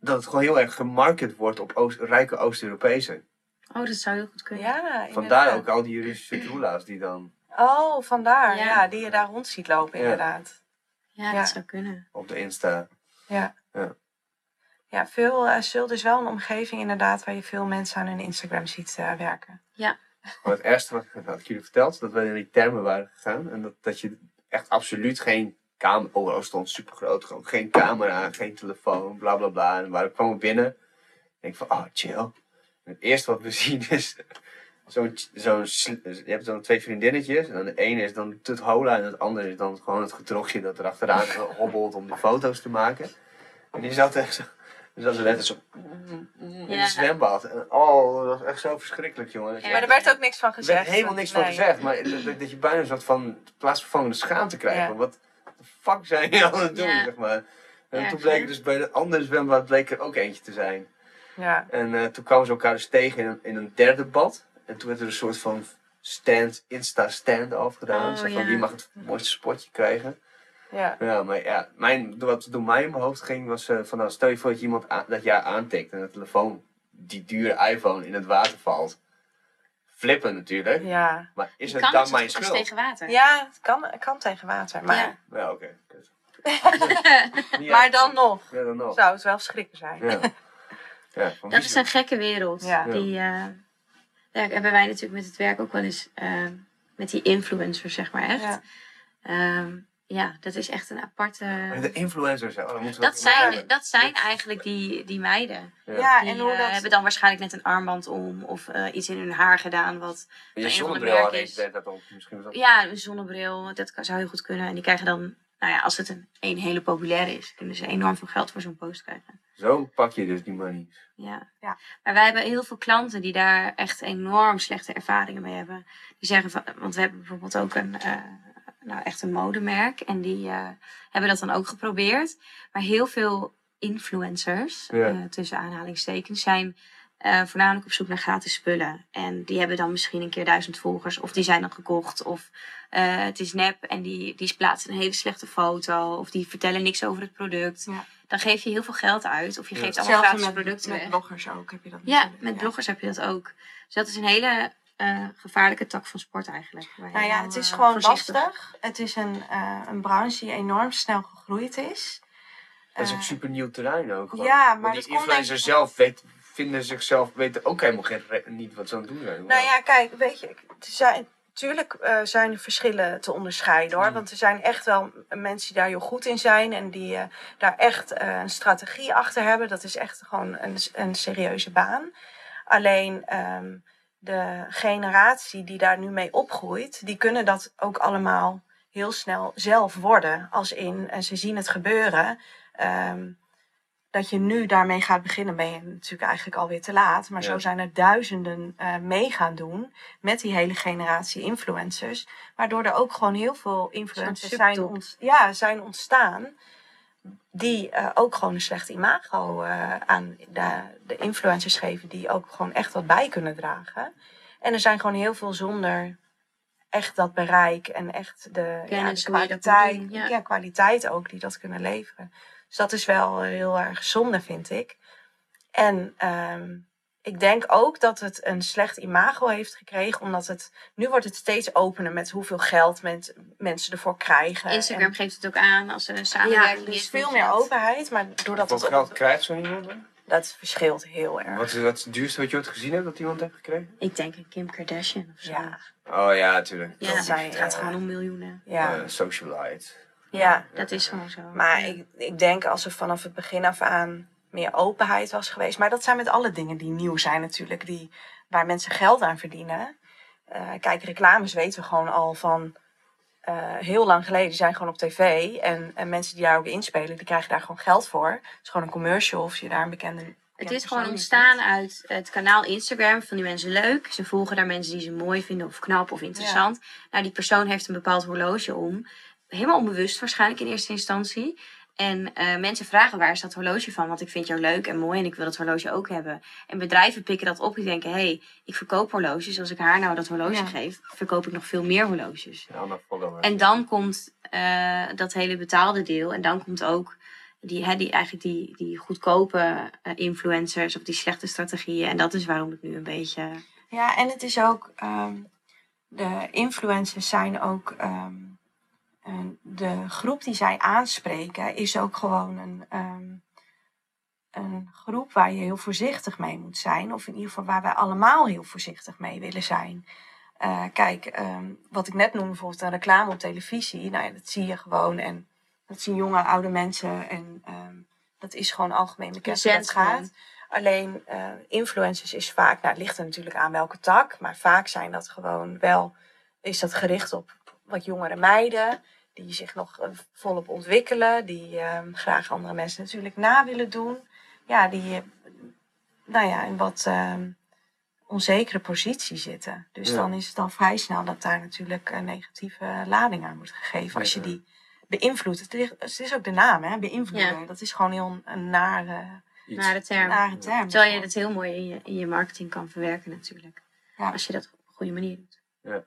S5: dat het gewoon heel erg gemarket wordt op Oost- rijke Oost-Europezen.
S2: Oh, dat zou heel goed kunnen.
S3: Ja,
S5: Vandaar ook al die Russische troela's die dan
S3: Oh, vandaar.
S2: Ja.
S3: Ja. die je daar rond ziet lopen,
S5: Ja.
S3: inderdaad.
S2: Ja,
S3: Ja.
S2: dat zou kunnen.
S5: op de Insta.
S3: Ja.
S5: Ja.
S3: Ja, veel uh, Zult is wel een omgeving inderdaad waar je veel mensen aan hun Instagram ziet eh, werken.
S5: Maar het ergste wat had ik jullie verteld, dat we in die termen waren gegaan. En dat, dat je echt absoluut geen camera... Oh, er stond super groot. Gewoon geen camera, geen telefoon, bla bla bla. En waar ik kwam binnen. En ik van, oh chill. En het eerste wat we zien is... Zo'n, zo'n, sl- je hebt dan twee vriendinnetjes. En dan de ene is dan Tut Hola. En het andere is dan gewoon het gedrochtje dat er achteraan hobbelt om de foto's te maken. En die zat echt zo... Die zat er net zo... In het zwembad. En, oh, dat was echt zo verschrikkelijk, jongen. Je
S2: Ja.
S3: Maar er werd ook niks van
S5: er
S3: gezegd.
S5: werd helemaal niks van gezegd, maar dat, je bijna een soort van plaatsvervangende schaamte krijgt.
S3: Ja.
S5: Van wat de fuck zijn jullie aan het doen,
S2: Ja.
S5: zeg maar. En toen bleek dus bij de andere zwembad bleek er ook eentje te zijn.
S3: Ja.
S5: En eh, toen kwamen ze elkaar dus tegen in een, in een derde bad. En toen werd er een soort van stand, insta stand-off gedaan.
S2: Oh,
S5: zo van
S2: ja.
S5: wie mag het mooiste spotje krijgen.
S3: Ja.
S5: Ja, maar ja, mijn, wat door mij in mijn hoofd ging was eh, van nou, stel je voor dat je iemand aan- dat jij aantikt en de telefoon, die dure iPhone, in het water valt. Flippen natuurlijk.
S3: Ja.
S5: Maar is
S2: Je
S5: het
S2: kan
S5: dan
S2: het
S5: mijn
S2: dus
S5: schuld?
S2: tegen water.
S3: ja, het kan, het kan tegen water. Maar,
S2: Ja.
S5: Ja, oké. Niet
S3: maar dan nog
S5: Ja, dan nog.
S3: zou het wel schrikken zijn.
S5: Ja. Ja, van
S2: Dat is een gekke wereld.
S3: Ja.
S2: Die eh, ja, hebben wij natuurlijk met het werk ook wel eens eh, met die influencers, zeg maar echt.
S3: Ja.
S2: Ehm, ja, dat is echt een aparte.
S5: Maar De influencers, oh, dan moeten we
S2: Dat
S5: even-
S2: zijn, dat zijn eigenlijk die, die meiden.
S5: Ja.
S3: Ja,
S2: Die
S3: en hoe
S2: eh,
S3: dat...
S2: hebben dan waarschijnlijk net een armband om of eh, iets in hun haar gedaan. Wat,
S5: Je
S2: een
S5: zonnebril
S2: is-
S5: dat ook. Misschien was dat...
S2: ja, een zonnebril, dat kan, zou heel goed kunnen. En die krijgen dan, nou ja, als het een, een hele populaire is, kunnen ze enorm veel geld voor zo'n post krijgen.
S5: Zo pak je dus die money.
S2: Ja.
S3: Ja.
S2: Maar wij hebben heel veel klanten die daar echt enorm slechte ervaringen mee hebben. Die zeggen van, want we hebben bijvoorbeeld ook een, eh, nou echt een modemerk. En die eh, hebben dat dan ook geprobeerd. Maar heel veel influencers,
S5: Ja.
S2: eh, tussen aanhalingstekens, zijn eh, voornamelijk op zoek naar gratis spullen. En die hebben dan misschien een keer duizend volgers. Of die zijn dan gekocht. Of eh, het is nep en die, die plaatsen een hele slechte foto. Of die vertellen niks over het product.
S3: Ja.
S2: Dan geef je heel veel geld uit. Of je
S5: Ja.
S2: geeft allemaal gratis
S3: met,
S2: producten
S3: met
S2: weg.
S3: bloggers ook heb je dat
S2: Ja,
S3: natuurlijk.
S2: met bloggers heb je dat ook. Dus dat is een hele eh, gevaarlijke tak van sport eigenlijk. waar je
S3: Nou ja, het is gewoon
S2: voorzichtig-
S3: lastig. Het is een, eh, een branche die enorm snel gegroeid is.
S5: Dat is ook super nieuw terrein ook. gewoon.
S3: ja,
S5: Want
S3: maar
S5: die
S3: ik-
S5: zelf weet, vinden zichzelf weten ook helemaal geen, niet wat ze aan het doen zijn.
S3: Nou ja, kijk, weet je, er zijn, natuurlijk eh, zijn er verschillen te onderscheiden hoor.
S5: Mm.
S3: Want er zijn echt wel mensen die daar heel goed in zijn en die eh, daar echt eh, een strategie achter hebben. Dat is echt gewoon een, een serieuze baan. Alleen ehm, de generatie die daar nu mee opgroeit, die kunnen dat ook allemaal heel snel zelf worden. Als in, en ze zien het gebeuren. ehm, dat je nu daarmee gaat beginnen, ben je natuurlijk eigenlijk alweer te laat. Maar
S5: Ja.
S3: zo zijn er duizenden eh, mee gaan doen met die hele generatie influencers. Waardoor er ook gewoon heel veel influencers zijn, ont- ja, zijn ontstaan. Die eh, ook gewoon een slecht imago eh, aan de, de influencers geven. Die ook gewoon echt wat bij kunnen dragen. En er zijn gewoon heel veel zonder echt dat bereik en echt de, ja, kwaliteit,
S2: doen, ja,
S3: kwaliteit ook die dat kunnen leveren. Dus dat is wel heel erg zonde, vind ik. En ehm, ik denk ook dat het een slecht imago heeft gekregen, omdat het nu wordt het steeds opener met hoeveel geld men, mensen ervoor krijgen.
S2: Instagram
S3: En-
S2: geeft het ook aan als er een
S3: ja,
S2: samenwerking
S3: er is veel meer
S2: geld.
S3: openheid, maar doordat
S5: Wat
S3: het
S5: geld
S3: op,
S5: krijgt zo iemand dan?
S3: dat verschilt heel erg.
S5: Wat is, wat is het duurste wat je ooit gezien hebt dat iemand heeft gekregen?
S2: Ik denk een Kim Kardashian of zo.
S3: Ja,
S5: Oh ja, natuurlijk.
S2: Ja, het gaat
S3: eh,
S2: gewoon om miljoenen.
S3: ja,
S5: Eh, socialite.
S3: Ja.
S2: Dat is gewoon zo.
S3: Maar
S2: Ja.
S3: ik, ik denk als er vanaf het begin af aan meer openheid was geweest. Maar dat zijn met alle dingen die nieuw zijn natuurlijk. Die, waar mensen geld aan verdienen. Eh, kijk, reclames weten we gewoon al van eh, heel lang geleden. Die zijn gewoon op tv. En, en mensen die daar ook inspelen, die krijgen daar gewoon geld voor. Het is gewoon een commercial of je daar een bekende...
S2: Het is gewoon ontstaan uit het kanaal Instagram. Van die mensen leuk. Ze volgen daar mensen die ze mooi vinden of knap of interessant. Nou, die persoon heeft een bepaald horloge om. Helemaal onbewust waarschijnlijk in eerste instantie. En eh, mensen vragen waar is dat horloge van? Want ik vind jou leuk en mooi en ik wil dat horloge ook hebben. En bedrijven pikken dat op. Die denken, hé, hey, ik verkoop horloges. Als ik haar nou dat horloge
S3: Ja.
S2: geef, verkoop ik nog veel meer horloges.
S5: Ja.
S2: En dan komt eh, dat hele betaalde deel. En dan komt ook die, hè, die, eigenlijk die, die goedkope eh, influencers of die slechte strategieën. En dat is waarom het nu een beetje.
S3: Ja, en het is ook, ehm, de influencers zijn ook, ehm, de groep die zij aanspreken is ook gewoon een, ehm, een groep waar je heel voorzichtig mee moet zijn. Of in ieder geval waar wij allemaal heel voorzichtig mee willen zijn. Eh, kijk, ehm, wat ik net noemde, bijvoorbeeld een reclame op televisie. Nou ja, dat zie je gewoon. En dat zien jonge, oude mensen. En ehm, dat is gewoon algemeen bekend
S2: zet
S3: het gaat. Alleen eh, influencers is vaak, nou het ligt er natuurlijk aan welke tak, maar vaak zijn dat gewoon wel, is dat gericht op wat jongere meiden, die zich nog eh, volop ontwikkelen, die ehm, graag andere mensen natuurlijk na willen doen. Ja, die, eh, nou ja, in wat ehm, onzekere positie zitten. Dus
S5: Ja.
S3: dan is het dan vrij snel dat daar natuurlijk een negatieve lading aan wordt gegeven als je die beïnvloedt. Het, ligt- het is ook de naam, hè, beïnvloeden.
S2: Ja.
S3: Dat is gewoon heel een nare.
S2: Nare term.
S3: nare term.
S2: Terwijl je dat heel mooi in je, in je marketing kan verwerken, natuurlijk.
S3: Ja.
S2: Als je dat op een goede manier doet.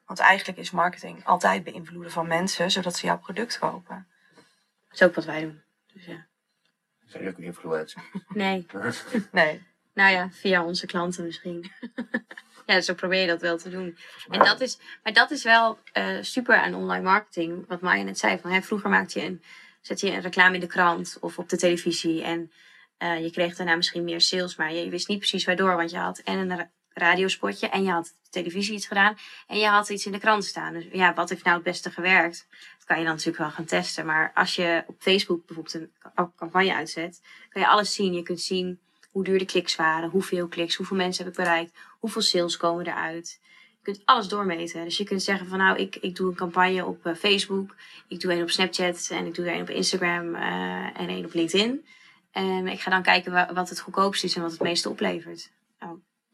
S3: Want eigenlijk is marketing altijd beïnvloeden van mensen, zodat ze jouw product kopen.
S2: Dat is ook wat wij doen. Dus ja.
S5: Zijn jullie ook influencer?
S2: Nee.
S3: Nee.
S2: Nou ja, via onze klanten misschien. ja, zo probeer je dat wel te doen. En dat is, maar dat is wel eh, super aan online marketing. Wat Maya net zei. Van, hè, vroeger maakte je een, zette je een reclame in de krant of op de televisie. En eh, je kreeg daarna misschien meer sales. Maar je, je wist niet precies waardoor. Want je had en een ra- radiospotje en je had televisie iets gedaan. En je had iets in de krant staan. Dus ja, wat heeft nou het beste gewerkt? Dat kan je dan natuurlijk wel gaan testen. Maar als je op Facebook bijvoorbeeld een ca- campagne uitzet. Kan je alles zien. Je kunt zien hoe duur de kliks waren. Hoeveel kliks. Hoeveel mensen heb ik bereikt. Hoeveel sales komen eruit. Je kunt alles doormeten. Dus je kunt zeggen van nou, ik, ik doe een campagne op eh, Facebook. Ik doe een op Snapchat. En ik doe een op Instagram. eh, en een op LinkedIn. En ik ga dan kijken wa- wat het goedkoopst is en wat het meeste oplevert.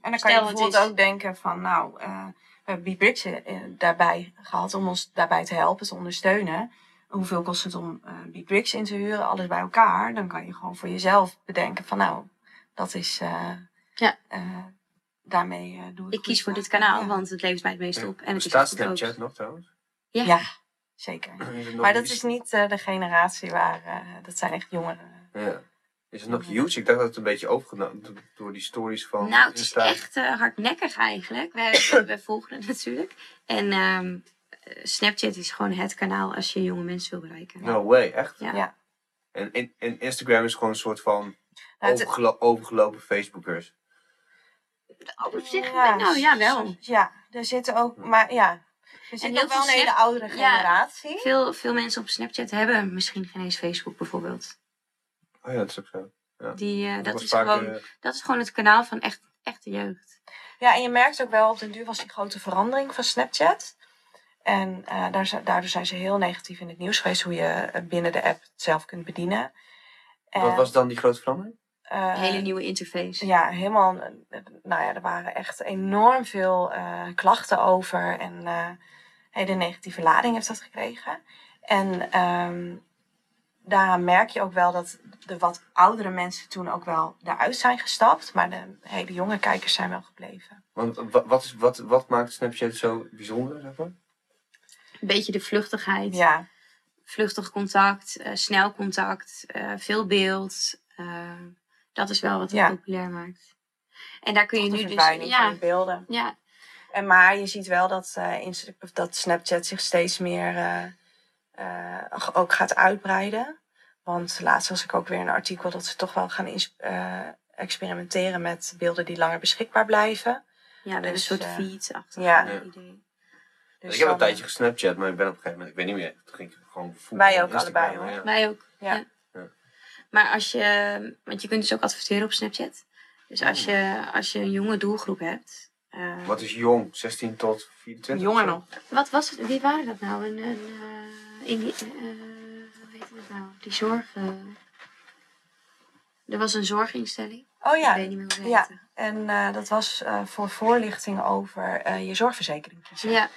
S3: En dan kan
S2: Stel,
S3: je bijvoorbeeld
S2: is-
S3: ook denken van, nou, eh, we hebben B-Bricks eh, daarbij gehad om ons daarbij te helpen, te ondersteunen. Hoeveel kost het om eh B-Bricks in te huren, alles bij elkaar? Dan kan je gewoon voor jezelf bedenken van, nou, dat is, eh,
S2: Ja.
S3: eh, daarmee eh, doe ik
S2: ik kies voor dit kanaal,
S3: Ja.
S2: want het levert mij het meeste op. En het is
S5: Bestaat
S2: het goedkoopst.
S5: Snapchat nog trouwens?
S2: Ja.
S3: Ja, zeker. Maar dat is niet eh, de generatie waar, eh, dat zijn echt jongeren.
S5: Ja. Is het nog huge? Ik dacht dat het een beetje overgenomen do- door die stories van
S2: Nou, het is
S5: Insta.
S2: echt eh, hardnekkig eigenlijk. Wij, wij volgen het natuurlijk. En ehm, eh, Snapchat is gewoon het kanaal als je jonge mensen wil bereiken.
S5: No way, echt?
S2: Ja.
S3: Ja.
S5: En, en Instagram is gewoon een soort van
S3: Nou,
S5: overgelo- overgelopen Facebookers.
S2: Op zich,
S3: Ja,
S2: nou ja, wel.
S3: Ja, er zitten ook, maar ja, er zit ook wel een hele oudere
S2: Ja.
S3: generatie.
S2: Veel, veel mensen op Snapchat hebben misschien geen eens Facebook bijvoorbeeld.
S5: Oh ja, dat is ook zo.
S2: Die, eh, dat, is
S5: vaak,
S2: gewoon,
S5: eh,
S2: dat is gewoon het kanaal van echt, echte jeugd.
S3: Ja, en je merkt ook wel, op den duur was die grote verandering van Snapchat. En eh, daar, daardoor zijn ze heel negatief in het nieuws geweest, hoe je binnen de app het zelf kunt bedienen. En,
S5: Wat was dan die grote verandering?
S3: eh,
S2: Een hele nieuwe interface.
S3: Ja, helemaal. Nou ja, er waren echt enorm veel eh, klachten over. En eh hele negatieve lading heeft dat gekregen. En ehm daaraan merk je ook wel dat de wat oudere mensen toen ook wel daaruit zijn gestapt. Maar de hele jonge kijkers zijn wel gebleven.
S5: Want wa- wat, is, wat, wat maakt Snapchat zo bijzonder, zeg maar?
S2: Een beetje de vluchtigheid.
S3: Ja,
S2: Vluchtig contact, eh, snel contact, eh, veel beeld. eh, dat is wel wat het
S3: Ja.
S2: populair maakt. En daar kun je nu dus...
S3: van
S2: Ja,
S3: de beelden.
S2: ja,
S3: En maar je ziet wel dat, eh, Insta- dat Snapchat zich steeds meer ook gaat uitbreiden. Want laatst was ik ook weer een artikel dat ze toch wel gaan eh, experimenteren met beelden die langer beschikbaar blijven.
S2: ja, met een
S3: Dus,
S2: soort
S3: eh,
S2: feed-achtig
S3: ja.
S2: eh, idee.
S3: Dus
S5: ik heb een tijdje gesnapchat, maar ik ben op een gegeven moment, ik weet niet meer, toen ging ik gewoon voetbal
S3: Wij ook allebei, hoor.
S5: ja.
S2: Wij ook.
S3: Ja.
S2: Ja.
S5: Ja.
S2: Maar als je, want je kunt dus ook adverteren op Snapchat. Dus als je, als je een jonge doelgroep hebt. eh,
S5: Wat is jong? 16 tot 24?
S3: Jonger nog.
S2: wat was het? Wie waren dat nou? Een, een, eh, in die, hoe heet het nou? Die zorg. eh, er was een zorginstelling.
S3: Oh
S2: Ik
S3: ja,
S2: weet niet meer hoe
S3: ja. en eh, dat was eh, voor voorlichting over je zorgverzekering kiezen.
S2: Ja,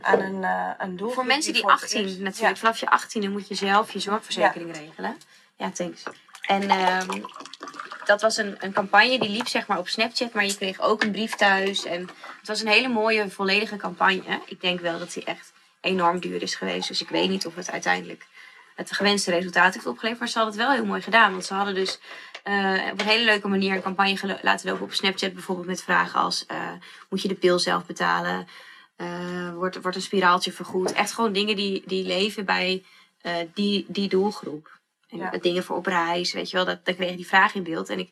S3: Aan een, een doelgroep
S2: voor mensen die
S3: voor het
S2: 18
S3: eerst-
S2: natuurlijk. Vanaf je 18e moet je zelf je zorgverzekering regelen. Ja, thanks. En ehm, dat was een, een campagne die liep zeg maar op Snapchat, maar je kreeg ook een brief thuis. En het was een hele mooie, volledige campagne. Ik denk wel dat die echt enorm duur is geweest. Dus ik weet niet of het uiteindelijk het gewenste resultaat heeft opgeleverd. Maar ze hadden het wel heel mooi gedaan. Want ze hadden dus eh, op een hele leuke manier een campagne laten lopen op Snapchat. Bijvoorbeeld met vragen als, eh, moet je de pil zelf betalen? Eh, wordt, wordt een spiraaltje vergoed? Echt gewoon dingen die, die leven bij die, die doelgroep. En
S3: Ja.
S2: dingen voor op reis, weet je wel. Dat, dan kreeg je die vraag in beeld. En ik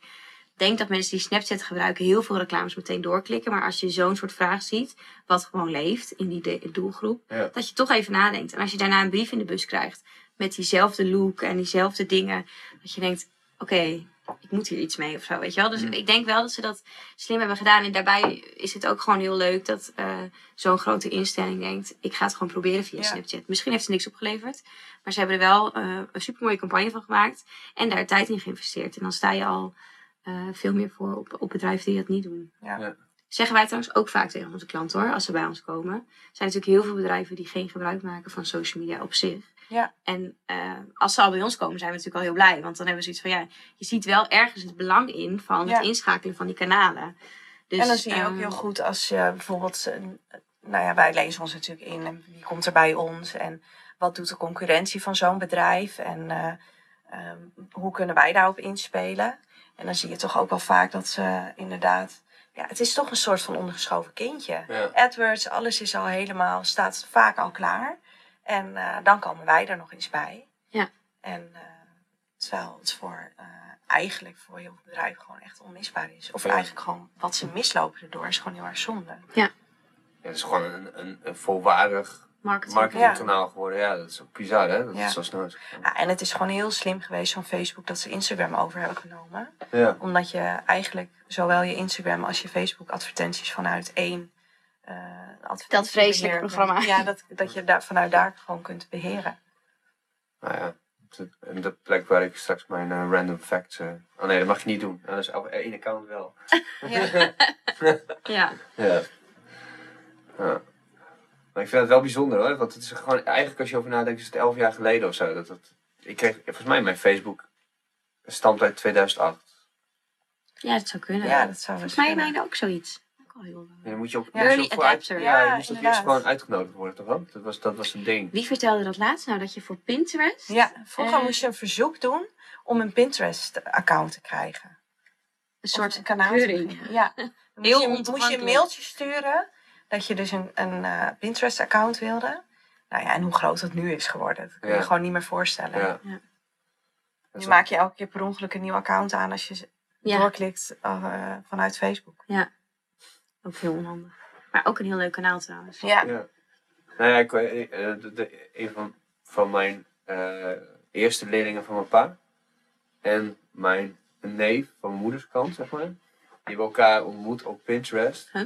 S2: denk dat mensen die Snapchat gebruiken heel veel reclames meteen doorklikken. Maar als je zo'n soort vraag ziet, wat gewoon leeft in die de- doelgroep,
S5: Ja.
S2: dat je toch even nadenkt. En als je daarna een brief in de bus krijgt met diezelfde look en diezelfde dingen, dat je denkt, oké, ik moet hier iets mee of zo, weet je wel. Dus
S5: Mm.
S2: ik denk wel dat ze dat slim hebben gedaan. En daarbij is het ook gewoon heel leuk dat eh, zo'n grote instelling denkt, ik ga het gewoon proberen via
S3: Ja.
S2: Snapchat. Misschien heeft het niks opgeleverd, maar ze hebben er wel eh, een supermooie campagne van gemaakt en daar tijd in geïnvesteerd. En dan sta je al eh, veel meer voor op, op bedrijven die dat niet doen.
S3: Ja.
S2: Zeggen wij trouwens ook vaak tegen onze klanten hoor, als ze bij ons komen. Er zijn natuurlijk heel veel bedrijven die geen gebruik maken van social media op zich.
S3: Ja.
S2: En eh, als ze al bij ons komen, zijn we natuurlijk al heel blij. Want dan hebben we zoiets van, ja, je ziet wel ergens het belang in van
S3: Ja.
S2: het inschakelen van die kanalen. Dus,
S3: en dan zie je ook
S2: ehm,
S3: heel goed als je bijvoorbeeld, een- nou ja, wij lezen ons natuurlijk in en wie komt er bij ons en wat doet de concurrentie van zo'n bedrijf en eh, ehm, hoe kunnen wij daarop inspelen. En dan zie je toch ook wel vaak dat ze inderdaad, ja, het is toch een soort van ondergeschoven kindje.
S5: Ja.
S3: AdWords, alles is al helemaal, staat vaak al klaar. En eh, dan komen wij er nog eens bij.
S2: Ja.
S3: En eh, terwijl het voor eh, eigenlijk voor heel veel bedrijven gewoon echt onmisbaar is. Of
S5: Ja.
S3: eigenlijk gewoon wat ze mislopen erdoor is gewoon heel erg zonde.
S5: Ja, het is gewoon een, een, een volwaardig
S2: marketing.
S5: marketingkanaal geworden. Ja, dat is ook bizar hè, dat
S3: Ja.
S5: het zo snel is.
S3: Ja, en het is gewoon heel slim geweest van Facebook dat ze Instagram over hebben genomen.
S5: Ja.
S3: Omdat je eigenlijk zowel je Instagram als je Facebook advertenties vanuit één eh advertentiebeheer
S2: Dat vreselijke programma.
S3: Ja, dat, dat je daar, vanuit daar gewoon kunt beheren.
S5: Nou ja, en de plek waar ik straks mijn eh, random facts... eh, oh nee, dat mag je niet doen. Ja, dat is op één account wel.
S3: Ja.
S2: Ja,
S5: Ja. Maar ik vind het wel bijzonder hoor. Want het is gewoon, eigenlijk als je over nadenkt, is het elf jaar geleden of zo. Dat, dat, ik kreeg, volgens mij mijn Facebook stamt uit 2008.
S2: ja, dat zou kunnen.
S3: ja, dat zou
S2: Volgens mij
S3: kunnen.
S2: mijne ook zoiets. Ook al heel
S5: En dan moet je ook,
S3: Ja.
S2: Early
S5: uit-
S2: adapter.
S5: Ja, je moest ook eerst gewoon uitgenodigd worden, toch wel? Dat was, dat was een ding.
S2: Wie vertelde dat laatst nou? Dat je voor Pinterest...
S3: Ja, vroeger
S2: Eh.
S3: moest je een verzoek doen om een Pinterest-account te krijgen.
S2: Een
S3: Of
S2: soort
S3: een kanaal. Ja. Dan moest
S2: Heel
S3: je, moest je een mailtje sturen dat je dus een, een eh, Pinterest-account wilde. Nou ja, en hoe groot dat nu is geworden, dat kun je
S5: Ja.
S3: je gewoon niet meer voorstellen.
S5: Ja.
S2: Ja.
S3: Nu maak je elke keer per ongeluk een nieuw account aan als je
S2: Ja.
S3: doorklikt eh, vanuit Facebook.
S2: Ook heel onhandig. Maar ook een heel leuk kanaal trouwens.
S3: Ja,
S5: Ja. Nou ja, ik, eh, eh, de, de- een van, van mijn eh, eerste leerlingen van mijn pa en mijn neef van mijn moeders kant, zeg maar, die hebben elkaar ontmoet op Pinterest.
S2: Huh?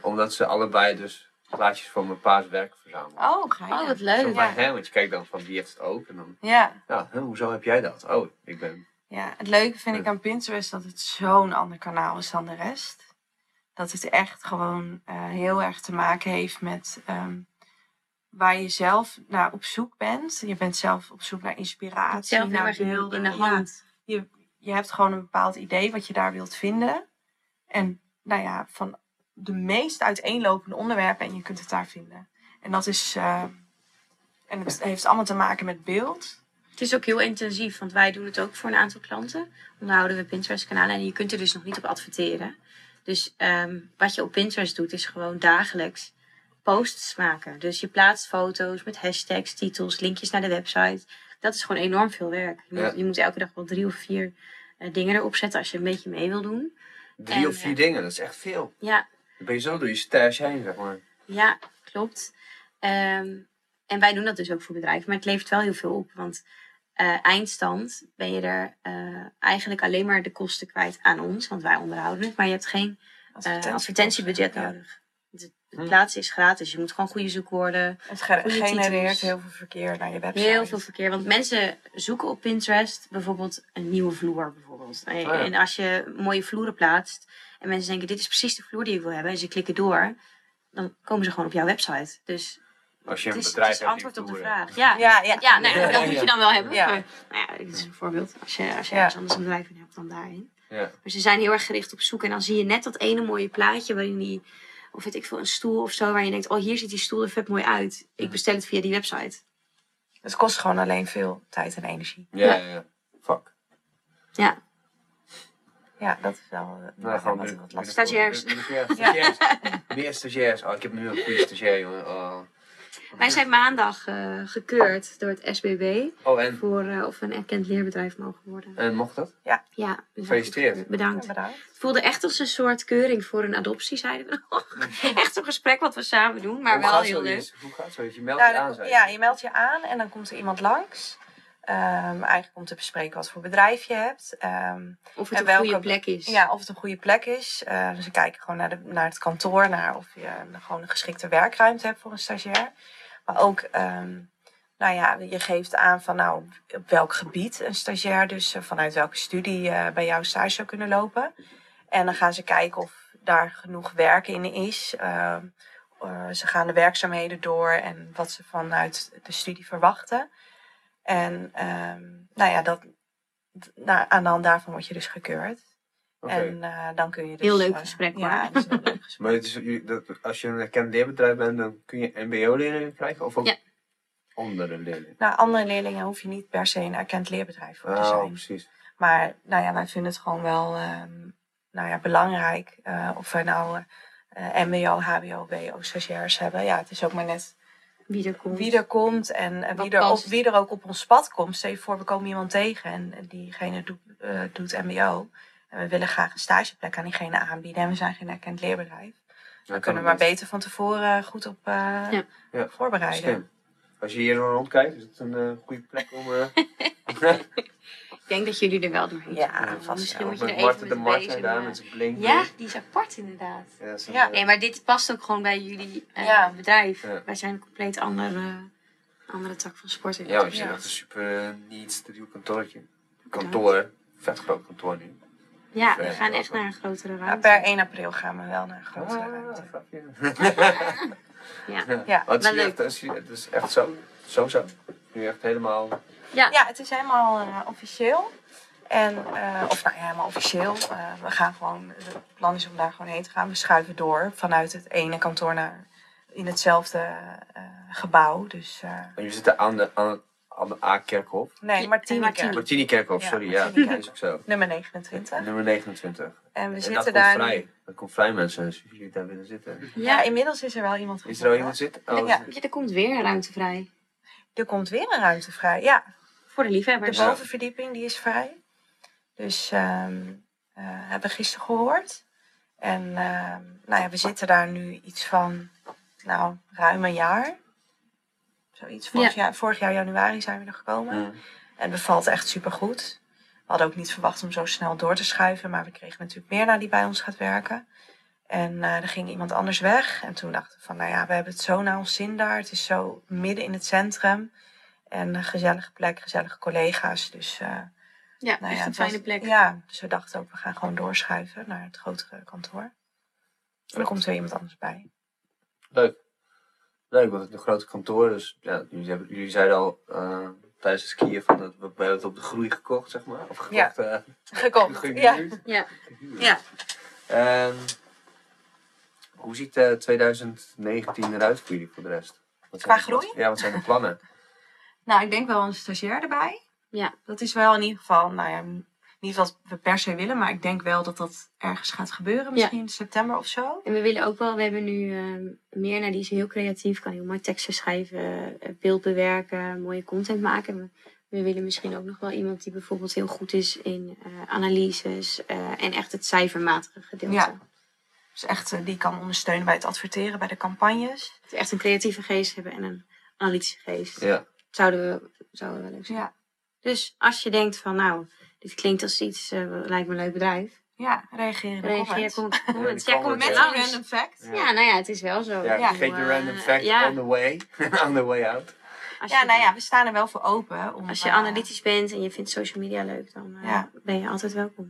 S5: Omdat ze allebei dus plaatjes van mijn pa's werk verzamelden.
S3: oh, ga je.
S2: Oh, wat
S5: Zo
S2: leuk.
S5: van,
S3: Ja.
S5: hè, want je kijkt dan van wie heeft het ook en dan,
S3: Ja.
S5: ja, hè, hoezo heb jij dat? Oh, ik ben,
S3: ja, het leuke vind ik aan Pinterest dat het zo'n ander kanaal is dan de rest. Dat het echt gewoon eh, heel erg te maken heeft met ehm, waar je zelf naar op zoek bent. Je bent zelf op zoek naar inspiratie,
S2: zelf heel
S3: naar
S2: erg in,
S3: beelden.
S2: in de
S3: Ja,
S2: hand.
S3: je, je hebt gewoon een bepaald idee wat je daar wilt vinden. En nou ja, van de meest uiteenlopende onderwerpen en je kunt het daar vinden. En dat is. eh, en het heeft allemaal te maken met beeld.
S2: Het is ook heel intensief, want wij doen het ook voor een aantal klanten. Onderhouden we Pinterest-kanalen en je kunt er dus nog niet op adverteren. Dus ehm, wat je op Pinterest doet, is gewoon dagelijks posts maken. Dus je plaatst foto's met hashtags, titels, linkjes naar de website. Dat is gewoon enorm veel werk. Je moet, je moet elke dag wel drie of vier eh, dingen erop zetten als je een beetje mee wil doen.
S5: Drie
S2: En,
S5: of vier
S2: eh,
S5: dingen, dat is echt veel.
S2: Ja,
S5: Dan ben je zo door je stage heen, zeg maar.
S2: Ja, klopt. Ehm, en wij doen dat dus ook voor bedrijven. Maar het levert wel heel veel op. Want eh, eindstand ben je er eh, eigenlijk alleen maar de kosten kwijt aan ons. Want wij onderhouden het. Maar je hebt geen
S3: Advertentie-
S2: advertentiebudget nodig. Het, het
S5: Hm.
S2: plaatsen is gratis. Je moet gewoon goede zoekwoorden.
S3: Het genereert heel veel verkeer naar je website.
S2: Heel veel verkeer. Want mensen zoeken op Pinterest bijvoorbeeld een nieuwe vloer. Bijvoorbeeld. En,
S5: Oh ja.
S2: en als je mooie vloeren plaatst. En mensen denken dit is precies de vloer die ik wil hebben. En ze klikken door. Dan komen ze gewoon op jouw website. Dus
S5: Als je een
S2: het is, het
S5: bedrijf
S2: is
S5: hebt
S2: antwoord op de vraag. Ja,
S3: Ja, ja.
S2: ja, nou, ja, dat moet je dan wel hebben.
S3: Ja.
S2: Maar, nou ja, dit is een voorbeeld. Als je, als je
S3: Ja.
S2: ergens anders een bedrijf in hebt dan daarin.
S5: Ja.
S2: Maar ze zijn heel erg gericht op zoek. En dan zie je net dat ene mooie plaatje waarin die, of weet ik veel, een stoel of zo, waar je denkt, oh hier ziet die stoel er vet mooi uit. Ik bestel het via die website.
S3: Het kost gewoon alleen veel tijd en energie.
S5: Ja, ja, ja. Fuck.
S2: Ja,
S3: Ja, dat is wel eh,
S5: Nou, gewoon
S3: wat,
S5: nu-
S3: wat lastig.
S2: Stagiairs.
S5: Meer stagiairs. Oh, ik heb nu een goede stagiair, jongen. Oh,
S2: wij zijn maandag eh, gekeurd door het SBB
S5: oh en,
S2: voor eh, of we een erkend leerbedrijf mogen worden.
S5: en mocht dat?
S2: Ja, zijn
S5: Gefeliciteerd.
S2: Bedankt.
S3: Ja, bedankt.
S2: Het voelde echt als een soort keuring voor een adoptie, zeiden we nog. Echt zo'n gesprek wat we samen doen, maar
S5: Hoe
S2: wel heel leuk.
S5: Hoe gaat zoiets? Je meldt
S3: Nou,
S5: je aan,
S3: dan- ja, je meldt je aan en dan komt er iemand langs. Ehm, eigenlijk om te bespreken wat voor bedrijf je hebt. Ehm,
S2: Of het
S3: En
S2: een goede
S3: welke-
S2: plek is.
S3: ja, of het een goede plek is. Eh, dus ze kijken gewoon naar, de, naar het kantoor, naar of je een- gewoon een geschikte werkruimte hebt voor een stagiair. Maar ook, nou ja, je geeft aan van nou, op welk gebied een stagiair, dus eh, vanuit welke studie eh, bij jou stage zou kunnen lopen. En dan gaan ze kijken of daar genoeg werk in is. Eh, ze gaan de werkzaamheden door en wat ze vanuit de studie verwachten. En ehm, nou ja, dat, nou, aan de hand daarvan word je dus gekeurd.
S5: Oké.
S3: En eh, dan kun je dus...
S2: Heel leuk
S3: eh,
S2: gesprek,
S3: Ja, is een heel leuk gesprek.
S5: Maar het is, je- dat, als je een erkend leerbedrijf bent, dan kun je mbo-leerlingen krijgen? Of ook
S2: Ja.
S5: andere leerlingen?
S3: Nou, andere leerlingen hoef je niet per se een erkend leerbedrijf voor te
S5: Oh,
S3: zijn.
S5: precies.
S3: Maar nou ja, wij vinden het gewoon wel ehm, nou ja, belangrijk eh, of wij nou eh, mbo, hbo, wo, stagiairs hebben. Ja, het is ook maar net
S2: Wie er komt.
S3: wie er komt en eh,
S2: Wat
S3: wie, er op, wie er ook op ons pad komt. Stel je voor, we komen iemand tegen en diegene doet, eh, doet mbo. En we willen graag een stageplek aan diegene aanbieden en we zijn geen erkend leerbedrijf. Dan kunnen we maar beter van tevoren goed op eh,
S2: Ja.
S5: Ja,
S3: voorbereiden.
S5: Als je hier rondkijkt, is het een eh, goede plek om... eh
S2: Ik denk dat jullie er wel doorheen
S3: Ja,
S2: gaan.
S3: vast
S2: Misschien
S3: wel.
S2: moet je er even
S5: de Marten daar met zijn blink.
S2: Ja, die is apart inderdaad.
S5: Ja,
S3: Ja.
S5: eh,
S2: Nee, maar dit past ook gewoon bij jullie eh,
S3: Ja.
S2: bedrijf.
S5: Ja.
S2: Wij zijn een compleet andere, andere tak van sport.
S5: Ja, want je
S3: Ja.
S5: hebt echt een super uh, neat stabiel kantoortje. Kantoor, vet groot kantoor nu.
S2: Ja, we
S5: Ja.
S2: gaan echt naar een grotere
S3: Ja,
S2: ruimte.
S3: per 1 april gaan we wel naar een grotere
S5: Ah,
S3: ruimte.
S2: Ja.
S3: Ja.
S5: Het is echt zo, zo zo. Nu echt helemaal...
S2: Ja.
S3: Ja, het is helemaal eh, officieel. En, eh, of nou ja, helemaal officieel. Eh, we gaan gewoon, het plan is om daar gewoon heen te gaan. We schuiven door vanuit het ene kantoor naar in hetzelfde eh, gebouw. Dus eh,
S5: En jullie zitten aan de, aan, aan de A-kerkhof.
S3: nee, Martini.
S2: Martini.
S5: Martini-kerkhof,
S3: Ja,
S5: sorry. Ja,
S3: Martini
S5: dat is ook zo.
S3: Nummer 29.
S5: Nummer 29.
S3: En we
S5: En dat
S3: zitten
S5: komt
S3: daar
S5: vrij.
S3: nu.
S5: Dat komt vrij mensen, als jullie daar willen zitten.
S3: Ja, inmiddels is er wel iemand
S5: Is er al iemand zitten? Oh,
S3: Ja.
S2: ja, er komt weer een ruimte vrij.
S3: Er komt weer een ruimte vrij. Ja,
S2: Voor de
S3: de
S2: liefhebbers.
S5: Ja.
S3: bovenverdieping die is vrij. Dus ehm eh, hebben we gisteren gehoord. En ehm, nou ja, we zitten daar nu iets van, nou, ruim een jaar. Zoiets. Vorig, jaar, vorig jaar januari zijn we er gekomen. En het bevalt echt supergoed. We hadden ook niet verwacht om zo snel door te schuiven. Maar we kregen natuurlijk meer naar die bij ons gaat werken. En eh, er ging iemand anders weg. En toen dachten we van, nou ja, we hebben het zo naar ons zin daar. Het is zo midden in het centrum. En een gezellige plek, gezellige collega's. Dus eh,
S2: Ja,
S3: nou
S2: echt
S3: ja,
S2: een
S3: was-
S2: fijne plek.
S3: Ja, dus we dachten ook, we gaan gewoon doorschuiven naar het grotere kantoor. En er komt weer iemand anders bij.
S5: Leuk. Leuk, want het is een grote kantoor. Dus ja, jullie, hebben, jullie zeiden al eh, tijdens het skiën van dat we hebben het op de groei gekocht, zeg maar. Of
S3: Ja.
S5: gekocht. eh,
S3: Gekocht,
S5: gehuurd.
S3: ja.
S2: Ja. Ja.
S5: En Hoe ziet eh 2019 eruit voor jullie voor de rest? Wat zijn
S3: Qua
S5: de-
S3: groei?
S5: Ja, wat zijn de plannen?
S3: Nou, ik denk wel een stagiair erbij.
S2: Ja.
S3: Dat is wel in ieder geval, nou ja, niet wat we per se willen, maar ik denk wel dat dat ergens gaat gebeuren. Misschien in september of zo.
S2: En we willen ook wel, we hebben nu ehm meer naar die is heel creatief, kan heel mooi teksten schrijven, eh, beeld bewerken, mooie content maken. We, we willen misschien ook nog wel iemand die bijvoorbeeld heel goed is in eh, analyses eh, en echt het cijfermatige gedeelte.
S3: Ja. Dus echt, die kan ondersteunen bij het adverteren, bij de campagnes.
S2: Dus echt een creatieve geest hebben en een analytische geest.
S5: Ja.
S2: Zouden we, zouden we wel leuk zijn.
S3: Ja,
S2: Dus als je denkt van nou, dit klinkt als iets, eh, lijkt me een leuk bedrijf.
S3: ja reageer in de
S2: Reageer,
S3: comments.
S2: comments.
S5: Ja, comments,
S3: Met een random fact.
S2: Ja, nou ja, het is wel zo.
S5: Ja,
S3: Ja.
S5: geef je
S2: Eh,
S5: random fact
S2: ja.
S5: on the way. on the way out.
S2: Als
S3: Ja,
S2: je-
S3: nou ja, we staan er wel voor open. Om,
S2: Als je
S3: eh,
S2: analytisch bent en je vindt social media leuk, dan eh,
S3: Ja.
S2: ben je altijd welkom.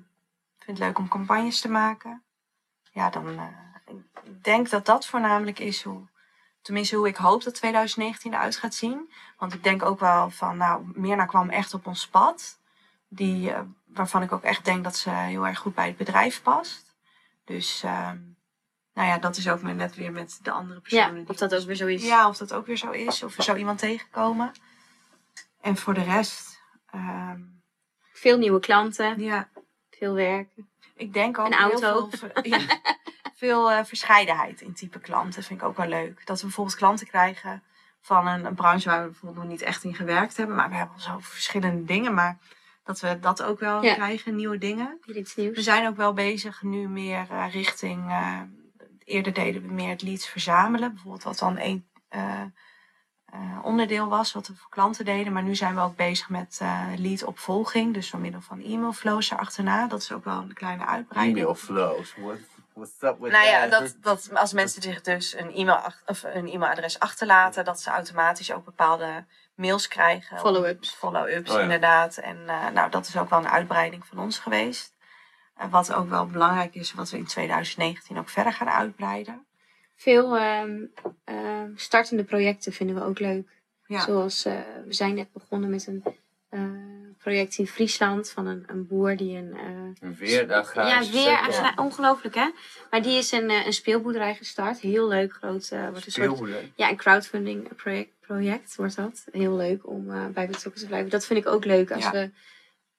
S3: Ik vind het leuk om campagnes te maken. Ja, dan eh, ik denk dat dat voornamelijk is hoe, tenminste hoe ik hoop dat 2019 eruit gaat zien. Want ik denk ook wel van, nou, Mirna kwam echt op ons pad. Die, eh, waarvan ik ook echt denk dat ze heel erg goed bij het bedrijf past. Dus, ehm, nou ja, dat is ook net weer met de andere
S2: Ja,
S3: personen. die
S2: of dat ook weer zo is.
S3: Ja, of dat ook weer zo is. Of we zo iemand tegenkomen. En voor de rest, ehm,
S2: Veel nieuwe klanten,
S3: ja,
S2: veel werken.
S3: ik denk ook
S2: Een auto.
S3: heel veel, ver- ja, veel eh, verscheidenheid in type klanten. vind ik ook wel leuk. Dat we bijvoorbeeld klanten krijgen van een, een branche waar we bijvoorbeeld nog niet echt in gewerkt hebben. Maar we hebben al zo verschillende dingen. Maar dat we dat ook wel
S2: Ja.
S3: krijgen, nieuwe dingen.
S2: Weer iets nieuws.
S3: We zijn ook wel bezig nu meer eh, richting. eh, eerder deden we meer het leads verzamelen. Bijvoorbeeld wat dan één eh, eh, onderdeel was, wat we voor klanten deden. Maar nu zijn we ook bezig met eh lead opvolging. Dus door middel van e-mailflows erachterna. Dat is ook wel een kleine uitbreiding.
S5: Email flows. What, what's up with
S3: Nou ja, dat, dat als mensen zich dus een, e-mail ach- of een e-mailadres achterlaten, dat ze automatisch ook bepaalde mails krijgen.
S2: Follow-ups.
S3: Follow-ups,
S5: Oh ja.
S3: inderdaad. En eh, nou, dat is ook wel een uitbreiding van ons geweest. Wat ook wel belangrijk is, wat we in 2019 ook verder gaan uitbreiden.
S2: Veel ehm, ehm, startende projecten vinden we ook leuk.
S3: Ja.
S2: Zoals, eh, we zijn net begonnen met een eh, project in Friesland van een, een boer die een... eh,
S5: Weer de
S2: ja, weer ongelooflijk hè. Maar die is een, eh, een speelboerderij gestart. Heel leuk, groot. wordt een soort. Ja, een crowdfunding project, project wordt dat. Heel leuk om eh, bij betrokken te blijven. Dat vind ik ook leuk. Als
S3: Ja.
S2: we,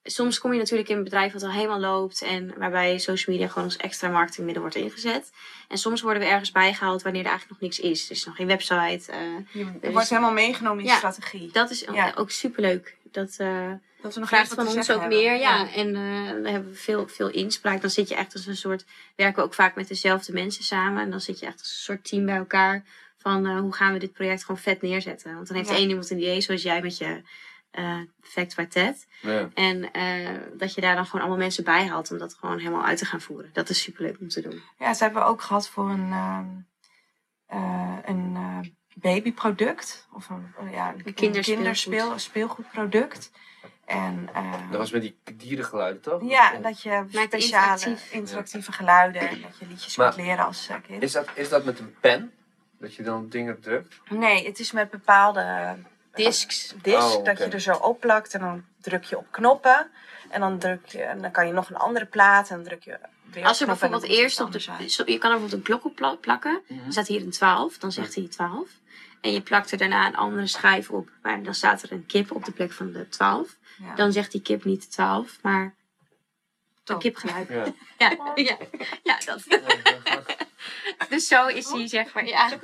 S2: soms kom je natuurlijk in een bedrijf wat al helemaal loopt. En waarbij social media gewoon als extra marketingmiddel wordt ingezet. En soms worden we ergens bijgehaald wanneer er eigenlijk nog niks is. Dus nog geen website. eh,
S3: Je
S2: Dus-
S3: wordt helemaal meegenomen in je
S2: Ja.
S3: strategie.
S2: dat is
S3: Ja.
S2: ook superleuk. Dat eh,
S3: Dat we nog
S2: vraagt van ons ook
S3: hebben.
S2: meer. Ja. En eh, dan hebben we veel, veel inspraak. Dan zit je echt als een soort... Werken we ook vaak met dezelfde mensen samen. En dan zit je echt als een soort team bij elkaar. Van eh, hoe gaan we dit project gewoon vet neerzetten. Want dan heeft
S3: Ja.
S2: één iemand een idee. Zoals jij met je eh Fact by Ted.
S5: Ja.
S2: En eh, dat je daar dan gewoon allemaal mensen bij haalt. Om dat gewoon helemaal uit te gaan voeren. Dat is superleuk om te doen.
S3: Ja, dat hebben we ook gehad voor een, ehm, eh, een eh, babyproduct. Of een, ja, een kinderspeel, speelgoedproduct. En, eh,
S5: Dat was met die dierengeluiden, toch?
S3: ja, dat je
S2: Maakt
S3: speciale
S2: interactief.
S3: interactieve geluiden en dat je liedjes
S5: Maar-
S3: kunt leren als eh, kind.
S5: Is dat, is dat met een pen? Dat je dan dingen drukt?
S3: Nee, het is met bepaalde eh,
S2: Discs.
S3: disc
S5: Oh,
S3: dat je er zo opplakt en dan druk je op knoppen. En dan, druk je, en dan kan je nog een andere plaat en dan druk je weer
S2: Als er
S3: op
S2: bijvoorbeeld eerst op de... zo- Je kan er bijvoorbeeld een klok op pla- plakken. Dan staat hier een 12. Dan zegt hij 12. En je plakt er daarna een andere schijf op. Maar dan staat er een kip op de plek van de 12.
S3: Ja.
S2: Dan zegt die kip niet 12, maar een kipgeluid.
S5: Ja.
S2: Ja, ja, ja, dat. Dus zo is hij, zeg maar. Ja.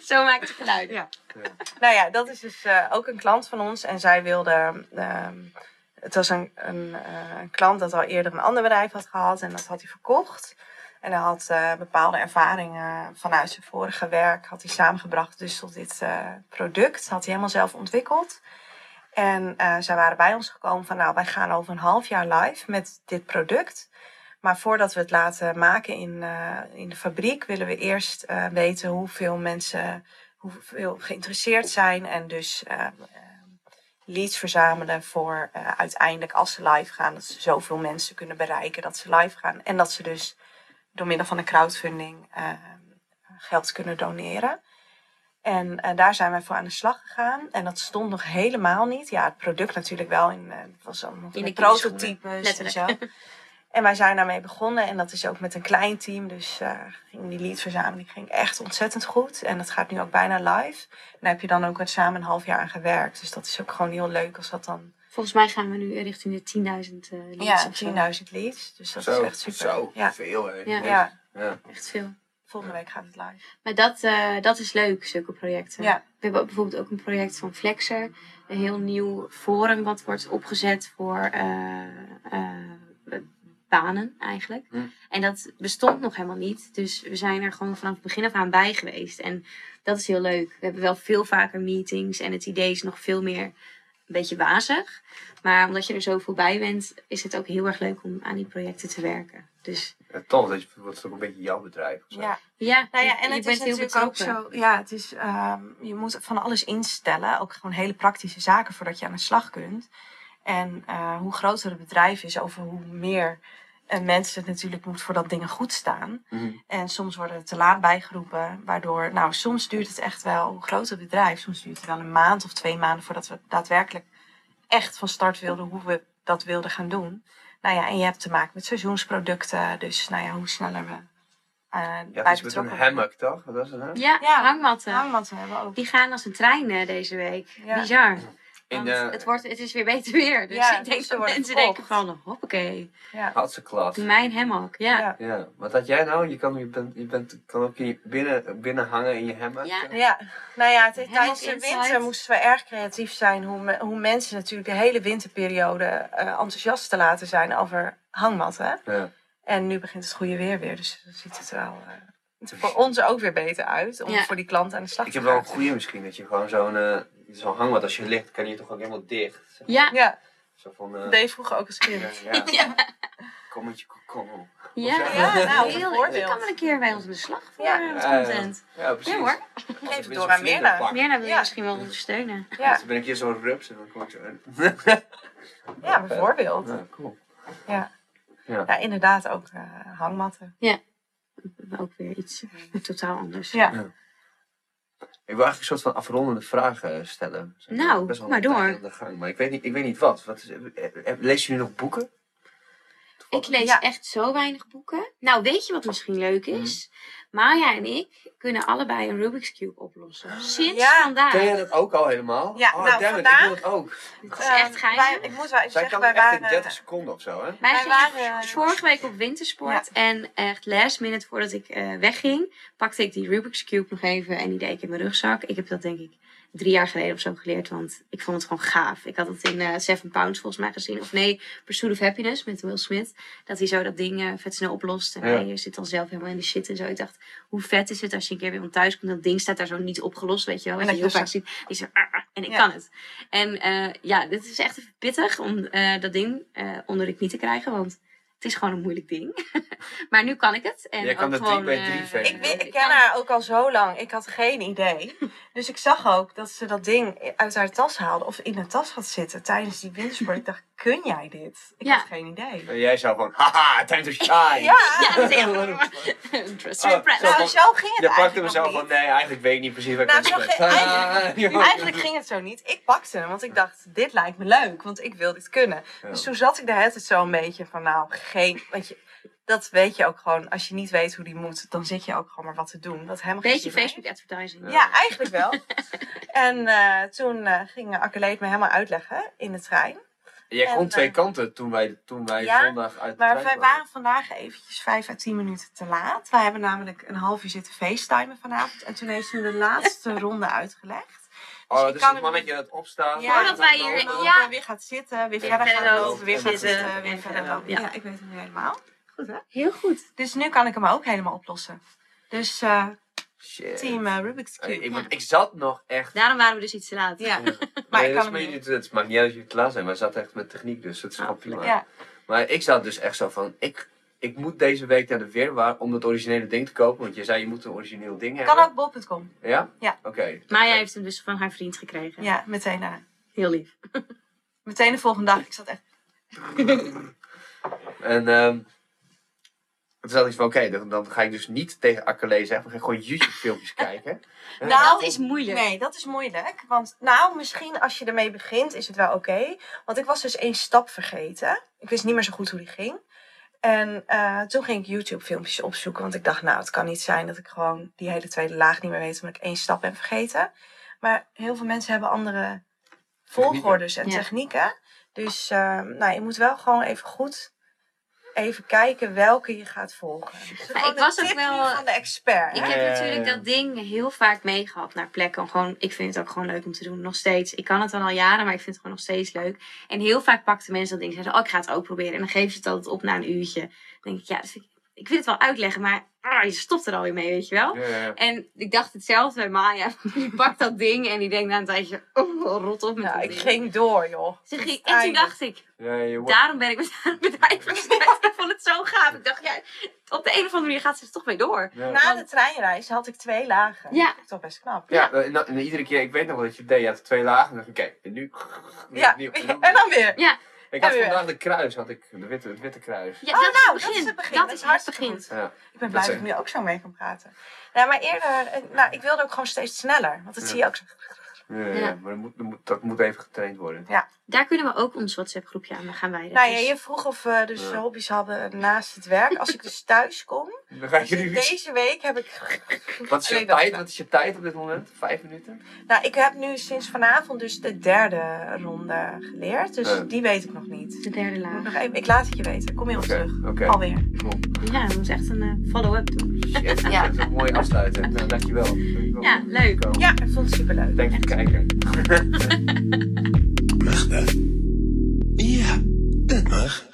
S2: Zo maakt hij geluiden.
S3: Ja. Nou ja, dat is dus eh, ook een klant van ons. En zij wilde. ehm, het was een, een, eh, een klant dat al eerder een ander bedrijf had gehad. En dat had hij verkocht. En hij had eh, bepaalde ervaringen vanuit zijn vorige werk. Had hij samengebracht dus tot dit eh, product. Had hij helemaal zelf ontwikkeld. En eh, zij waren bij ons gekomen van nou, wij gaan over een half jaar live met dit product. Maar voordat we het laten maken in, eh, in de fabriek, willen we eerst eh, weten hoeveel mensen hoeveel geïnteresseerd zijn. En dus leads verzamelen voor uiteindelijk als ze live gaan, dat ze zoveel mensen kunnen bereiken dat ze live gaan. En dat ze dus door middel van een crowdfunding geld kunnen doneren. En eh, daar zijn wij voor aan de slag gegaan. En dat stond nog helemaal niet. Ja, het product natuurlijk wel. In, eh, het was allemaal
S2: In de
S3: prototypes en zo. En wij zijn daarmee begonnen en dat is ook met een klein team. Dus eh, ging die leadverzameling ging echt ontzettend goed. En dat gaat nu ook bijna live. En daar heb je dan ook samen een half jaar aan gewerkt. Dus dat is ook gewoon heel leuk als dat dan...
S2: Volgens mij gaan we nu richting de 10.000 eh leads
S3: Ja,
S2: of zo.
S3: 10.000 leads. Dus dat
S5: zo,
S3: is echt super.
S5: zo,
S3: Ja.
S5: veel hè.
S2: Ja.
S3: ja,
S5: Ja.
S2: Echt veel.
S3: Volgende week gaat het live.
S2: Maar dat, eh, dat is leuk, zulke projecten.
S3: Ja.
S2: We hebben bijvoorbeeld ook een project van Flexer. Een heel nieuw forum wat wordt opgezet voor eh, eh, banen eigenlijk.
S5: Hm.
S2: En dat bestond nog helemaal niet. Dus we zijn er gewoon vanaf het begin af aan bij geweest. En dat is heel leuk. We hebben wel veel vaker meetings. En het idee is nog veel meer een beetje wazig. Maar omdat je er zoveel bij bent, is het ook heel erg leuk om aan die projecten te werken. Dus
S5: Ja, tof, dat wordt het ook een beetje jouw bedrijf. Of zo.
S3: Ja.
S2: ja,
S3: Nou ja, en
S2: je
S3: het
S2: bent
S3: is
S2: heel
S3: natuurlijk ook zo. Ja, het is, ehm, je moet van alles instellen. Ook gewoon hele praktische zaken voordat je aan de slag kunt. En eh, hoe groter het bedrijf is, over hoe meer eh, mensen het natuurlijk moet voordat dingen goed staan.
S5: Mhm.
S3: En soms worden er te laat bijgeroepen. Waardoor, nou, soms duurt het echt wel, hoe groter het bedrijf, soms duurt het wel een maand of twee maanden voordat we daadwerkelijk echt van start wilden hoe we dat wilden gaan doen. Nou ja, en je hebt te maken met seizoensproducten. Dus nou ja, hoe sneller we uh,
S5: Ja, is met een hammock toch? Wat was het hè?
S2: Ja,
S3: Ja.
S2: hangmatten.
S3: Hangmatten hebben we ook.
S2: Die gaan als een trein eh, deze week.
S3: Ja.
S2: Bizar.
S5: In
S2: Want
S5: de
S2: het, wordt, het is weer beter weer. Dus
S3: Ja,
S2: ik denk
S3: dus
S2: dat mensen denken van, hoppakee,
S3: Ja.
S5: Hatsaklas.
S2: mijn hammock. Ja.
S3: Ja.
S5: Ja, wat had jij nou? Je kan, je bent, je bent, kan ook je- binnen, binnen hangen in je hammock.
S2: Ja.
S3: Ja, nou ja, tijdens de
S2: inside.
S3: winter moesten we erg creatief zijn hoe, me- hoe mensen natuurlijk de hele winterperiode eh, enthousiast te laten zijn over hangmatten.
S5: Ja.
S3: En nu begint het goede weer weer, dus dan ziet het er wel eh, het voor ons ook weer beter uit om
S2: Ja.
S3: voor die klant aan de slag
S5: Ik
S3: te
S5: heb wel een
S3: gaan.
S5: goede misschien, dat je gewoon zo'n eh zo'n hangmat als je ligt, kan je toch ook helemaal dicht. Zeg maar.
S2: Ja.
S3: Ja,
S5: Zo van, eh,
S3: dat deed je vroeger ook als kind.
S5: ja, ja.
S2: Ja.
S5: Kom met je kokon.
S2: Ja,
S5: Ja,
S2: ja,
S3: nou,
S2: heel, je kan wel een keer bij ons aan de slag voor
S3: Ja.
S2: eh, wat
S5: Ja, ja.
S2: content.
S5: Ja, precies.
S2: Ja hoor.
S3: Het
S5: Met
S3: door aan Mirna.
S2: Mirna wil je
S3: Ja.
S2: misschien wel ondersteunen.
S3: Ja,
S5: Dus dan ben ik hier zo'n rups en dan kom ik zo in.
S3: ja bijvoorbeeld.
S5: Ja, cool.
S3: Ja.
S5: Ja.
S3: Ja, inderdaad ook eh, hangmatten.
S2: Ook weer iets eh, totaal anders.
S3: Ja.
S5: Ik wil eigenlijk een soort van afrondende vragen stellen.
S2: Nou,
S5: Best wel
S2: maar door.
S5: aan de gang, maar ik weet niet, ik weet niet wat. wat is, eh, eh, lees je nu nog boeken?
S2: Ik lees
S3: Ja.
S2: echt zo weinig boeken. Nou, weet je wat misschien leuk is? Maya en ik kunnen allebei een Rubik's Cube oplossen. Sinds
S3: Ja.
S2: vandaag.
S5: Ken jij dat ook al helemaal?
S3: Ja,
S5: oh,
S3: nou,
S5: damn it,
S3: vandaag-
S5: ik wil het ook.
S2: Het is echt
S3: Ehm,
S2: geheim.
S3: wij- ik moet wel even
S5: Zij
S3: zeggen,
S5: kan
S3: wij
S5: echt in
S3: waren...
S5: 30 seconden of zo, hè?
S2: Wij
S3: waren-
S2: vorige week op wintersport. En echt last minute voordat ik eh, wegging, pakte ik die Rubik's Cube nog even. En die deed ik in mijn rugzak. Ik heb dat denk ik drie jaar geleden of zo geleerd. Want ik vond het gewoon gaaf. Ik had het in eh Seven Pounds volgens mij gezien. Of nee, Pursuit of Happiness met Will Smith. Dat hij zo dat ding eh, vet snel oplost. En
S5: Ja.
S2: hij zit dan zelf helemaal in de shit en zo. Ik dacht, hoe vet is het als je een keer weer van thuis komt. Dat ding staat daar zo niet opgelost, weet je wel.
S3: En
S2: Wat je
S3: dat
S2: heel
S3: je
S2: vaak ziet. Die zo, ah, ah, en ik
S3: Ja.
S2: kan het. En eh, ja, dit is echt even pittig om eh, dat ding eh, onder de knie te krijgen. Want het is gewoon een moeilijk ding. maar nu kan ik het. En
S5: Jij kan
S2: ook
S5: de
S2: gewoon,
S5: 3 bij 3
S2: eh.
S3: Ik, ken haar ook al zo lang. Ik had geen idee. Dus ik zag ook dat ze dat ding uit haar tas haalde. Of in haar tas had zitten tijdens die wintersport. Ik dacht, kun jij dit? Ik
S2: Ja.
S3: had geen idee.
S5: En jij zou van, haha, time to shine.
S3: Ja,
S2: Ja, dat is echt.
S5: Oh, zo
S3: nou
S5: van-
S3: zo ging het
S5: Je pakte mezelf
S3: nog
S5: van, nee, eigenlijk weet ik niet precies wat ik
S3: Nou,
S5: aan
S3: zo
S5: het
S3: ging-
S5: ben.
S3: eigenlijk-
S5: Ah,
S3: Eigenlijk ging het zo niet. Ik pakte hem, want ik dacht, dit lijkt me leuk. Want ik wil dit kunnen.
S5: Ja.
S3: Dus toen zat ik daar het zo een beetje van, nou, geen... Want je, dat weet je ook gewoon. Als je niet weet hoe die moet, dan zit je ook gewoon maar wat te doen. Dat helemaal geen
S2: Beetje
S3: zin heeft.
S2: Facebook advertising.
S3: Ja, eigenlijk wel. en eh, toen eh, ging Akeleet me helemaal uitleggen in de trein.
S5: Jij kon
S3: En,
S5: twee
S3: eh,
S5: kanten toen wij, toen wij
S3: ja,
S5: zondag uit de
S3: Maar wij waren vandaag eventjes vijf à tien minuten te laat. Wij hebben namelijk een half uur zitten facetimen vanavond. En toen heeft ze me de laatste ronde uitgelegd.
S5: Oh, dus
S3: kan
S5: het mannetje dat opstaat.
S3: Ja,
S2: Voordat wij hier- ja.
S3: weer gaat zitten, weer verder gaat
S2: lopen,
S3: lopen, weer gaat
S2: zitten,
S3: zitten,
S2: en
S3: weer verder lopen. Ja, ik weet het nu helemaal. Goed hè?
S2: Heel goed.
S3: Dus nu kan ik hem ook helemaal oplossen. Dus eh,
S5: Shit.
S3: team eh, Rubik's Cube.
S5: Ik, zat nog echt...
S2: Daarom waren we dus iets te laat.
S3: Ja,
S5: Maar
S3: maar
S5: nee,
S3: ik
S5: dat
S3: kan hem
S5: niet, het maakt niet uit dat jullie klaar zijn. Wij zaten echt met techniek, dus dat is gewoon prima.
S3: Ja,
S5: Maar ik zat dus echt zo van, ik, ik moet deze week naar de Weerwaar om dat originele ding te kopen. Want je zei, je moet een origineel ding
S3: kan
S5: hebben.
S3: ook bol.com.
S5: Ja?
S3: Ja.
S5: Oké.
S2: Maar jij heeft hem dus van haar vriend gekregen.
S3: Ja, meteen na.
S2: Heel lief.
S3: Meteen de volgende dag. Ik zat echt.
S5: En ehm toen zat ik van, oké, dan, dan ga ik dus niet tegen Akkerlee zeggen, maar ga ik gewoon YouTube filmpjes kijken.
S3: Nou,
S2: dat is moeilijk.
S3: Nee, dat is moeilijk. Want nou, misschien als je ermee begint, is het wel oké. Want ik was dus één stap vergeten. Ik wist niet meer zo goed hoe die ging. En eh, toen ging ik YouTube filmpjes opzoeken. Want ik dacht, nou, het kan niet zijn dat ik gewoon die hele tweede laag niet meer weet. Omdat ik één stap ben vergeten. Maar heel veel mensen hebben andere volgordes en
S2: Ja.
S3: technieken. Dus eh, nou, je moet wel gewoon even goed even kijken welke je gaat volgen. Dus
S2: Maar ik was ook wel-
S3: nu van de expert.
S2: Ik
S3: hè?
S2: heb
S5: Ja, ja,
S2: natuurlijk dat ding heel vaak meegehad naar plekken. Gewoon, ik vind het ook gewoon leuk om te doen, nog steeds. Ik kan het dan al jaren, maar ik vind het gewoon nog steeds leuk. En heel vaak pakten mensen dat ding en zeiden, oh, ik ga het ook proberen. En dan geven ze het altijd op na een uurtje. Dan denk ik, ja, vind ik, ik wil het wel uitleggen, maar ah, je stopt er alweer mee, weet je wel.
S5: Ja, ja.
S2: En ik dacht hetzelfde bij Maya. Die pakt dat ding en die denkt na een tijdje, oh, rot op met dat
S3: ik
S2: ding.
S3: ging door, joh.
S2: Ze ging, en toen dacht ik,
S5: Ja, je wordt-
S2: daarom ben ik met het bedrijf gestart. Ik vond het zo gaaf. Ik dacht, ja, op de een of andere manier gaat ze er toch mee door.
S5: Ja.
S3: Na de treinreis had ik twee lagen.
S2: Ja.
S3: Dat is toch best knap.
S5: Ja, en, iedere keer, ik weet nog wel dat je deed, je had twee lagen en dan dacht ik, oké, en nu...
S3: Ja, en dan weer.
S2: Ja,
S5: Ik had vandaag de kruis, had ik, de witte, het witte kruis.
S2: ja
S3: Oh,
S2: dat, is
S3: nou,
S2: het begin.
S3: dat is het begin.
S2: Dat is
S3: is
S2: het
S3: hartstikke
S2: begin.
S5: Ja.
S3: Ik ben blij
S5: Dat
S3: dat,
S5: is-
S3: ik nu ook zo mee kan praten. Ja, maar eerder, eh, nou, ik wilde ook gewoon steeds sneller. Want dat
S5: Ja.
S3: zie je ook zo.
S5: Ja, ja,
S2: Ja.
S5: maar dat moet, dat, moet, dat moet even getraind worden.
S2: Daar kunnen we ook ons WhatsApp groepje aan gaan wijden.
S3: Nou ja,
S2: Dus-
S3: je vroeg of we dus
S5: Ja.
S3: hobby's hadden naast het werk. Als ik dus thuis kom.
S5: Dan ga
S3: Dus
S5: je
S3: deze week heb ik...
S5: Wat is je tijd? Wat is je tijd op dit moment? Vijf minuten?
S3: Nou, ik heb nu sinds vanavond dus de derde ronde geleerd. Dus
S5: Ja.
S3: die weet ik nog niet.
S2: de derde
S3: moet nog
S2: laag.
S3: even, ik laat het je weten. Kom je op
S5: Oké,
S3: terug. Alweer.
S5: Cool.
S2: Ja, dat moet echt een eh, follow-up doen.
S5: Shit,
S2: Ja.
S5: dat is een mooi afsluiten. Nou, dankjewel. Dankjewel.
S2: Ja, leuk.
S3: Ja, ik vond het superleuk.
S5: Dank je kijken. mag dat? Ja, dat mag.